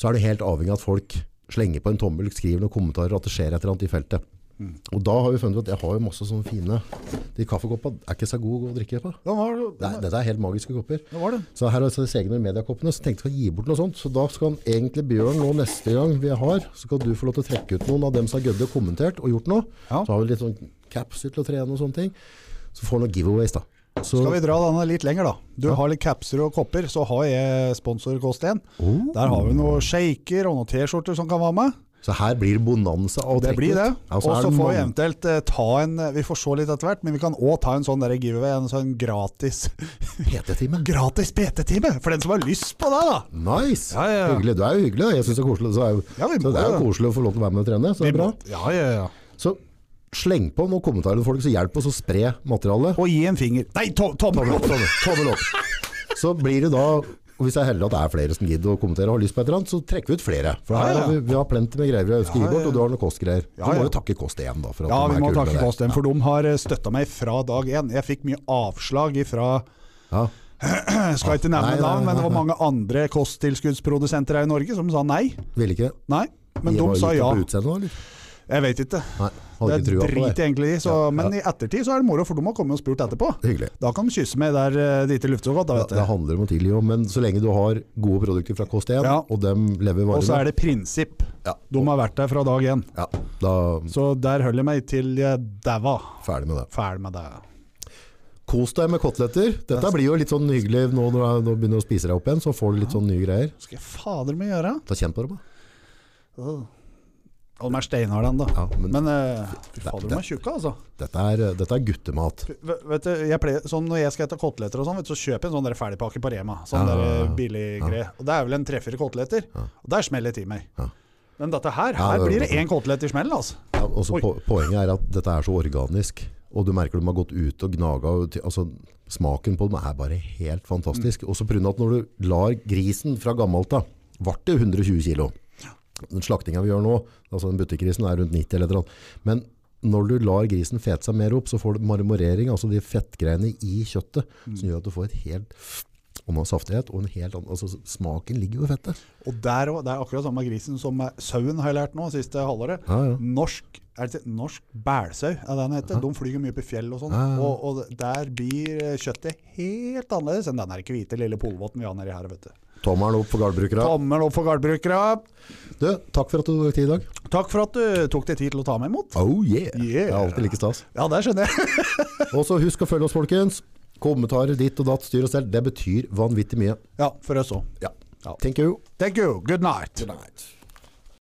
så er det helt avhengig av at folk slenger på en tommel, skriver noen kommentarer, at det skjer et eller annet i feltet. Mm. Og da har vi funnet ut at jeg har jo masse sånne fine De kaffekoppene er ikke så gode å drikke på. Da var Det det. er, dette er helt magiske kopper. Var. Så her er disse egne mediekoppene, så tenkte jeg å gi bort noe sånt. Så da skal han egentlig Bjørn nå neste gang vi har, så skal du få lov til å trekke ut noen av dem som har gødde og kommentert og gjort noe. Ja. Så har vi litt sånn capser til å trene og sånne ting. Så får du noen giveaways da. Så, Skal vi dra denne litt lenger, da? Du har litt capser og kopper, så har jeg sponsor Kost 1. Oh. Der har vi noen shaker og noen T-skjorter som kan være med. så her blir bonanza å Det trekke blir ut. det. Ja, Og så er så det får vi eventuelt eh, ta en Vi får se litt etter hvert, men vi kan òg ta en sånn der giveaway, en sånn gratis PT-time. Gratis PT-time! For den som har lyst på det, da! Nice! Ja, ja, ja. Hyggelig. Du er jo hyggelig. da. Jeg synes det er koselig. Så, er jo, Ja, så det er jo koselig å få lov til å være med og trene. Så det er bra. Ja, ja, ja. Så sleng på noen kommentarer folk, så hjelp oss å spre materialet. Og gi en finger. Nei, to tommel opp! tommel, opp. Så blir det da, og hvis jeg er heldig at det er flere som gidder å kommentere og har lyst på et eller annet, så trekker vi ut flere. For her Ja, ja. vi, vi har plenty med greier vi ønsker Ja, bort, ja. og du har noen kostgreier. Så Ja, må vi takke Kost igjen da. For at Ja, vi må takke. Kost 1, for de har støtta meg fra dag én. Jeg fikk mye avslag ifra Ja. Skal ikke nevne navn, men det var mange andre kosttilskuddsprodusenter her i Norge som sa nei. Ville ikke. Nei, men De de sa ja. Da, eller? Jeg vet ikke. Nei, Det er drit egentlig i, så, Ja, ja. men i ettertid så er det moro, for de har kommet og spurt etterpå. Hyggelig. Da kan de kysse meg der eh, det ikke lufter så godt. Da, det handler om å tilgi men så lenge du har gode produkter fra Kost 1, Ja. og dem lever Og så er det prinsipp. De har vært der fra dag én. ja, da Så der holder jeg meg til jeg daua. ferdig med det. Ferdig med det. Kos deg med koteletter. Dette blir jo litt sånn hyggelig nå når du begynner å spise deg opp igjen, så får du litt sånn nye greier. Skal jeg fader meg gjøre? Ta kjenn på det, bare. De er steinharde da. Ja, men Men uh, fy fader, de er tjukke, altså. dette er, dette er guttemat. V vet du, jeg pleier, sånn Når jeg skal spise koteletter, og sånn, vet du, så kjøper jeg en sånn ferdigpakke på Rema. Sånn Ja, ja, ja. billig greie. Og det er vel en tre-fire koteletter. Og der smeller det i meg. Ja. Men dette her, her det blir det én kotelett i smellen, altså. Ja, og så po poenget er at dette er så organisk, og du merker de har gått ut og gnaga. Altså, smaken på dem er bare helt fantastisk. Mm. Og så pga. at når du lar grisen fra gammelt av ble det 120 kilo. Den slaktinga vi gjør nå, altså den butikkgrisen er rundt 90 eller noe. Men når du lar grisen fete seg mer opp, så får du marmorering, altså de fettgreiene i kjøttet, som gjør at du får et helt annen saftighet, og en helt annen, altså smaken ligger jo i fettet. Og der også, det er akkurat samme grisen som med sauen, har jeg lært nå siste halvåret. Ja, ja. Norsk er det, norsk bælsau er det den heter. De flyger mye på fjell og sånn. Ja, ja. Og, og der blir eh, kjøttet helt annerledes enn den her hvite lille polvotten vi har nedi her. vet du. Tommelen opp for gardbrukere. Tommel opp for gardbrukere. Du, takk for at du tok tid i dag. Takk for at du tok deg tid til å ta meg imot. Oh yeah! Yeah. Det er alltid like stas. Ja, det skjønner jeg. Og så husk å følge oss, folkens. Kommentarer ditt og datt, styr og stell. Det betyr vanvittig mye. Ja, for oss òg. Ja. Ja. Thank you. Thank you. Good night. Good night.